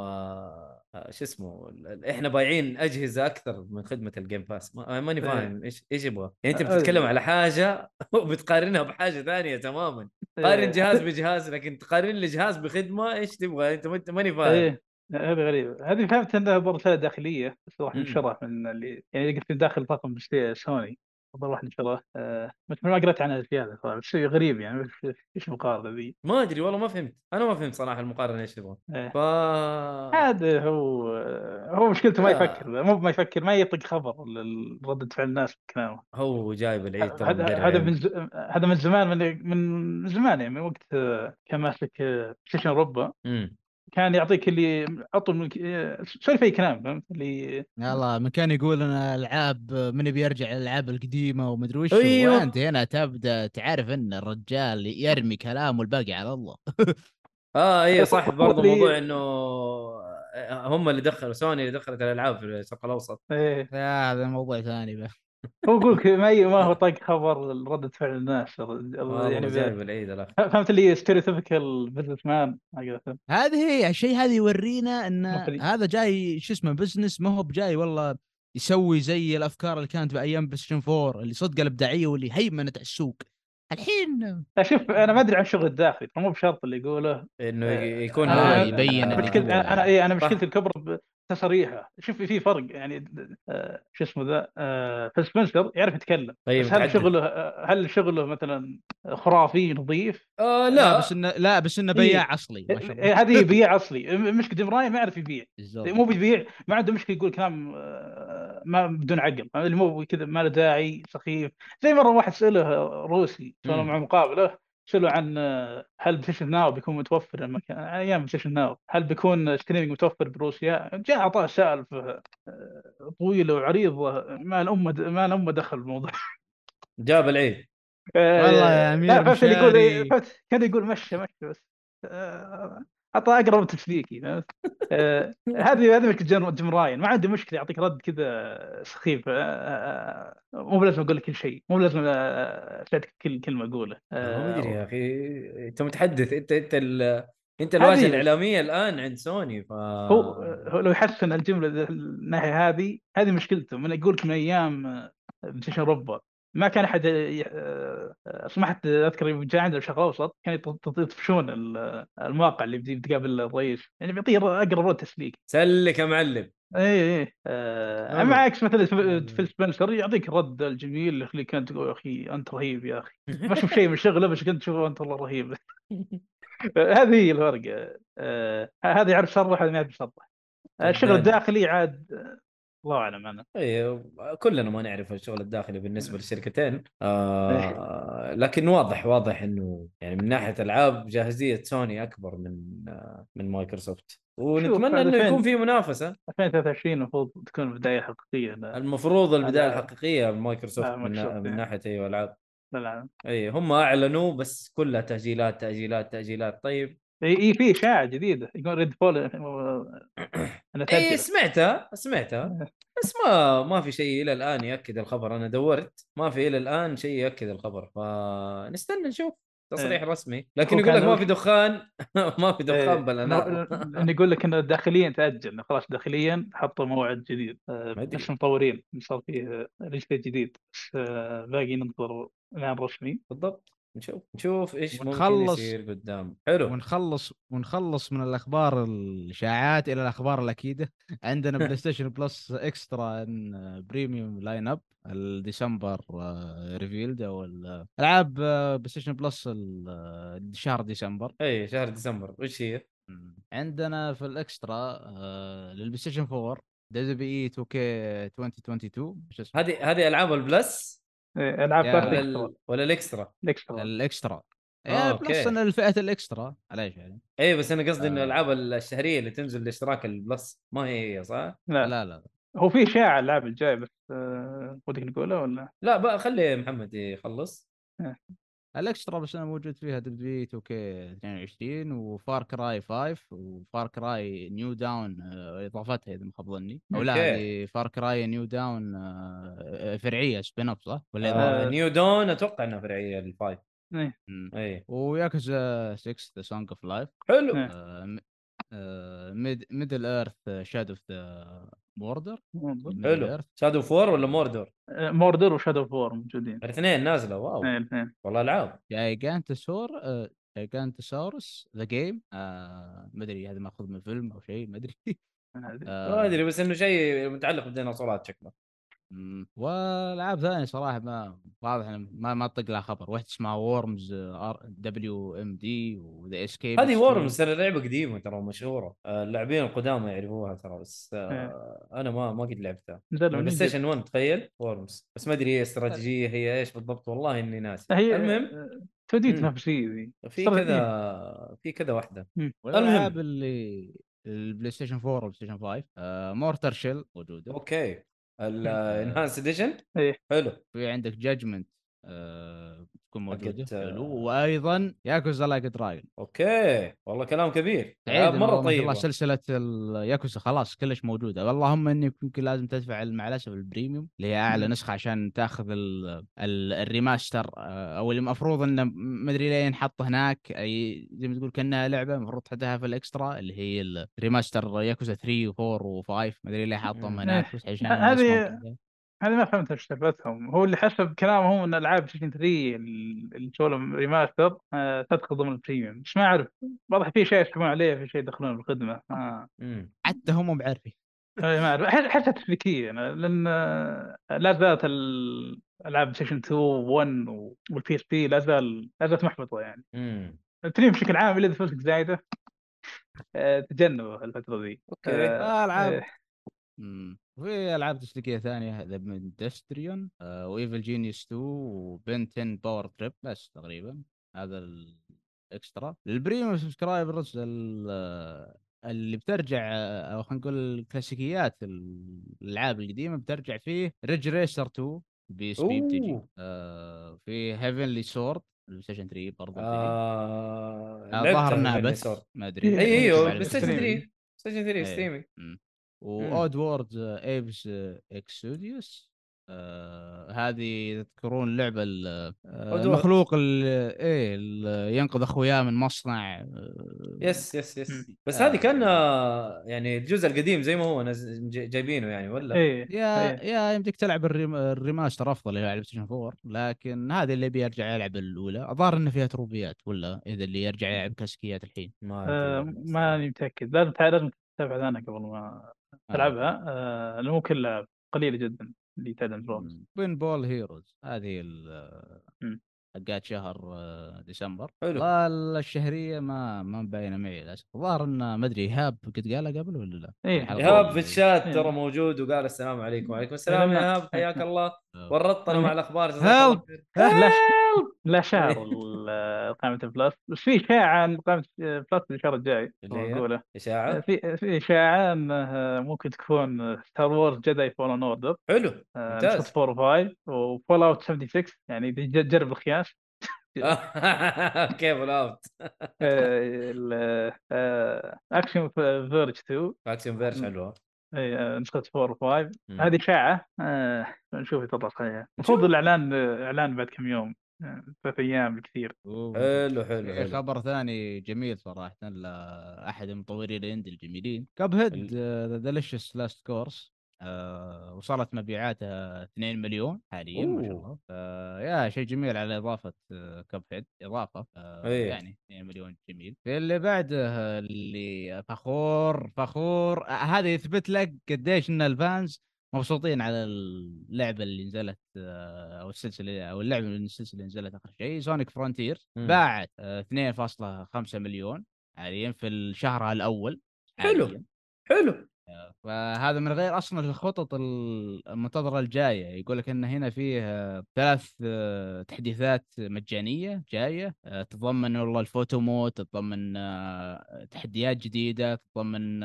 آه، شو اسمه إحنا بايعين أجهزة أكثر من خدمة ال Game Pass ما ماني فاهم إيش إيش يبغى. يعني أنت آه، بتتكلم آه. على حاجة وبتقارنها بحاجة ثانية تماما. قارن إيه. جهاز بجهاز لكن تقارن لي جهاز بخدمة إيش تبغى؟ أنت ما- ماني فاهم. إيه. هذه غريبة. هذه فهمت إنها برضه داخلية بس راح. ننشرها من اللي يعني قلت داخل طاقم سوني. راح ننشرها آه بس ما قريت عنها الاشياء هذا صراحة بس شيء غريب يعني إيش المقارنة ذي؟ ما أدري والله ما فهمت أنا ما فهمت صراحة المقارنة إيش تبغى إيه. ف عاد هو هو مشكلته ما. يفكر مو ما يفكر ما يطق خبر ردة فعل الناس بكلامه هو جايب العيد هذا هذا. من ز- هذا من زمان من من زمان يعني من وقت آه، كان ماسك آه، ستيشن أوروبا. كان يعطيك اللي عطوا من آه، سولف اي كلام فهمت؟ اللي يلا من كان يقول أنا العاب من بيرجع الالعاب القديمة ومدري وش أيوه. وأنت هنا تبدأ تعرف إن الرجال يرمي كلام والباقي على الله. آه أيوه صح برضه اللي- موضوع إنه هم اللي دخلوا سوني اللي دخلت الألعاب في الشرق الأوسط. إيه. هذا موضوع ثاني بقى. هو يقول لك ما ي- ما هو طاق خبر ردة فعل الناس يعني جايب العيد فهمت اللي stereotypical businessman. هذه هي الشيء هذا يورينا إن. هذا جاي شو اسمه business ما هو بجاي والله يسوي زي الأفكار اللي كانت بأيام PlayStation 4 اللي صدق الإبداعية واللي هيمنت على السوق الحين لا شوف أنا ما أدري عن الشغل الداخلي مو بشرط اللي يقوله إنه آه، يكون آه، هو يبين. أنا أنا إيه أنا. مشكلتي الكبرى بتصريحه شوف في فرق يعني آه، شو اسمه ذا آه، فيل سبنسر يعرف يتكلم. طيب بس هل متعدد. شغله هل شغله مثلا خرافي نظيف؟ آه لا. بس إنه لا بس إنه بياع أصلي ما شاء الله. إيه، هذه يبيع أصلي. مشكلة جيم راين ما يعرف يبيع. مو بيبيع ما عنده مشكلة يقول كلام آه، ما بدون عقل. اللي مو كذا ما له داعي سخيف. زي مرة واحد سأله روسي سوى معه مقابله سأله عن آه، هل PlayStation Now بيكون متوفر لما كان أيام PlayStation Now هل بيكون streaming متوفر بروسيا؟ جاء اعطاه سالفه آه، طويله وعريضه ما الأمة ما الأمة دخل بالموضوع جاب العيد. والله يا آه، أمير لا فهمت اللي يقول مشاري. فهمت كان يقول مشى مشى بس. أعطى أقرب فهمت؟ آه، هذه هذه مشكله جيم راين. ما عنده مشكلة يعطيك رد كذا سخيف. آه، آه، مو بلازم أقول لك كل شيء. مو بلازم اساعدك كل كلمه أقوله. ما أدري يا أخي. أنت متحدث. أنت أنت ال... أنت الواجهه. الإعلامية الآن عند سوني ف هو هو لو يحسن الجملة الناحية هذه هذه مشكلته. من يقول لك من أيام PlayStation اوروبا ما كان أحد آه، آه، سمحت أذكر يوم جاء عندنا كانوا يط- يط- يطفشون ال- المواقع اللي بتقابل الرئيس. يعني بيعطيه أقرب رد تسليك. سلك يا معلم. اي اي آه حلو. اما عكس مثلا في- فيل سبنسر يعطيك الرد الجميل اللي يخليك انت تقول يا أخي أنت رهيب يا أخي. ما أشوف شيء من شغله بس كنت تشوفه أنت والله رهيب. هذه هي الفرق آه هذا يعرف يصرح هذا ما يعرف يصرح الشغل. الداخلي عاد آه، الله أعلم أنا اي كلنا ما نعرف الشغل الداخلي بالنسبة للشركتين آه لكن واضح واضح إنه يعني من ناحية ألعاب جاهزية سوني أكبر من آه من مايكروسوفت ونتمنى إنه فين؟ يكون في منافسة 2023 المفروض تكون بداية حقيقية المفروض البداية. الحقيقية مايكروسوفت آه، من, من إيه. ناحية أيوه ألعاب للعالم. اي هم أعلنوا بس كلها تاجيلات تاجيلات تاجيلات طيب اي إي، في إشاعة جديدة يقول Redfall أنا اي سمعتها سمعتها. بس ما ما في شيء إلى الآن يأكد الخبر. أنا دورت ما في إلى الآن شيء يأكد الخبر. فنستنى نشوف تصريح رسمي. لكن يقول لك ما في دخان ما في إيه، دخان بلا إنه يقول لك إنه داخليا تأجل. خلاص داخليا حطوا موعد جديد. آه،. بس مطورين صار فيه release جديد. بس آه، باقي ننتظر إعلان رسمي. بالضبط. نشوف نشوف إيش ممكن ونخلص- يصير قدام. حلو. ونخلص ونخلص من الأخبار الإشاعات إلى الأخبار الأكيدة. عندنا PlayStation Plus Extra and Premium lineup ال December revealed أو ال- ألعاب PlayStation Plus شهر ديسمبر. اي شهر ديسمبر. وش هي؟ عندنا في ال Extra لل PlayStation 4 دبليو بي اي 2 كي 2022 شو اسمه؟ هذه هذه ألعاب ال Plus إيه، ألعاب ولا ال... ولا ال Extra؟ ال Extra ال Extra آه، آه okay. Plus الفئة ال Extra معليش يعني اي بس أنا قصدي انه آه. الألعاب الشهرية اللي تنزل لاشتراك ال Plus ما هي هي صح؟ لا لا لا هو في اشاعه الالعاب الجاي بس آه، ودك نقولها ولا؟ لا بقى خلي محمد يخلص ال Extra بس أنا موجود فيها WWE 2K 22 و Far Cry 5 و Far Cry New Dawn آه، إضافتها إذا ما خاب ظني أو لا. هذه Far Cry New Dawn آه، فرعية spin-off صح؟ ولا آه؟ New Dawn أتوقع إنها فرعية ال Five إيه. مم. اي وياكوزا 6 The Song of Life حلو إيه. Middle-earth Shadow of the Mordor حلو Shadow of War ولا Mordor؟ آه، Mordor و Shadow of War موجودين. الاثنين نازلة wow. اثنين اثنين. والله العاب Gigantosaur Gigantosaurus The Game ما أدري هذا ماخذ من فيلم أو شيء ما أدري. آه، ما أدري بس إنه شيء متعلق بالديناصورات شكله. والعاب ثانية صراحة ما واضح ما ما أطق لها خبر. واحد اسمها Worms WMD و The Escape هذه Worms ترى لعبة قديمة ترى مشهوره آه، اللاعبين القدامى يعرفوها ترى بس إيه. آه أنا ما ما قد لعبتها. PlayStation 1 تخيل Worms بس ما أدري هي استراتيجية هي إيش بالضبط؟ والله إني ناسي. هي المهم آه، 2D مم. نفس الشيء ذي. في كذا في كذا واحدة. والألعاب اللي ال PlayStation 4 وال PlayStation 5 آه Mortal Shell موجودة. okay. ال Enhanced Edition إيه. حلو. في عندك Judgment تكون موجودة حقت، آه، حلو وأيضا Yakuza Like a Dragon. okay والله كلام كبير. العاب مرة ما شاء الله طيبه سلسلة الياكوزا خلاص كلش موجودة. اللهم إني يمكن لازم تدفع مع الاسف ال Premium اللي هي أعلى. نسخة عشان تأخذ ال ال remaster آه، أو اللي المفروض إنه ما ادري ليه ينحط هناك. أي زي ما تقول كأنها لعبة المفروض تحطها في ال Extra اللي هي ال remaster Yakuza 3 و4 و5 ما ادري ليه حاطهم. هناك هذه-. هذه ما فهمت إيش سالفتهم هو اللي حسب كلامهم إن ألعاب سيشن 3 اللي سووا لهم remaster آه، تدخل ضمن ال Premium بس ما أعرف. واضح في شيء يسحبون عليه في شيء يدخلون بالخدمة. آه. حتى هم بعرفي. إيه، ما أعرف. أحسها تسليكية أنا، لأن آه، لا زالت ال- ألعاب PlayStation 2 1 وال PSP لا زال لا زالت محبطة يعني. البريميوم بشكل عام اللي إذا فلوسك زايدة؟ آه، تجنبه الفترة ذي أوكي. آه، آه، آه،. وفي ألعاب تسليكيه ثانية ذا بندستريون وايفل جينيوس 2 وبن 10 باور تريب بس تقريبا هذا الاكسترا البريميوم سبسكرايبرز ال- اللي بترجع آه، أو خلينا نقول الكلاسيكيات الألعاب القديمة بترجع فيه ريج ريسر 2 بي اس بي بتجي. آه في هيفنلي سورد ستيشن 3 برضه آه... آه، ظهر انها بس. ما أدري أي أيوه على بلاي ستيشن ستريمينج. 3 ستيشن 3 إيه. واود وورد ايبس اكسوديوس آه هذه تذكرون اللعبه ال- آه. المخلوق اللي إيه اللي ينقذ أخوياه من مصنع آه يس يس يس. بس آه. هذه كان يعني الجزء القديم زي ما هو نز... جايبينه يعني ولا إيه يا إيه. يا يمديك تلعب الريم الريماستر أفضل اللي هو على البلاي ستيشن 4 لكن هذا اللي بيرجع يلعب الأولى الظاهر إنه فيها تروبيات ولا إذا اللي يرجع يلعب كلاسيكيات الحين ما آه، ماني متأكد لازم لازم تتابع عنها قبل ما آه. تلعبها آه، لأنه مو كلها قليله جدا اللي تعلم رومز بين بول هيروز هذه. حقات شهر آه، ديسمبر. حلو. والشهريه ما ما مبينه معي للأسف. الظاهر انه ما ادري إيهاب قد قالها قبل ولا لا؟ إيه. إيهاب في الشات إيه. ترى موجود وقال السلام عليكم. وعليكم السلام لا، يا. إيهاب. حياك الله. آه. ورطنا مع الأخبار. خير. لا لا شهر ال- قائمة البلس بس في إشاعة عن قائمة بلس الشهر الجاي؟ إشاعة؟ في في إشاعة انه ممكن تكون ستار وورز جداي فولن اوردر حلو. ممتاز. 4 و5 وفول اوت 76 يعني تجرب القياس. كيف الاوت اكشن فيرج 2 اكشن فيرش حلوة اي آه، نسخة 4 و5 مم. هذه اشاعه آه، نشوف إذا تطلع صحيحة. المفروض الإعلان إعلان بعد كم يوم؟ آه، ثلاث أيام أوه. حلو حلو في حلو. خبر ثاني جميل صراحة. لاحد المطورين ال indie الجميلين. Cuphead The Delicious Last Course آه وصلت مبيعاتها 2 مليون حاليا ما شاء. الله آه يا شيء جميل على إضافة آه Cuphead إضافة آه إيه. يعني 2 مليون جميل اللي بعده اللي فخور فخور آه هذا يثبت لك قديش إن ال fans مبسوطين على اللعبة اللي نزلت آه، أو السلسلة أو اللعبة من السلسلة اللي نزلت آخر شيء Sonic Frontiers. باعت آه، 2.5 مليون حاليا في الشهر الأول حلو. حلو فهذا من غير أصلا الخطط ال- المنتظرة الجاية. يقول لك إن هنا فيه آه، ثلاث آه، تحديثات مجانية جاية. آه، تتضمن والله ال photo mode تتضمن تحديات جديدة تتضمن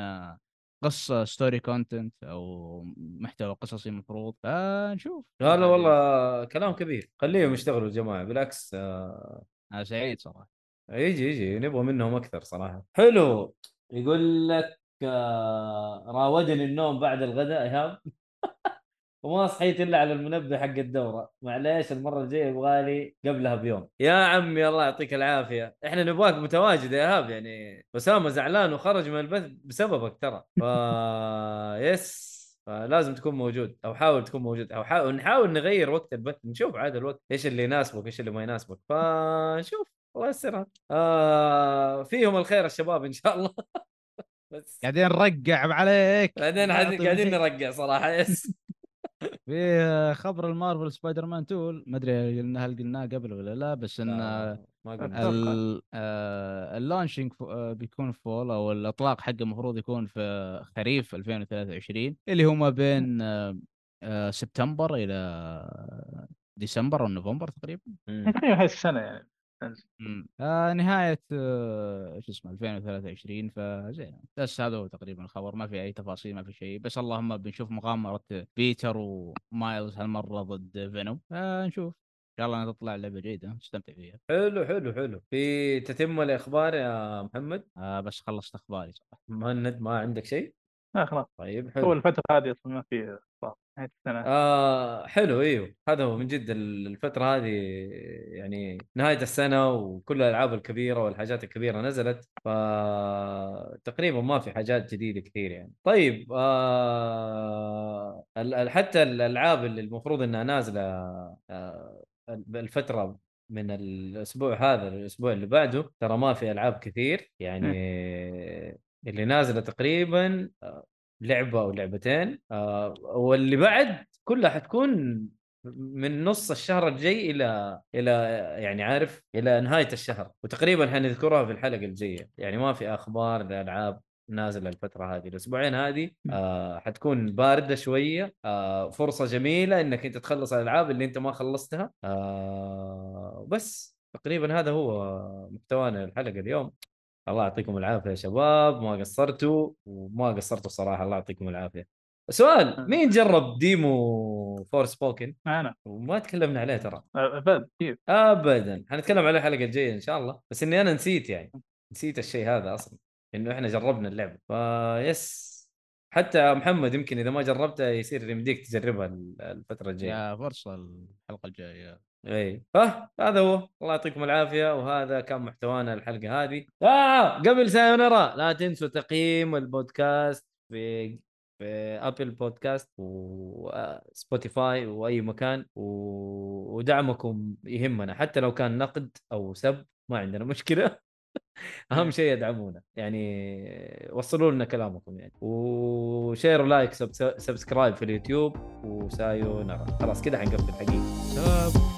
قصة story content أو محتوى قصصي مفروض. فنشوف. هذا والله كلام كبير. خليهم يشتغلوا الجماعه بالعكس أنا سعيد صراحة. يجي يجي. نبغى منهم أكثر صراحة. حلو. يقول لك راودني النوم بعد الغداء ايهاب وما صحيت إلا على المنبه حق الدورة. معليش المرة الجاية يبغالي قبلها بيوم. يا عمي الله يعطيك العافية. إحنا نبغاك متواجد يا ايهاب يعني أسامة زعلان وخرج من البث بسببك ترى. ف yes فلازم تكون موجود أو حاول تكون موجود أو حاول نحاول نغير وقت البث نشوف عاد الوقت إيش اللي يناسبك إيش اللي ما يناسبك. فنشوف الله يسرها آه فيهم الخير الشباب إن شاء الله. بس. قاعدين نرقع عليك بعدين نعطي قاعدين. نرقع صراحة. yes. في خبر ال Marvel Spider-Man 2 ل ما أدري قلنا هل قلناه قبل ولا لا بس إن آه، لا، ما قلنا. آه، ال launching آه، بيكون fall أو الأطلاق حقه المفروض يكون في خريف 2023 اللي هو ما بين آه، سبتمبر إلى ديسمبر أو نوفمبر تقريبا. تقريبا هاي السنة يعني. مم. آه نهايه آه، شو اسمه 2023 فزين. بس هذا هو تقريبا الخبر ما في أي تفاصيل ما في شيء. بس اللهم بنشوف مغامرة بيتر ومايلز هالمرة ضد فينوم. فنشوف. إن شاء الله تطلع لعبة جيدة نستمتع فيها. حلو حلو حلو. في تتم الاخبار يا محمد؟ آه بس خلصت إخباري صراحة. مهند ما عندك شيء؟ آه خلاص. طيب هو حلو الفترة هذه أصلا ما في نهايه السنة. آه حلو إيوه. هذا هو من جد الفترة هذه يعني نهاية السنة وكل الألعاب الكبيرة والحاجات الكبيرة نزلت فتقريبا ما في حاجات جديدة كثير يعني. طيب آه حتى الألعاب اللي المفروض إنها نازلة آه الفترة من الأسبوع هذا للأسبوع اللي بعده ترى ما في ألعاب كثير يعني اللي نازلة تقريبا آه، لعبة أو لعبتين. آه واللي بعد كلها حتكون من نص الشهر الجاي إلى إلى يعني عارف إلى نهاية الشهر. وتقريبا حنذكرها في الحلقة الجاية. يعني ما في أخبار لالعاب نازلة الفترة هذه. الأسبوعين هذه آه حتكون باردة شوية. آه فرصة جميلة إنك أنت تخلص الألعاب اللي أنت ما خلصتها. آه بس تقريبا هذا هو محتوانا الحلقة اليوم. الله يعطيكم العافية يا شباب. ما قصرتوا وما قصرتوا صراحة الله يعطيكم العافية. سؤال مين جرب demo Forspoken؟ أنا. وما تكلمنا عليه ترى. ابد كيف ابدا. حنتكلم عليه الحلقة الجاية إن شاء الله. بس إني أنا نسيت يعني. نسيت الشيء هذا أصلا إنه إحنا جربنا اللعبه ف yes حتى محمد يمكن إذا ما جربتها يصير يمديك تجربها الفترة الجاية. يا فرصة الحلقة الجاية. إي. فهذا هو. الله يعطيكم العافية. وهذا كان محتوانا الحلقة هذه. آه قبل sayonara لا تنسوا تقييم البودكاست في في Apple Podcast وسبوتيفاي وأي مكان. و... ودعمكم يهمنا. حتى لو كان نقد أو سب ما عندنا مشكلة. أهم شيء يدعمونا. يعني وصلوا لنا كلامكم يعني. و share و like سب- subscribe في اليوتيوب. و sayonara خلاص كده حنقفل حقيقي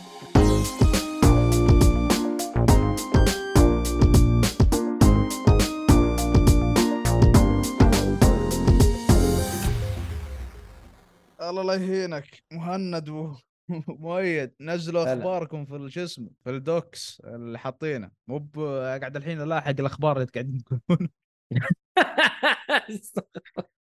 الله لا يهينك. مهند ومؤيد نزلوا هلا. أخباركم في شو اسمه في ال docs اللي حاطينه. مو قاعد الحين ألاحق الأخبار اللي قاعدين تقولون